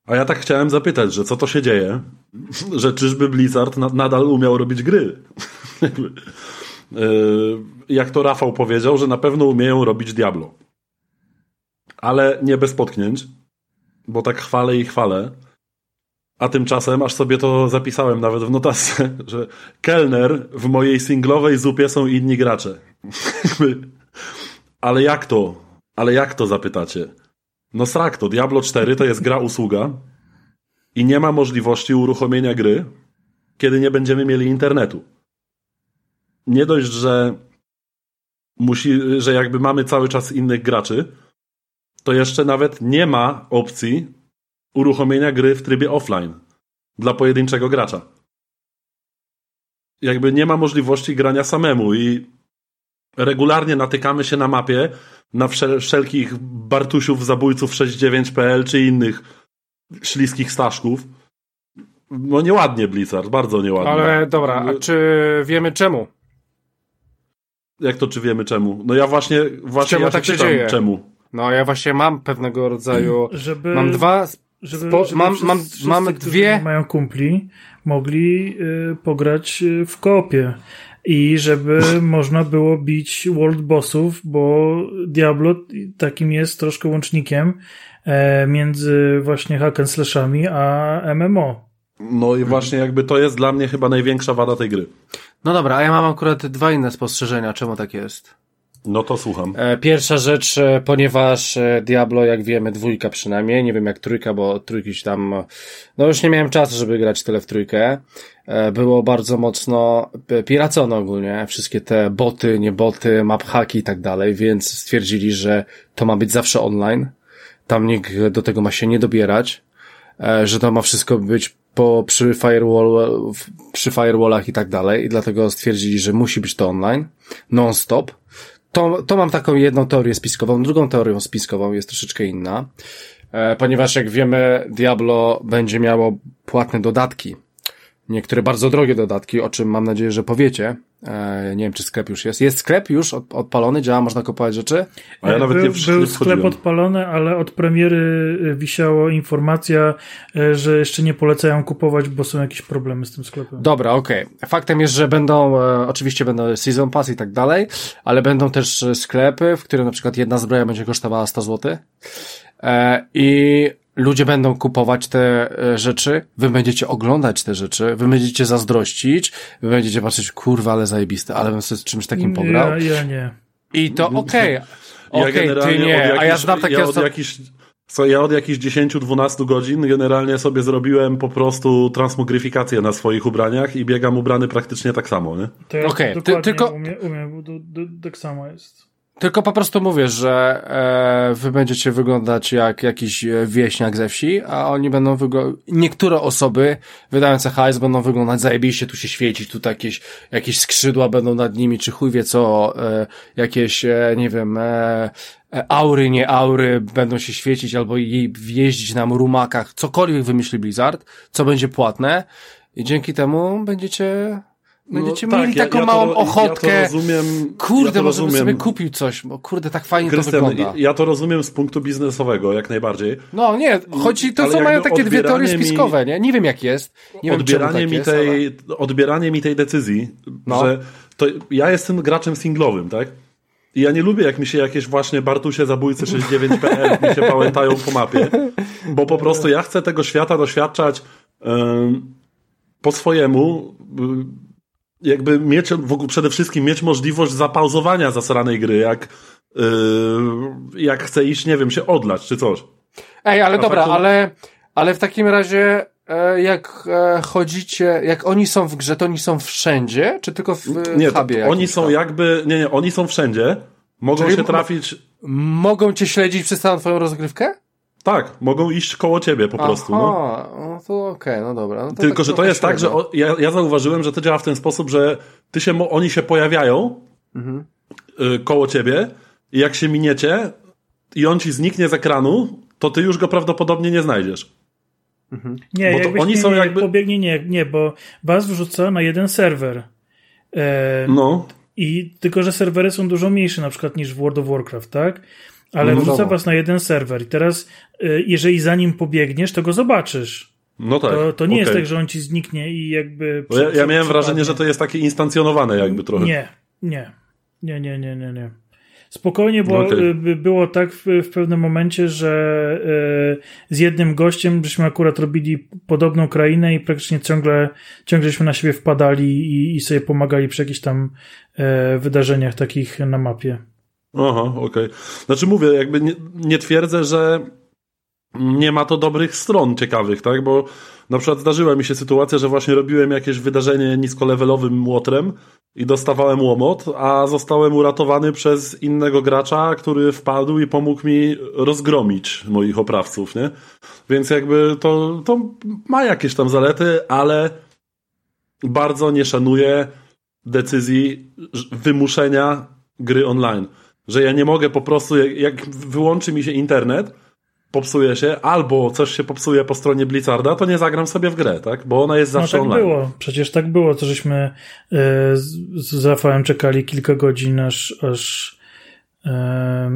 A ja tak chciałem zapytać, że co to się dzieje, że czyżby Blizzard na, nadal umiał robić gry? E, jak to Rafał powiedział, że na pewno umieją robić Diablo. Ale nie bez potknięć, bo tak chwalę i chwalę. A tymczasem, aż sobie to zapisałem nawet w notatce, że kelner w mojej singlowej zupie są inni gracze. Ale jak to? Ale jak to zapytacie? No srak to, Diablo 4 to jest gra usługa i nie ma możliwości uruchomienia gry, kiedy nie będziemy mieli internetu. Nie dość, że musi, że jakby mamy cały czas innych graczy, to jeszcze nawet nie ma opcji uruchomienia gry w trybie offline dla pojedynczego gracza. Jakby nie ma możliwości grania samemu i regularnie natykamy się na mapie na wszelkich Bartusiów, zabójców 69.pl czy innych śliskich staszków. No nieładnie Blizzard, bardzo nieładnie. Ale dobra, a czy wiemy czemu? Jak to czy wiemy czemu? No ja właśnie, właśnie czemu ja tak się dzieje? czemu. No ja właśnie mam pewnego rodzaju, Żeby... mam dwa żeby, Spo, żeby mam, wszyscy, mam, wszyscy, mamy dwie. mają kumpli, mogli y, pograć y, w kopie i żeby można było bić world bossów, bo Diablo takim jest troszkę łącznikiem e, między właśnie hack and slashami a MMO. No i właśnie jakby to jest dla mnie chyba największa wada tej gry. No dobra, a ja mam akurat dwa inne spostrzeżenia, czemu tak jest. No to słucham. E, pierwsza rzecz, e, ponieważ e, Diablo, jak wiemy, dwójka przynajmniej, nie wiem jak trójka, bo trójki się tam, no już nie miałem czasu, żeby grać tyle w trójkę. Było bardzo mocno piracone ogólnie, wszystkie te boty, nie boty, map haki i tak dalej, więc stwierdzili, że to ma być zawsze online. Tam nikt do tego ma się nie dobierać, że to ma wszystko być po, przy firewall, przy firewallach i tak dalej i dlatego stwierdzili, że musi być to online, non-stop to, to mam taką jedną teorię spiskową. Drugą teorią spiskową jest troszeczkę inna, e, ponieważ jak wiemy, Diablo będzie miało płatne dodatki. Niektóre bardzo drogie dodatki, o czym mam nadzieję, że powiecie. E, nie wiem, czy sklep już jest. Jest sklep już od, odpalony, działa, można kupować rzeczy? A ja nawet był, nie Był sklep odpalony, ale od premiery e, wisiała informacja, e, że jeszcze nie polecają kupować, bo są jakieś problemy z tym sklepem. Dobra, okej. Okay. Faktem jest, że będą, oczywiście będą season pass i tak dalej, ale będą też sklepy, w których na przykład jedna zbroja będzie kosztowała 100 zł. I ludzie będą kupować te e, rzeczy, wy będziecie oglądać te rzeczy, wy będziecie zazdrościć, wy będziecie patrzeć, kurwa, ale zajebiste, ale bym sobie z czymś takim pograł. Ja, ja nie. I to okej. Okay. Okej, okay, ty nie, a ja znam takie ja osoby... Jakiś, co ja od jakichś 10-12 godzin generalnie sobie zrobiłem po prostu transmogryfikację na swoich ubraniach i biegam ubrany praktycznie tak samo, nie? To ja okay, ty, tylko... umiem, umiem bo tak samo jest. Tylko po prostu mówię, że e, wy będziecie wyglądać jak jakiś e, wieśniak ze wsi, a oni będą wyglądać, niektóre osoby wydające hajs będą wyglądać zajebiście, tu się świecić, tu jakieś, jakieś skrzydła będą nad nimi, czy chuj wie co, e, jakieś, e, nie wiem, e, e aury, nie aury będą się świecić albo jeździć na rumakach, cokolwiek wymyśli Blizzard, co będzie płatne. I dzięki temu będziecie Będziecie no, mieli tak, taką ja, ja małą to, ochotkę. Ja rozumiem. Kurde, ja może rozumiem. sobie kupił coś, bo kurde, tak fajnie Krystian, to wygląda. Ja to rozumiem z punktu biznesowego, jak najbardziej. No nie, chodzi, to co mają takie dwie teorie spiskowe, mi, nie? Nie wiem jak jest. Nie odbieranie, wiem, mi tak tej, jest, ale... odbieranie mi tej decyzji, no. że to ja jestem graczem singlowym, tak? I ja nie lubię, jak mi się jakieś właśnie Bartusie zabójcy 69.pl mi się pałętają po mapie, bo po prostu ja chcę tego świata doświadczać um, po swojemu, jakby mieć, w ogóle przede wszystkim mieć możliwość zapauzowania zasranej gry, jak, yy, jak chce iść, nie wiem, się odlać czy coś. Ej, ale A dobra, faktu... ale, ale w takim razie e, jak e, chodzicie, jak oni są w grze, to oni są wszędzie, czy tylko w nie, hubie? Oni są tam? jakby, nie, nie, oni są wszędzie, mogą Czyli się trafić... Mogą cię śledzić przez całą twoją rozgrywkę? Tak, mogą iść koło ciebie po prostu. No. no to okej, okay, no dobra. No to Tylko, tak że to jest tak, że o, ja, ja zauważyłem, że to działa w ten sposób, że ty się, oni się pojawiają mhm. y, koło ciebie i jak się miniecie i on ci zniknie z ekranu, to ty już go prawdopodobnie nie znajdziesz. Mhm. Nie, bo to oni nie, są jakby... pobiegnie, nie, nie, bo was wrzuca na jeden serwer. E, no. I tylko, że serwery są dużo mniejsze na przykład niż w World of Warcraft, tak? Ale no wrzuca was na jeden serwer i teraz, y, jeżeli za nim pobiegniesz, to go zobaczysz. No tak. To, to nie okay. jest tak, że on ci zniknie i jakby. Przed, ja, ja miałem wrażenie, że to jest takie instancjonowane, jakby trochę. Nie, nie. Nie, nie, nie, nie, nie. Spokojnie, bo okay. było tak w, w, pewnym momencie, że y, z jednym gościem żeśmy akurat robili podobną krainę i praktycznie ciągle, ciągleśmy na siebie wpadali i, i sobie pomagali przy jakichś tam y, wydarzeniach takich na mapie. Aha, okej. Okay. Znaczy mówię, jakby nie, nie twierdzę, że nie ma to dobrych stron ciekawych, tak? Bo na przykład zdarzyła mi się sytuacja, że właśnie robiłem jakieś wydarzenie niskolevelowym młotrem i dostawałem łomot, a zostałem uratowany przez innego gracza, który wpadł i pomógł mi rozgromić moich oprawców, nie? Więc jakby to, to ma jakieś tam zalety, ale bardzo nie szanuję decyzji wymuszenia gry online że ja nie mogę po prostu, jak, wyłączy mi się internet, popsuje się, albo coś się popsuje po stronie Blizzarda, to nie zagram sobie w grę, tak? Bo ona jest zawsze no, tak online. było. Przecież tak było, to żeśmy e, z, Rafałem czekali kilka godzin, aż, aż,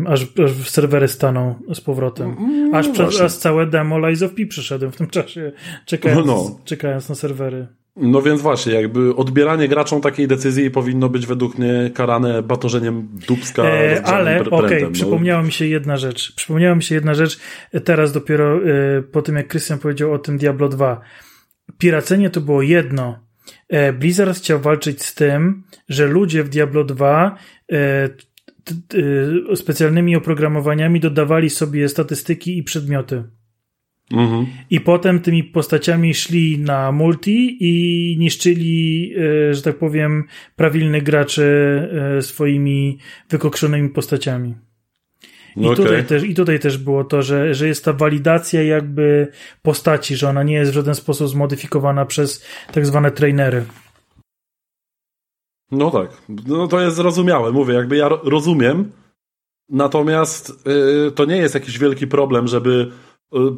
aż, aż serwery staną z powrotem. Mm, aż, no aż całe demo Lies of P przeszedłem w tym czasie, czekając, no, no. czekając na serwery. No więc właśnie, jakby odbieranie graczom takiej decyzji powinno być według mnie karane batorzeniem dubska. E, ale okej, okay, no. przypomniała mi się jedna rzecz. Przypomniała mi się jedna rzecz teraz dopiero e, po tym, jak Krystian powiedział o tym Diablo 2. Piracenie to było jedno. E, Blizzard chciał walczyć z tym, że ludzie w Diablo 2 e, t, t, specjalnymi oprogramowaniami dodawali sobie statystyki i przedmioty. Mhm. I potem tymi postaciami szli na multi i niszczyli, e, że tak powiem, prawilnych graczy e, swoimi wykokszonymi postaciami. I, okay. tutaj też, I tutaj też było to, że, że jest ta walidacja jakby postaci, że ona nie jest w żaden sposób zmodyfikowana przez tak zwane trainery. No tak, no to jest zrozumiałe. Mówię, jakby ja rozumiem, natomiast yy, to nie jest jakiś wielki problem, żeby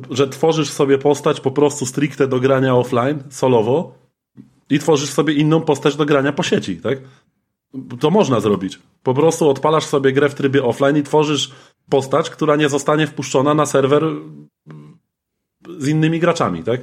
że tworzysz sobie postać po prostu stricte do grania offline, solowo i tworzysz sobie inną postać do grania po sieci, tak? To można zrobić. Po prostu odpalasz sobie grę w trybie offline i tworzysz postać, która nie zostanie wpuszczona na serwer z innymi graczami, tak?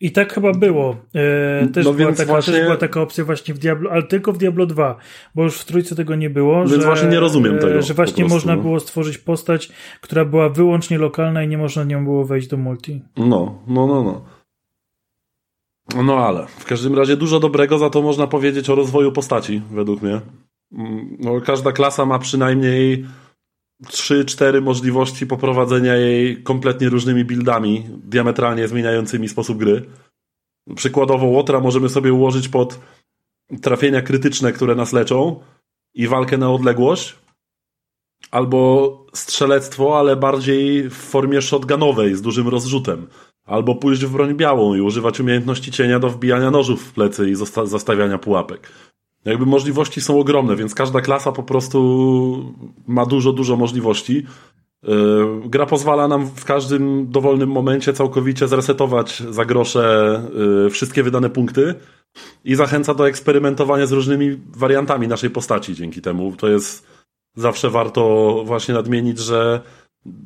I tak chyba było. E, też, no była taka, właśnie... też była taka opcja właśnie w Diablo, ale tylko w Diablo 2, bo już w trójce tego nie było. Więc że, właśnie nie rozumiem tego. Że właśnie można no. było stworzyć postać, która była wyłącznie lokalna i nie można nią było wejść do multi. No, no, no, no. No ale w każdym razie dużo dobrego za to można powiedzieć o rozwoju postaci, według mnie. Mm, no, każda klasa ma przynajmniej 3-4 możliwości poprowadzenia jej kompletnie różnymi buildami, diametralnie zmieniającymi sposób gry. Przykładowo Łotra możemy sobie ułożyć pod trafienia krytyczne, które nas leczą i walkę na odległość, albo strzelectwo, ale bardziej w formie shotgunowej, z dużym rozrzutem. Albo pójść w broń białą i używać umiejętności cienia do wbijania nożów w plecy i zastawiania pułapek. Jakby możliwości są ogromne, więc każda klasa po prostu ma dużo, dużo możliwości. Yy, gra pozwala nam w każdym dowolnym momencie całkowicie zresetować za grosze yy, wszystkie wydane punkty i zachęca do eksperymentowania z różnymi wariantami naszej postaci dzięki temu. To jest zawsze warto właśnie nadmienić, że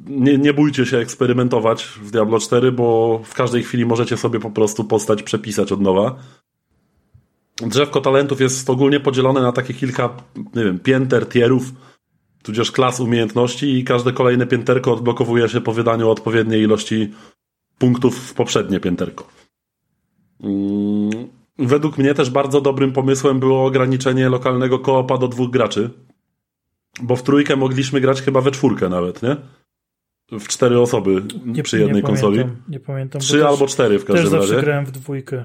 nie, nie bójcie się eksperymentować w Diablo 4, bo w każdej chwili możecie sobie po prostu postać przepisać od nowa. Drzewko talentów jest ogólnie podzielone na takie kilka, nie wiem, pięter, tierów, tudzież klas umiejętności i każde kolejne pięterko odblokowuje się po wydaniu odpowiedniej ilości punktów w poprzednie pięterko. Mm, według mnie też bardzo dobrym pomysłem było ograniczenie lokalnego koopa do dwóch graczy, bo w trójkę mogliśmy grać chyba we czwórkę nawet, nie? W cztery osoby nie, przy jednej nie konsoli. Pamiętam, nie pamiętam. Trzy albo cztery w każdym też razie. Też zawsze grałem w dwójkę.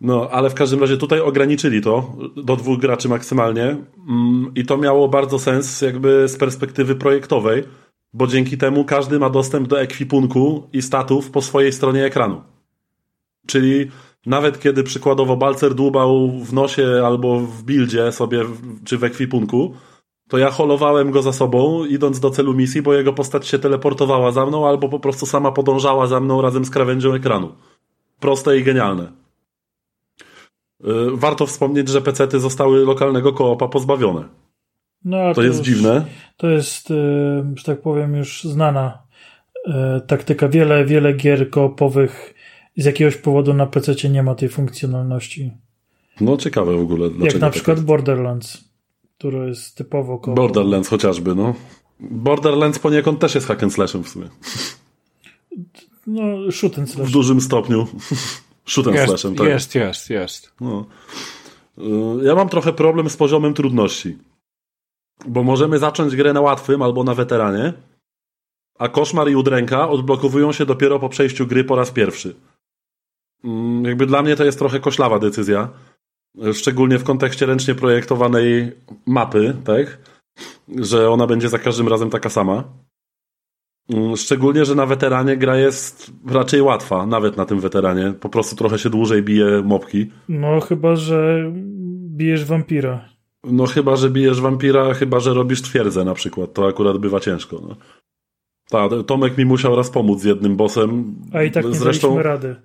No, ale w każdym razie tutaj ograniczyli to do dwóch graczy maksymalnie mm, i to miało bardzo sens jakby z perspektywy projektowej, bo dzięki temu każdy ma dostęp do ekwipunku i statów po swojej stronie ekranu. Czyli nawet kiedy przykładowo Balcer dłubał w nosie albo w buildzie sobie, czy w ekwipunku, to ja holowałem go za sobą, idąc do celu misji, bo jego postać się teleportowała za mną, albo po prostu sama podążała za mną razem z krawędzią ekranu. Proste i genialne. Y, warto wspomnieć, że pecety zostały lokalnego koopa pozbawione. No, to, to jest już, dziwne. To jest, y, że tak powiem, już znana y, taktyka. Wiele, wiele gier koopowych z jakiegoś powodu na PC nie ma tej funkcjonalności. No ciekawe w ogóle. Jak na tak przykład jest. Borderlands, który jest typowo koopowy. Borderlands chociażby, no. Borderlands poniekąd też jest hack and slashem w sumie. No, shoot and slash. W dużym stopniu. Shoot and jest, slashem, tak. Jest, jest, jest. No. Y, ja mam trochę problem z poziomem trudności. Bo możemy zacząć grę na łatwym albo na weteranie, a koszmar i udręka odblokowują się dopiero po przejściu gry po raz pierwszy. Mm, jakby dla mnie to jest trochę koślawa decyzja. Szczególnie w kontekście ręcznie projektowanej mapy, tak? Że ona będzie za każdym razem taka sama. Mm, szczególnie, że na weteranie gra jest raczej łatwa, nawet na tym weteranie. Po prostu trochę się dłużej bije mopki. No, chyba, że bijesz wampira. No, chyba, że bijesz wampira, chyba, że robisz twierdzę na przykład. To akurat bywa ciężko. No. Tak, Tomek mi musiał raz pomóc z jednym bossem. A i tak nie Zresztą, daliśmy rady.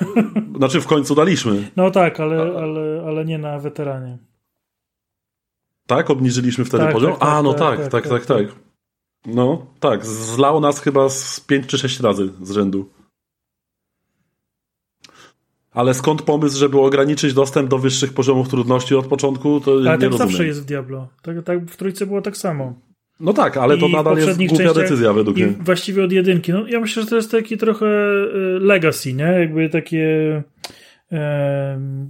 Znaczy w końcu daliśmy. No tak, ale, ale, ale nie na weteranie. Tak? Obniżyliśmy wtedy tak, poziom? Tak, tak, A, no tak, tak, tak, tak. No, tak. Zlał nas chyba z 5 czy 6 razy z rzędu. Ale skąd pomysł, żeby ograniczyć dostęp do wyższych poziomów trudności od początku, to ale nie tak rozumiem. zawsze jest w Diablo. Tak, tak w trójce było tak samo. No tak, ale I to nadal jest głupia decyzja według mnie. Właściwie od jedynki. No, ja myślę, że to jest taki trochę y, legacy, nie? Jakby takie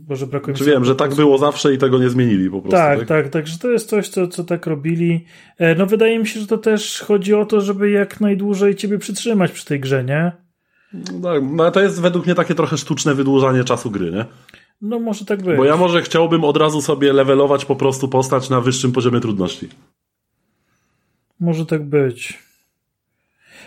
Boże, brakuje mi. Czy wiem, że tak było zawsze i tego nie zmienili po prostu. Tak, tak, tak, także to jest coś, co, co tak robili. E, no wydaje mi się, że to też chodzi o to, żeby jak najdłużej ciebie przytrzymać przy tej grze, nie? No tak, no to jest według mnie takie trochę sztuczne wydłużanie czasu gry, nie? No może tak być. Bo ja może chciałbym od razu sobie levelować po prostu postać na wyższym poziomie trudności. Może tak być.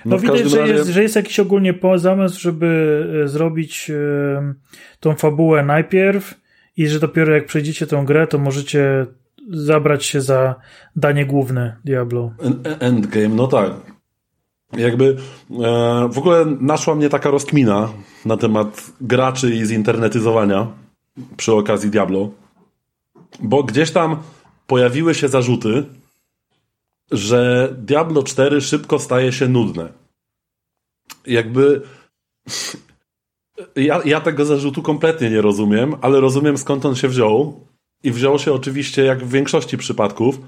No, no widać, że, razie... jest, że jest jakiś ogólnie zamysł, żeby e, zrobić e, tą fabułę najpierw i że dopiero jak przejdziecie tą grę, to możecie zabrać się za danie główne Diablo. Endgame, no tak. Jakby e, w ogóle naszła mnie taka rozkmina na temat graczy i zinternetyzowania przy okazji Diablo, bo gdzieś tam pojawiły się zarzuty, że Diablo 4 szybko staje się nudne. Jakby. Ja, ja tego zarzutu kompletnie nie rozumiem, ale rozumiem skąd on się wziął. I wziął się oczywiście, jak w większości przypadków,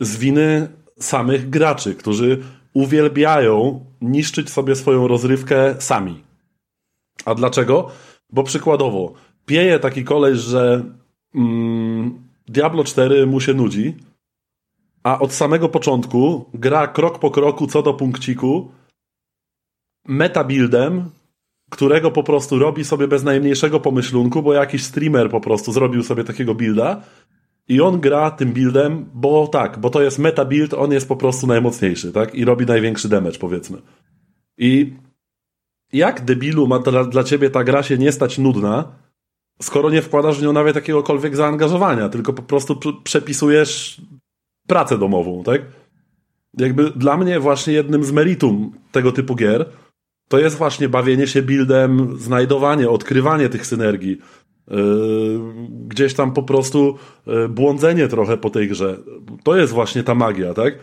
z winy samych graczy, którzy uwielbiają niszczyć sobie swoją rozrywkę sami. A dlaczego? Bo przykładowo, pieje taki koleś, że mm, Diablo 4 mu się nudzi, a od samego początku gra krok po kroku, co do punkciku, metabuildem, którego po prostu robi sobie bez najmniejszego pomyślunku, bo jakiś streamer po prostu zrobił sobie takiego builda i on gra tym buildem, bo tak, bo to jest meta build, on jest po prostu najmocniejszy, tak? I robi największy damage, powiedzmy. I jak debilu ma dla, dla ciebie ta gra się nie stać nudna, skoro nie wkładasz w nią nawet jakiegokolwiek zaangażowania, tylko po prostu przepisujesz pracę domową, tak? Jakby dla mnie właśnie jednym z meritum tego typu gier to jest właśnie bawienie się buildem, znajdowanie, odkrywanie tych synergii. Yy, gdzieś tam po prostu yy, błądzenie trochę po tej grze. To jest właśnie ta magia, tak?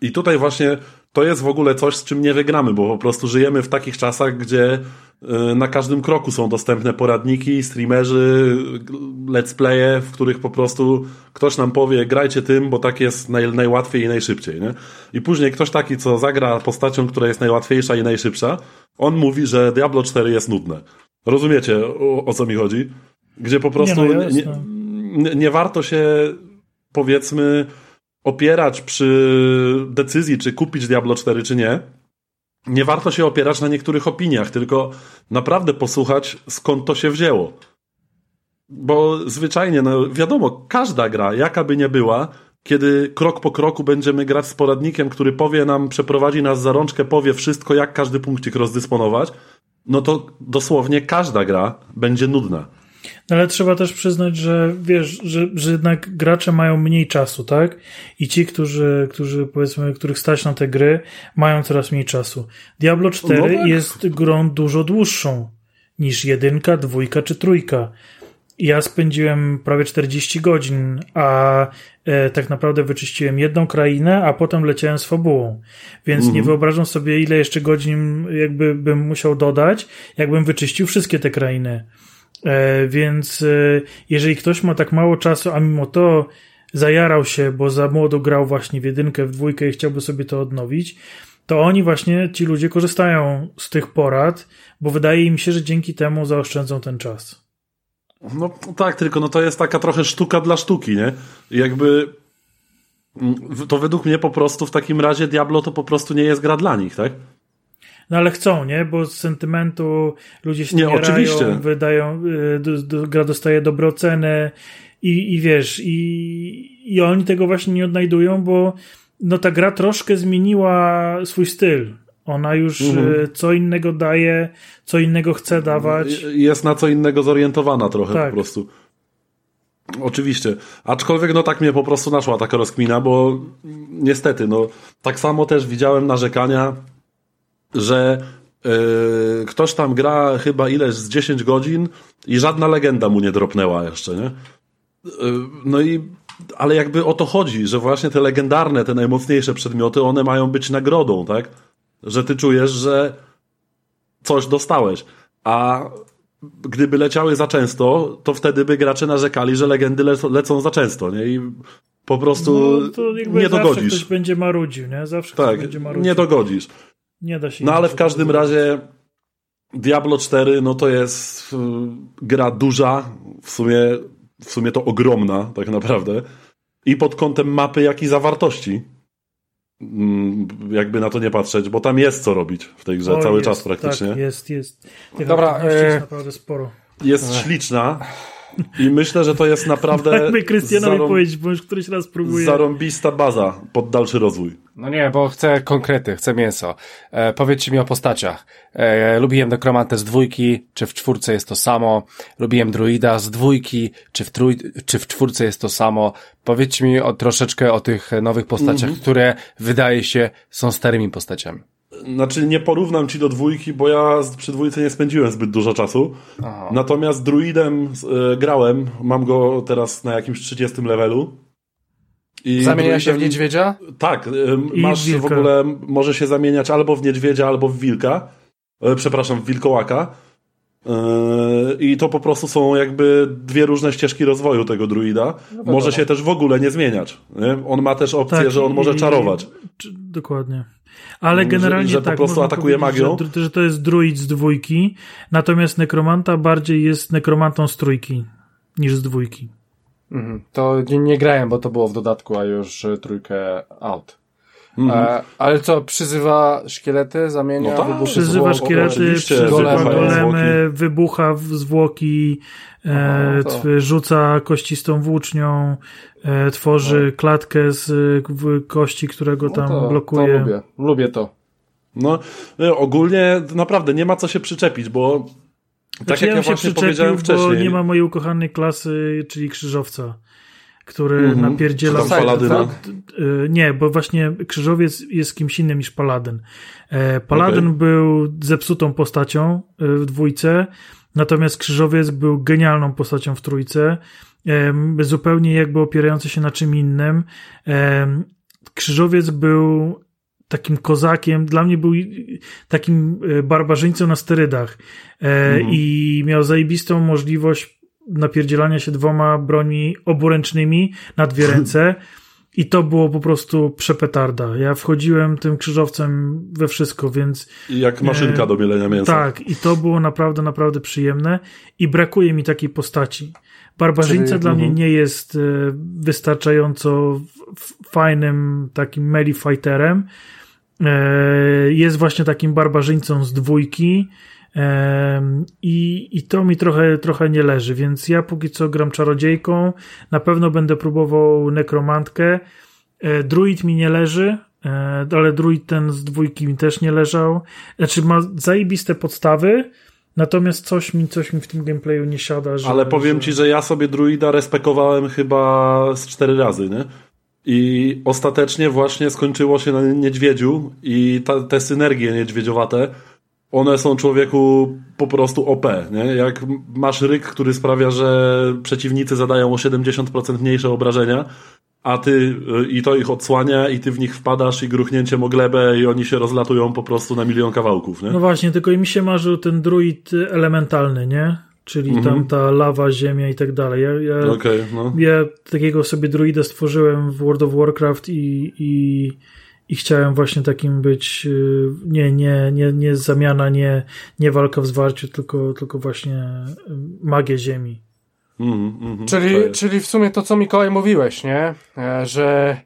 I tutaj właśnie to jest w ogóle coś, z czym nie wygramy, bo po prostu żyjemy w takich czasach, gdzie y, na każdym kroku są dostępne poradniki, streamerzy, let's playe, w których po prostu ktoś nam powie, grajcie tym, bo tak jest naj, najłatwiej i najszybciej. Nie? I później ktoś taki, co zagra postacią, która jest najłatwiejsza i najszybsza, on mówi, że Diablo 4 jest nudne. Rozumiecie, o, o co mi chodzi? Gdzie po prostu nie, no, nie, nie, nie warto się, powiedzmy, opierać przy decyzji, czy kupić Diablo 4, czy nie, nie warto się opierać na niektórych opiniach, tylko naprawdę posłuchać, skąd to się wzięło. Bo zwyczajnie, no wiadomo, każda gra, jaka by nie była, kiedy krok po kroku będziemy grać z poradnikiem, który powie nam, przeprowadzi nas za rączkę, powie wszystko, jak każdy punkcik rozdysponować, no to dosłownie każda gra będzie nudna. No ale trzeba też przyznać, że wiesz, że, że jednak gracze mają mniej czasu, tak? I ci, którzy, którzy powiedzmy, których stać na te gry, mają coraz mniej czasu. Diablo 4 no tak. jest grą dużo dłuższą niż jedynka, dwójka czy trójka. Ja spędziłem prawie 40 godzin, a e, tak naprawdę wyczyściłem jedną krainę, a potem leciałem z fabułą. Więc nie mhm. wyobrażam sobie, ile jeszcze godzin jakby bym musiał dodać, jakbym wyczyścił wszystkie te krainy. E, więc e, jeżeli ktoś ma tak mało czasu, a mimo to zajarał się, bo za młodo grał właśnie w jedynkę, w dwójkę i chciałby sobie to odnowić, to oni właśnie, ci ludzie korzystają z tych porad, bo wydaje im się, że dzięki temu zaoszczędzą ten czas. No tak, tylko no to jest taka trochę sztuka dla sztuki, nie? Jakby mm, to według mnie po prostu w takim razie Diablo to po prostu nie jest gra dla nich, tak? No ale chcą, nie? Bo z sentymentu ludzie się nie, oczywiście. wydają, y, do, do, gra dostaje dobre oceny i, i wiesz, i, i oni tego właśnie nie odnajdują, bo no ta gra troszkę zmieniła swój styl. Ona już mhm. Y, co innego daje, co innego chce dawać. Jest na co innego zorientowana trochę tak. po prostu. Oczywiście. Aczkolwiek no tak mnie po prostu naszła taka rozkmina, bo niestety, no tak samo też widziałem narzekania że yy, ktoś tam gra chyba ileś z 10 godzin i żadna legenda mu nie dropnęła jeszcze, nie? Yy, no i ale jakby o to chodzi, że właśnie te legendarne, te najmocniejsze przedmioty, one mają być nagrodą, tak? Że ty czujesz, że coś dostałeś. A gdyby leciały za często, to wtedy by gracze narzekali, że legendy lecą, lecą za często, nie? I po prostu no, nie dogodzisz. Zawsze ktoś będzie marudził, nie? Zawsze tak, ktoś będzie marudził. nie dogodzisz. Nie da się. No ale w każdym razie Diablo 4 no to jest y, gra duża, w sumie, w sumie to ogromna tak naprawdę. I pod kątem mapy, jak i zawartości. Mm, jakby na to nie patrzeć, bo tam jest co robić w tej grze o, cały jest, czas praktycznie. Tak, jest, jest. Tych Dobra, jest e... naprawdę sporo. Jest śliczna. I myślę, że to jest naprawdę. Tak by Krystianowi zarą... powiedzieć, bo już któryś raz próbuję. Zarąbista baza pod dalszy rozwój. No nie, bo chcę konkrety, chcę mięso. E, powiedzcie mi o postaciach. E, lubiłem Nekromantę z dwójki, czy w czwórce jest to samo. Lubiłem Druida z dwójki, czy w, trój, czy w czwórce jest to samo. Powiedzcie mi o, troszeczkę o tych nowych postaciach, mm -hmm. które wydaje się są starymi postaciami. Znaczy nie porównam ci do dwójki, bo ja przy dwójce nie spędziłem zbyt dużo czasu. Aha. Natomiast druidem e, grałem, mam go teraz na jakimś 30 levelu. I Zamienia druidem, się w niedźwiedzia? Tak, e, masz w ogóle, może się zamieniać albo w niedźwiedzia, albo w wilka. E, przepraszam, w wilkołaka. I to po prostu są jakby dwie różne ścieżki rozwoju tego druida. No może się też w ogóle nie zmieniać. Nie? On ma też opcję, tak, że on może czarować. Dokładnie. Ale generalnie że, że tak, po prostu atakuje magią. Że, że to jest druid z dwójki, natomiast nekromanta bardziej jest nekromantą z trójki niż z dwójki. Mhm. To nie, nie grałem, bo to było w dodatku, a już trójkę out. Mhm. E, ale co, przyzywa szkielety, zamienia? No tak, przyzywa szkielety, przyzywa golemy, wybucha zwłoki, e, rzuca kościstą włócznią, e, tworzy no. klatkę z kości, którego no tam to, blokuje. To lubię, lubię to. No, e, ogólnie naprawdę nie ma co się przyczepić, bo tak znaczy, jak ja, ja właśnie powiedziałem wcześniej. Bo nie ma mojej ukochanej klasy, czyli krzyżowca który mm -hmm. napierdzielał... Czy Paladyna? Y, nie, bo właśnie Krzyżowiec jest kimś innym niż Paladyn. E, Paladyn okay. był zepsutą postacią w dwójce, natomiast Krzyżowiec był genialną postacią w trójce, zupełnie jakby opierający się na czym innym. Krzyżowiec był takim kozakiem, dla mnie był takim y, barbarzyńcą na sterydach mm. i miał zajebistą możliwość napierdzielania się dwoma brońmi oburęcznymi na dwie ręce. I to było po prostu przepetarda. Ja wchodziłem tym krzyżowcem we wszystko, więc. I jak maszynka e, do mielenia mięsa. Tak, i to było naprawdę, naprawdę przyjemne. I brakuje mi takiej postaci. Barbarzyńca Czyli, dla uh -huh. mnie mhm. nie jest e, wystarczająco fajnym takim melee fighterem. E, jest właśnie takim barbarzyńcą z dwójki i, I to mi trochę, trochę nie leży, więc ja póki co gram czarodziejką. Na pewno będę próbował nekromantkę. E, druid mi nie leży, e, ale druid ten z dwójki mi też nie leżał. Znaczy ma zajebiste podstawy, natomiast coś mi, coś mi w tym gameplayu nie siada. Że, ale powiem że... ci, że ja sobie druida respekowałem chyba z cztery razy, nie? I ostatecznie właśnie skończyło się na niedźwiedziu i ta, te synergie niedźwiedziowate one są człowieku po prostu OP, nie? Jak masz ryk, który sprawia, że przeciwnicy zadają o 70% mniejsze obrażenia, a ty y, i to ich odsłania i ty w nich wpadasz i gruchnięciem o glebę i oni się rozlatują po prostu na milion kawałków, nie? No właśnie, tylko i mi się marzył ten druid elementalny, nie? Czyli mhm. tam ta lawa, ziemia i tak dalej. Ja, ja, okay, no. ja takiego sobie druida stworzyłem w World of Warcraft i, i i chciałem właśnie takim być, y, nie, nie, nie, nie zamiana, nie, nie walka w zwarciu, tylko, tylko właśnie y, magię ziemi. Mm, mm, czyli, czyli w sumie to, co Mikołaj mówiłeś, nie? E, że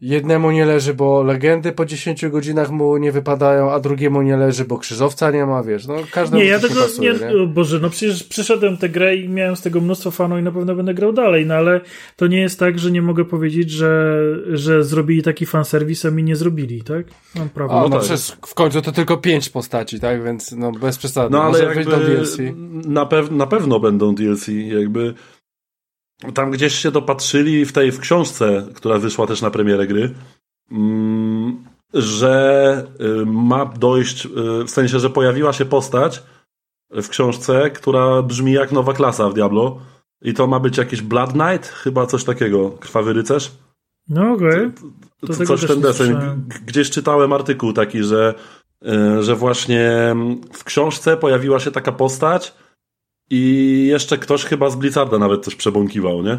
jednemu nie leży, bo legendy po 10 godzinach mu nie wypadają, a drugiemu nie leży, bo krzyżowca nie ma, wiesz, no każdemu Nie, ja tego, pasuje, nie, nie, Boże, no przecież przeszedłem tę grę i miałem z tego mnóstwo fanów i na pewno będę grał dalej, no ale to nie jest tak, że nie mogę powiedzieć, że, że zrobili taki fanserwis, a mi nie zrobili, tak? Mam prawo. A, no, no tak. przecież w końcu to tylko pięć postaci, tak? Więc no bez przesady. No ale jakby DLC. Na, pew na pewno będą DLC, jakby tam gdzieś się dopatrzyli w tej w książce, która wyszła też na premierę gry, mm, że y, ma dojść, y, w sensie, że pojawiła się postać w książce, która brzmi jak nowa klasa w Diablo. I to ma być jakiś Blood Knight, chyba coś takiego, krwawy rycerz. No okej. Okay. Coś ten deseń. Gdzieś czytałem artykuł taki, że, y, że właśnie w książce pojawiła się taka postać, i jeszcze ktoś chyba z Blizzarda nawet coś przebąkiwał, nie?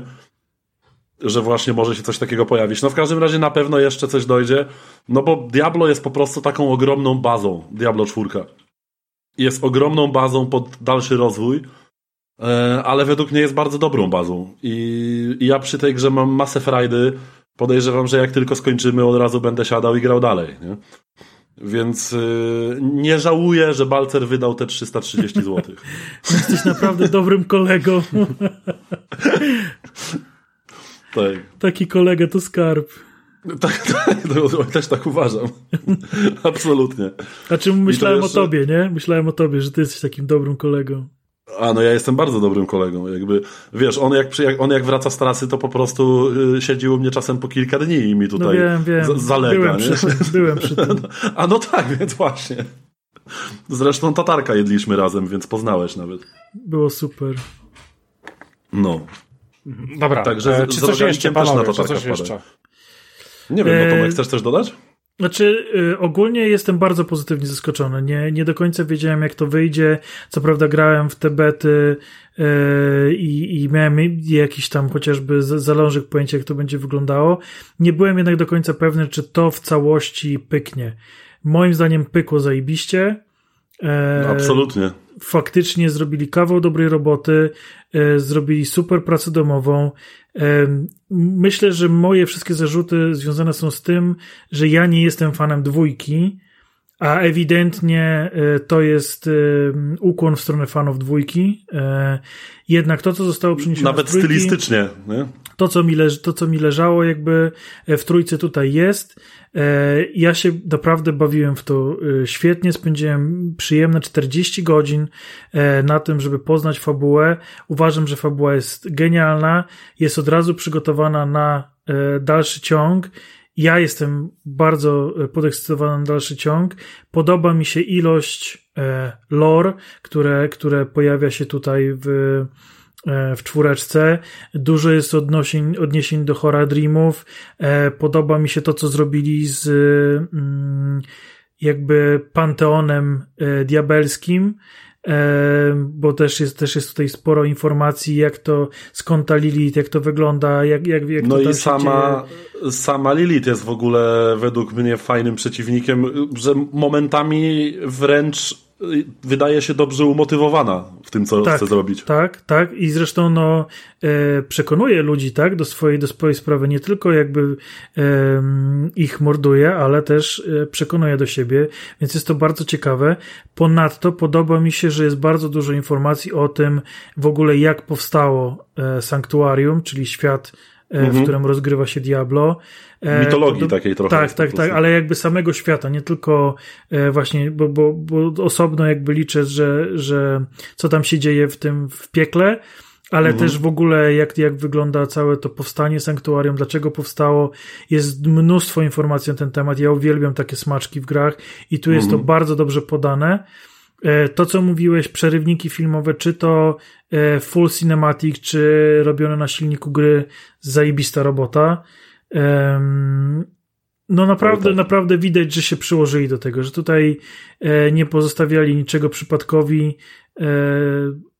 Że właśnie może się coś takiego pojawić. No w każdym razie na pewno jeszcze coś dojdzie, no bo Diablo jest po prostu taką ogromną bazą, Diablo 4. Jest ogromną bazą pod dalszy rozwój, e, ale według mnie jest bardzo dobrą bazą. I, ja przy tej grze mam masę frajdy. Podejrzewam, że jak tylko skończymy, od razu będę siadał i grał dalej. Nie? Więc yy, nie żałuję, że Balcer wydał te 330 zł. Jesteś naprawdę dobrym kolegą. tak. Taki kolega to skarb. Tak, tak też tak uważam. Absolutnie. A czym myślałem jeszcze... o tobie, nie? Myślałem o tobie, że ty jesteś takim dobrym kolegą. A no ja jestem bardzo dobrym kolegą. Jakby, wiesz, on jak, on jak wraca z trasy, to po prostu y, siedzi u mnie czasem po kilka dni i mi tutaj no wiem, wiem. zalega. Byłem nie? przy byłem przy tym. A no tak, więc właśnie. Zresztą tatarka jedliśmy razem, więc poznałeś nawet. Było super. No. Dobra, Także e, czy coś jeszcze, panowie, też na tatarka coś jeszcze? Nie wiem, no Tomek, chcesz też dodać? Znaczy, y, ogólnie jestem bardzo pozytywnie zaskoczony. Nie, nie do końca wiedziałem, jak to wyjdzie. Co prawda, grałem w te bety y, i, miałem jakiś tam chociażby zalążek pojęcia, jak to będzie wyglądało. Nie byłem jednak do końca pewny, czy to w całości pyknie. Moim zdaniem pykło zajebiście. No, absolutnie. faktycznie zrobili kawał dobrej roboty, e, zrobili super pracę domową. E, myślę, że moje wszystkie zarzuty związane są z tym, że ja nie jestem fanem dwójki, a ewidentnie to jest ukłon w stronę fanów dwójki. Jednak to, co zostało przeniesione Nawet stylistycznie. Nie? To, co mi leży, to, co mi leżało jakby w trójce tutaj jest. E, ja się naprawdę bawiłem w to e, świetnie, spędziłem przyjemne 40 godzin e, na tym, żeby poznać fabułę. Uważam, że fabuła jest genialna, jest od razu przygotowana na dalszy ciąg. Ja jestem bardzo podekscytowany na dalszy ciąg. Podoba mi się ilość lore, które, które pojawia się tutaj w, E, w czwóreczce. Dużo jest odnosień, odniesień do Horror Dreamów. E, podoba mi się to, co zrobili z mm, jakby panteonem e, diabelskim bo też jest, też jest tutaj sporo informacji, jak to, skąd ta Lilith, jak to wygląda, jak, jak, jak No to i sama, sama Lilith jest w ogóle według mnie fajnym przeciwnikiem, że momentami wręcz wydaje się dobrze umotywowana w tym, co tak, chce zrobić. Tak, tak. I zresztą no, e, przekonuje ludzi tak, do, swojej, do swojej sprawy. Nie tylko jakby e, ich morduje, ale też e, przekonuje do siebie, więc jest to bardzo ciekawe. Ponadto podoba mi się, że jest bardzo dużo informacji o tym w ogóle, jak powstało e, Sanktuarium, czyli świat w mhm. którym rozgrywa się Diablo. E, Mitologii takiej trochę. Tak, tak, tak, ale jakby samego świata, nie tylko e, właśnie, bo, bo, bo osobno jakby liczę, że, że co tam się dzieje w tym w piekle, ale mhm. też w ogóle jak, jak wygląda całe to powstanie sanktuarium, dlaczego powstało. Jest mnóstwo informacji na ten temat. Ja uwielbiam takie smaczki w grach i tu jest mhm. to bardzo dobrze podane. E, to, co mówiłeś, przerywniki filmowe, czy to full cinematic, czy robione na silniku gry, zajebista robota. No naprawdę, tak. naprawdę widać, że się przyłożyli do tego, że tutaj e, nie pozostawiali niczego przypadkowi.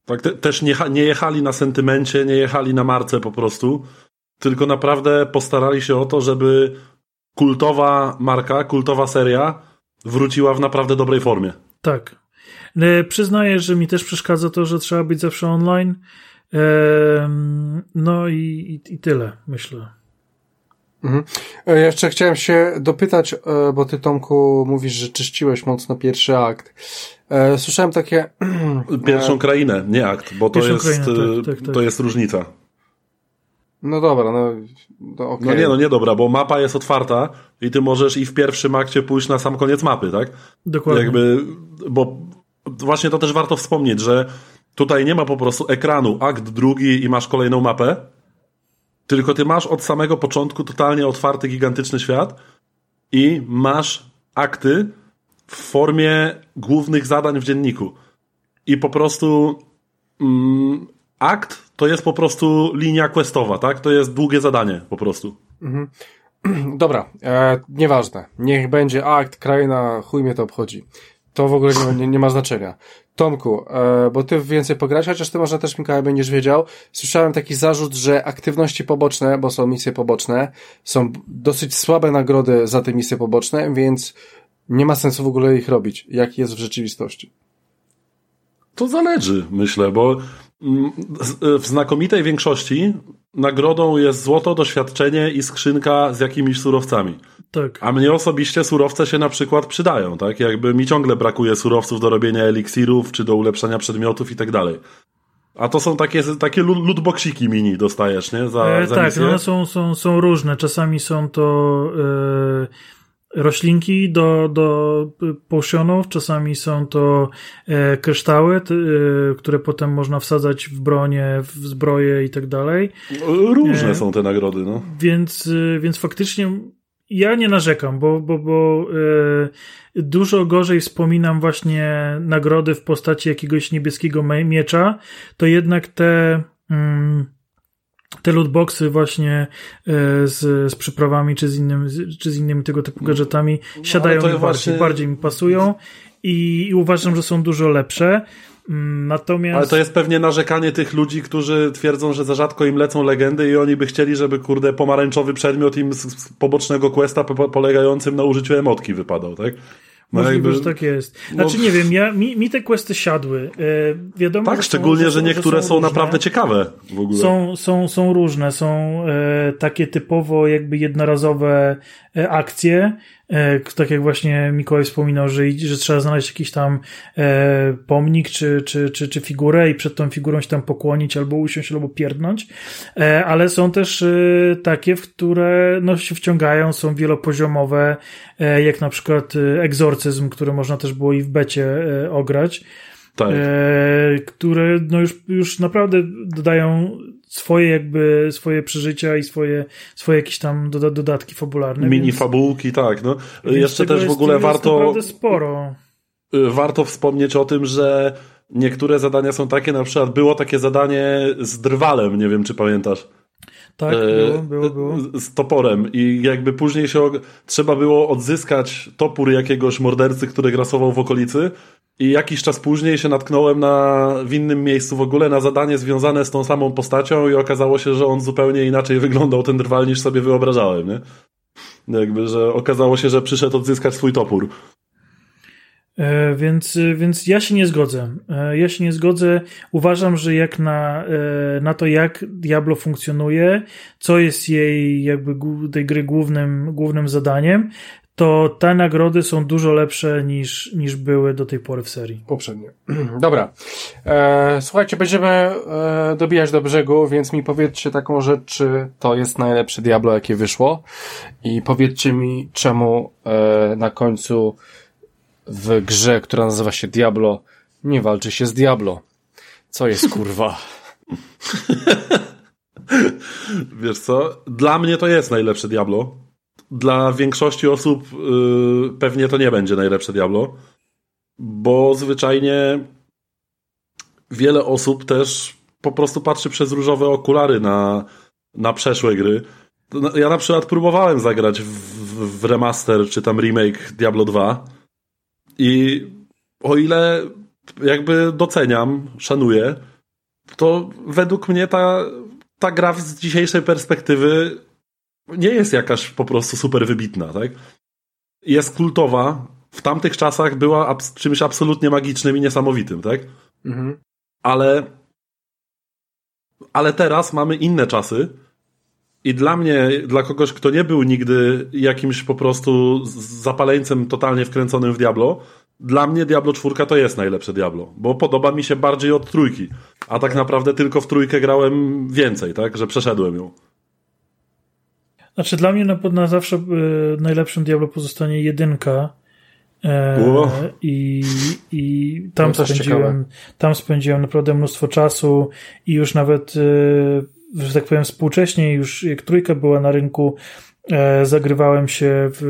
Tak, te, też nie, nie jechali na sentymencie, nie jechali na marce po prostu, tylko naprawdę postarali się o to, żeby kultowa marka, kultowa seria wróciła w naprawdę dobrej formie. Tak, E, przyznaję, że mi też przeszkadza to, że trzeba być zawsze online. No i, i, i tyle, myślę. Mhm. E, jeszcze chciałem się dopytać, e, bo ty Tomku mówisz, że czyściłeś mocno pierwszy akt. Słyszałem takie... Pierwszą krainę, nie akt, bo to, jest, krainę, tak, tak, tak. to jest różnica. No dobra, no, no okay. No nie, no nie dobra, bo mapa jest otwarta i ty możesz i w pierwszym akcie pójść na sam koniec mapy, tak? Dokładnie. Jakby, bo właśnie to też warto wspomnieć, że tutaj nie ma po prostu ekranu akt drugi i masz kolejną mapę, tylko ty masz od samego początku totalnie otwarty, gigantyczny świat i masz akty w formie głównych zadań w dzienniku. I po prostu mm, akt to jest po prostu linia questowa, tak? To jest długie zadanie po prostu. Mhm. Dobra, e, nieważne. Niech będzie akt, kraina, chuj mnie to obchodzi. To w ogóle nie, nie, nie ma znaczenia. Tomku, e, bo ty więcej pograć, chociaż ty może też Mikołaj będziesz wiedział. Słyszałem taki zarzut, że aktywności poboczne, bo są misje poboczne, są dosyć słabe nagrody za te misje poboczne, więc nie ma sensu w ogóle ich robić. Jak jest w rzeczywistości? To zależy, myślę, bo w znakomitej większości nagrodą jest złoto, doświadczenie i skrzynka z jakimiś surowcami. Tak. A mnie osobiście surowce się na przykład przydają, tak? Jakby mi ciągle brakuje surowców do robienia eliksirów, czy do ulepszania przedmiotów i tak dalej. A to są takie, takie lootboxiki mini dostajesz, nie? Za, e, za tak, one są, są, są różne. Czasami są to e, roślinki do, do potionów, czasami są to e, kryształy, t, e, które potem można wsadzać w bronię, w zbroje i tak dalej. Różne e, są te nagrody, no. Więc, e, więc faktycznie ja nie narzekam, bo, bo, bo yy, dużo gorzej wspominam właśnie nagrody w postaci jakiegoś niebieskiego miecza, to jednak te. Mm, te lootboxy właśnie yy, z, z przyprawami czy z, innym, czy z innymi tego typu gadżetami no, siadają mi bardziej, właśnie... bardziej mi pasują i, i uważam, że są dużo lepsze. Mm, natomiast... Ale to jest pewnie narzekanie tych ludzi, którzy twierdzą, że za rzadko im lecą legendy i oni by chcieli, żeby kurde pomarańczowy przedmiot im z pobocznego questa polegającym na użyciu emotki wypadał, tak? No Możliwe, jakby, że tak jest. Znaczy no, nie wiem, ja, mi, mi te questy siadły. E, wiadomo, tak, szczególnie, że, że niektóre że są, są naprawdę ciekawe w ogóle. Są, są, są różne, są e, takie typowo jakby jednorazowe e, akcje, tak jak właśnie Mikołaj wspominał, że, że trzeba znaleźć jakiś tam e, pomnik czy, czy, czy, czy figurę i przed tą figurą się tam pokłonić albo usiąść, albo pierdnąć, e, ale są też takie, w które no, się wciągają, są wielopoziomowe, jak na przykład egzorcyzm, który można też było i w becie ograć. Tak. które no już, już naprawdę dodają swoje jakby, swoje przeżycia i swoje, swoje jakieś tam doda dodatki fabularne. Mini więc, fabułki, tak. No. Jeszcze też w ogóle warto... sporo. Y, warto wspomnieć o tym, że niektóre zadania są takie, na przykład było takie zadanie z drwalem, nie wiem czy pamiętasz. Tak, było, było, było. Z toporem i jakby później się trzeba było odzyskać topór jakiegoś mordercy, który grasował w okolicy i jakiś czas później się natknąłem na, w innym miejscu w ogóle na zadanie związane z tą samą postacią i okazało się, że on zupełnie inaczej wyglądał ten drwal niż sobie wyobrażałem, nie? Jakby, że okazało się, że przyszedł odzyskać swój topór. E, więc, więc ja się nie zgodzę. E, ja się nie zgodzę. Uważam, że jak na, e, na to, jak Diablo funkcjonuje, co jest jej jakby tej gry głównym, głównym zadaniem, to te nagrody są dużo lepsze niż, niż były do tej pory w serii. Poprzednie. Dobra. E, słuchajcie, będziemy e, dobijać do brzegu, więc mi powiedzcie taką rzecz, czy to jest najlepsze Diablo, jakie wyszło i powiedzcie mi, czemu e, na końcu w grze, która nazywa się Diablo, nie walczy się z Diablo. Co jest kurwa? Wiesz co? Dla mnie to jest najlepsze Diablo dla większości osób yy, pewnie to nie będzie najlepsze Diablo, bo zwyczajnie wiele osób też po prostu patrzy przez różowe okulary na, na przeszłe gry. Ja na przykład próbowałem zagrać w, w remaster czy tam remake Diablo 2 i o ile jakby doceniam, szanuję, to według mnie ta, ta gra z dzisiejszej perspektywy nie jest jakaś po prostu super wybitna, tak? Jest kultowa. W tamtych czasach była abs czymś absolutnie magicznym i niesamowitym, tak? Mhm. Ale ale teraz mamy inne czasy i dla mnie, dla kogoś, kto nie był nigdy jakimś po prostu zapaleńcem totalnie wkręconym w Diablo, dla mnie Diablo 4 to jest najlepsze Diablo, bo podoba mi się bardziej od trójki, a tak naprawdę tylko w trójkę grałem więcej, tak, że przeszedłem ją. Znaczy dla mnie na, na zawsze y, najlepszym Diablo pozostanie jedynka. E, i, I tam no spędziłem tam spędziłem naprawdę mnóstwo czasu i już nawet, e, że tak powiem, współcześnie, już jak trójka była na rynku, e, zagrywałem się w,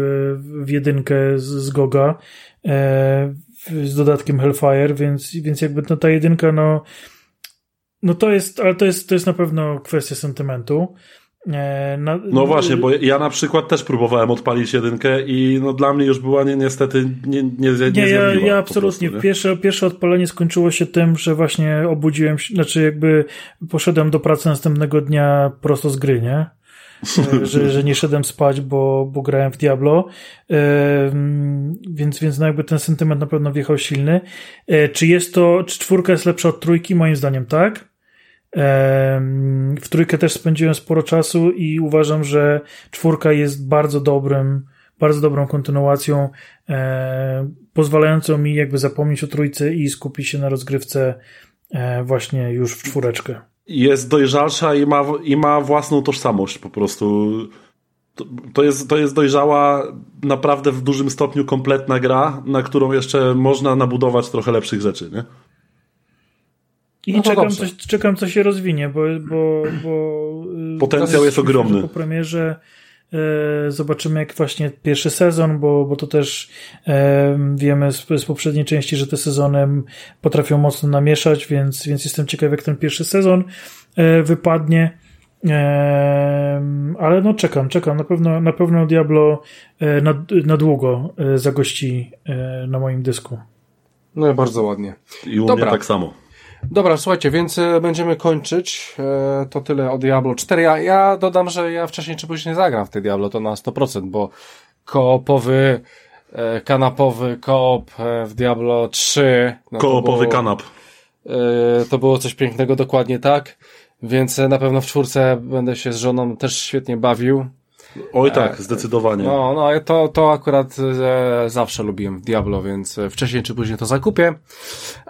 w jedynkę z, z Goga e, z dodatkiem Hellfire, więc, więc jakby no, ta jedynka, no, no to jest, ale to jest, to jest na pewno kwestia sentymentu. E, no, no, właśnie, bo ja na przykład też próbowałem odpalić jedynkę i no dla mnie już była ni niestety nie Nie, nie, nie ja, ja absolutnie. Prostu, pierwsze, pierwsze odpalenie skończyło się tym, że właśnie obudziłem się, znaczy jakby poszedłem do pracy następnego dnia prosto z gry, nie? E, że, że nie szedłem spać, bo, bo grałem w Diablo. E, więc, więc no jakby ten sentyment na pewno wjechał silny. Czy jest to, czy czwórka jest lepsza od trójki? Moim zdaniem tak. W trójkę też spędziłem sporo czasu i uważam, że czwórka jest bardzo dobrym, bardzo dobrą kontynuacją, e, pozwalającą mi jakby zapomnieć o trójce i skupić się na rozgrywce e, właśnie już w czwóreczkę. Jest dojrzalsza i ma, i ma własną tożsamość po prostu. To, to, jest, to jest dojrzała, naprawdę w dużym stopniu kompletna gra, na którą jeszcze można nabudować trochę lepszych rzeczy, nie? I no czekam, coś, czekam, co się rozwinie, bo. bo, bo y, Potencjał jest ogromny. Po premierze e, zobaczymy, jak właśnie pierwszy sezon, bo, bo to też e, wiemy z, z poprzedniej części, że te sezony potrafią mocno namieszać, więc, więc jestem ciekaw, jak ten pierwszy sezon e, wypadnie. Ale no czekam, czekam. Na pewno, na pewno Diablo na, na długo zagości na moim dysku. No bardzo ładnie. I u Dobra. mnie tak samo. Dobra, słuchajcie, więc e, będziemy kończyć. E, to tyle o Diablo 4. Ja, ja dodam, że ja wcześniej czy później zagram w tej Diablo, to na 100%, bo koopowy e, kanapowy koop w Diablo 3. No Koopowy było, kanap. To było coś pięknego, dokładnie tak. Więc na pewno w czwórce będę się z żoną też świetnie bawił. Oj tak, zdecydowanie. No, no, to, to akurat e, zawsze lubiłem Diablo, więc wcześniej czy później to zakupię.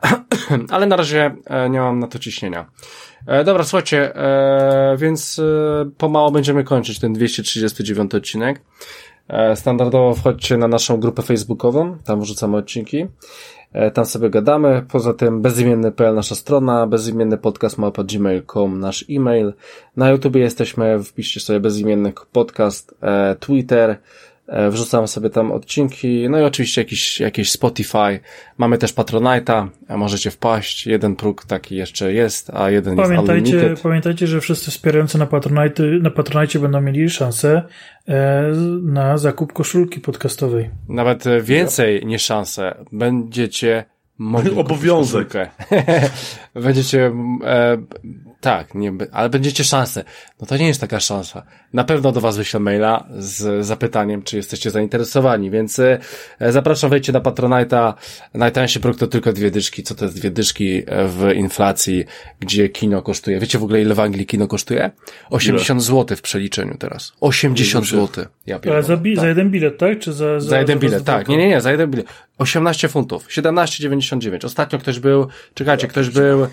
Ale na razie e, nie mam na to ciśnienia. E, dobra, słuchajcie, e, więc e, pomału będziemy kończyć ten 239 odcinek. E, standardowo wchodźcie na naszą grupę facebookową, tam wrzucamy odcinki. E, tam sobie gadamy. Poza tym bezimienny.pl nasza strona, bezimienny podcast mapa gmail.com nasz e-mail. Na YouTube jesteśmy, wpiszcie sobie bezimienny podcast, e, Twitter, wrzucam sobie tam odcinki, no i oczywiście jakiś, jakieś Spotify. Mamy też Patronite'a, możecie wpaść. Jeden próg taki jeszcze jest, a jeden pamiętajcie, jest unlimited. Pamiętajcie, że wszyscy wspierający na Patronite, na Patronite będą mieli szansę e, na zakup koszulki podcastowej. Nawet więcej niż szansę. Będziecie mogli Obowiązek. Będziecie e, tak, nie, ale będziecie szansę. No to nie jest taka szansa. Na pewno do Was wyślę maila z zapytaniem, czy jesteście zainteresowani, więc e, zapraszam, wejdźcie na Patronite'a. Najtańszy produkt to tylko dwie dyszki. Co to jest dwie dyszki w inflacji, gdzie kino kosztuje? Wiecie w ogóle ile w Anglii kino kosztuje? 80 zł w przeliczeniu teraz. 80 zł. Ja ale za, bi- tak. za jeden bilet, tak? Czy za, za, za jeden za bilet, tak. Nie, nie, nie, za jeden bilet. 18 funtów. 17,99. Ostatnio ktoś był, czekajcie, ktoś był E,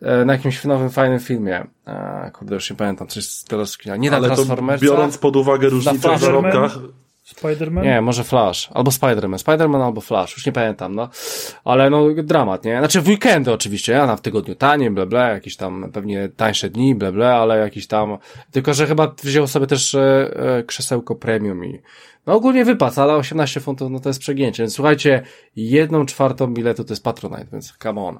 na jakimś nowym, fajnym filmie. A, kurde, już nie pamiętam, coś z teraz Nie na Transformersa. biorąc pod uwagę różnicę w zarobkach. Spider-Man? Nie, może Flash. Albo Spider-Man. Spider-Man albo Flash. Już nie pamiętam, no. Ale no, dramat, nie? Znaczy w weekendy oczywiście, ja na w tygodniu tanie, ble, ble, jakieś tam pewnie tańsze dni, ble, ble, ale jakiś tam... Tylko, że chyba wziął sobie też e, e, krzesełko premium i no ogólnie wypad, ale 18 funtów, no to jest przegięcie. Więc słuchajcie, jedną czwartą biletu to jest Patronite, więc come on.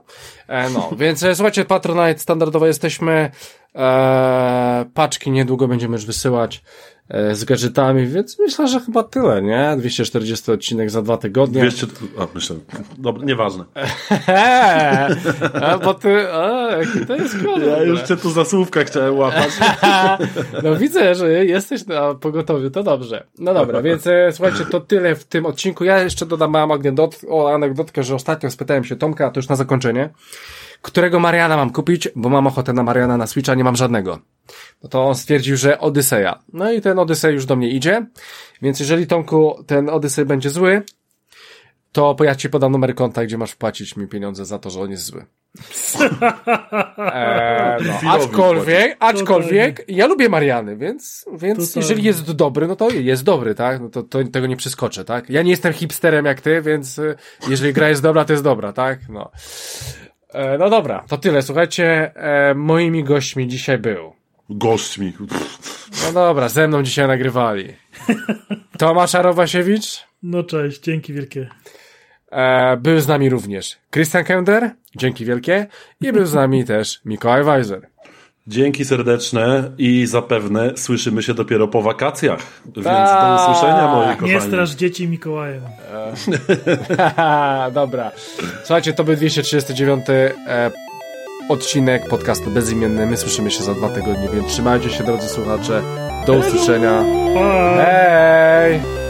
E, no, więc e, słuchajcie, Patronite standardowo jesteśmy. E, paczki niedługo będziemy już wysyłać z gadżetami, więc myślę, że chyba tyle, nie? 240 odcinek za dwa tygodnie. 200, a myślę, dobra, nieważne. a, bo ty, a, to jest kolor. Ja już cię tu za słówka chciałem łapać. no widzę, że jesteś na pogotowiu, to dobrze. No dobra, więc e, słuchajcie, to tyle w tym odcinku. Ja jeszcze dodam małą anegdotkę, że ostatnio spytałem się Tomka, to już na zakończenie którego Mariana mam kupić, bo mam ochotę na Mariana na Switcha, nie mam żadnego. No to on stwierdził, że Odyseja. No i ten Odysej już do mnie idzie, więc jeżeli Tomku ten Odysej będzie zły, to ja ci podam numer konta, gdzie masz wpłacić mi pieniądze za to, że on jest zły. eee, no, aczkolwiek, aczkolwiek, ja lubię Mariany, więc, więc jeżeli jest dobry, no to jest dobry, tak? No to, to tego nie przeskoczę, tak? Ja nie jestem hipsterem jak ty, więc y, jeżeli gra jest dobra, to jest dobra, tak? No. E, no dobra, to tyle. Słuchajcie, e, moimi gośćmi dzisiaj był. Gośćmi. No dobra, ze mną dzisiaj nagrywali. Tomasz Arowasiewicz. No cześć, dzięki wielkie. E, był z nami również Christian Kender, dzięki wielkie. I był z nami też Mikołaj Weiser. Dzięki serdeczne i zapewne słyszymy się dopiero po wakacjach. Więc do usłyszenia, moi kochani. Nie straż dzieci Mikołajem. Dobra. Słuchajcie, to był 239 e, odcinek podcastu Bezimienny. My słyszymy się za dwa tygodnie, więc trzymajcie się, drodzy słuchacze. Do usłyszenia. Hej!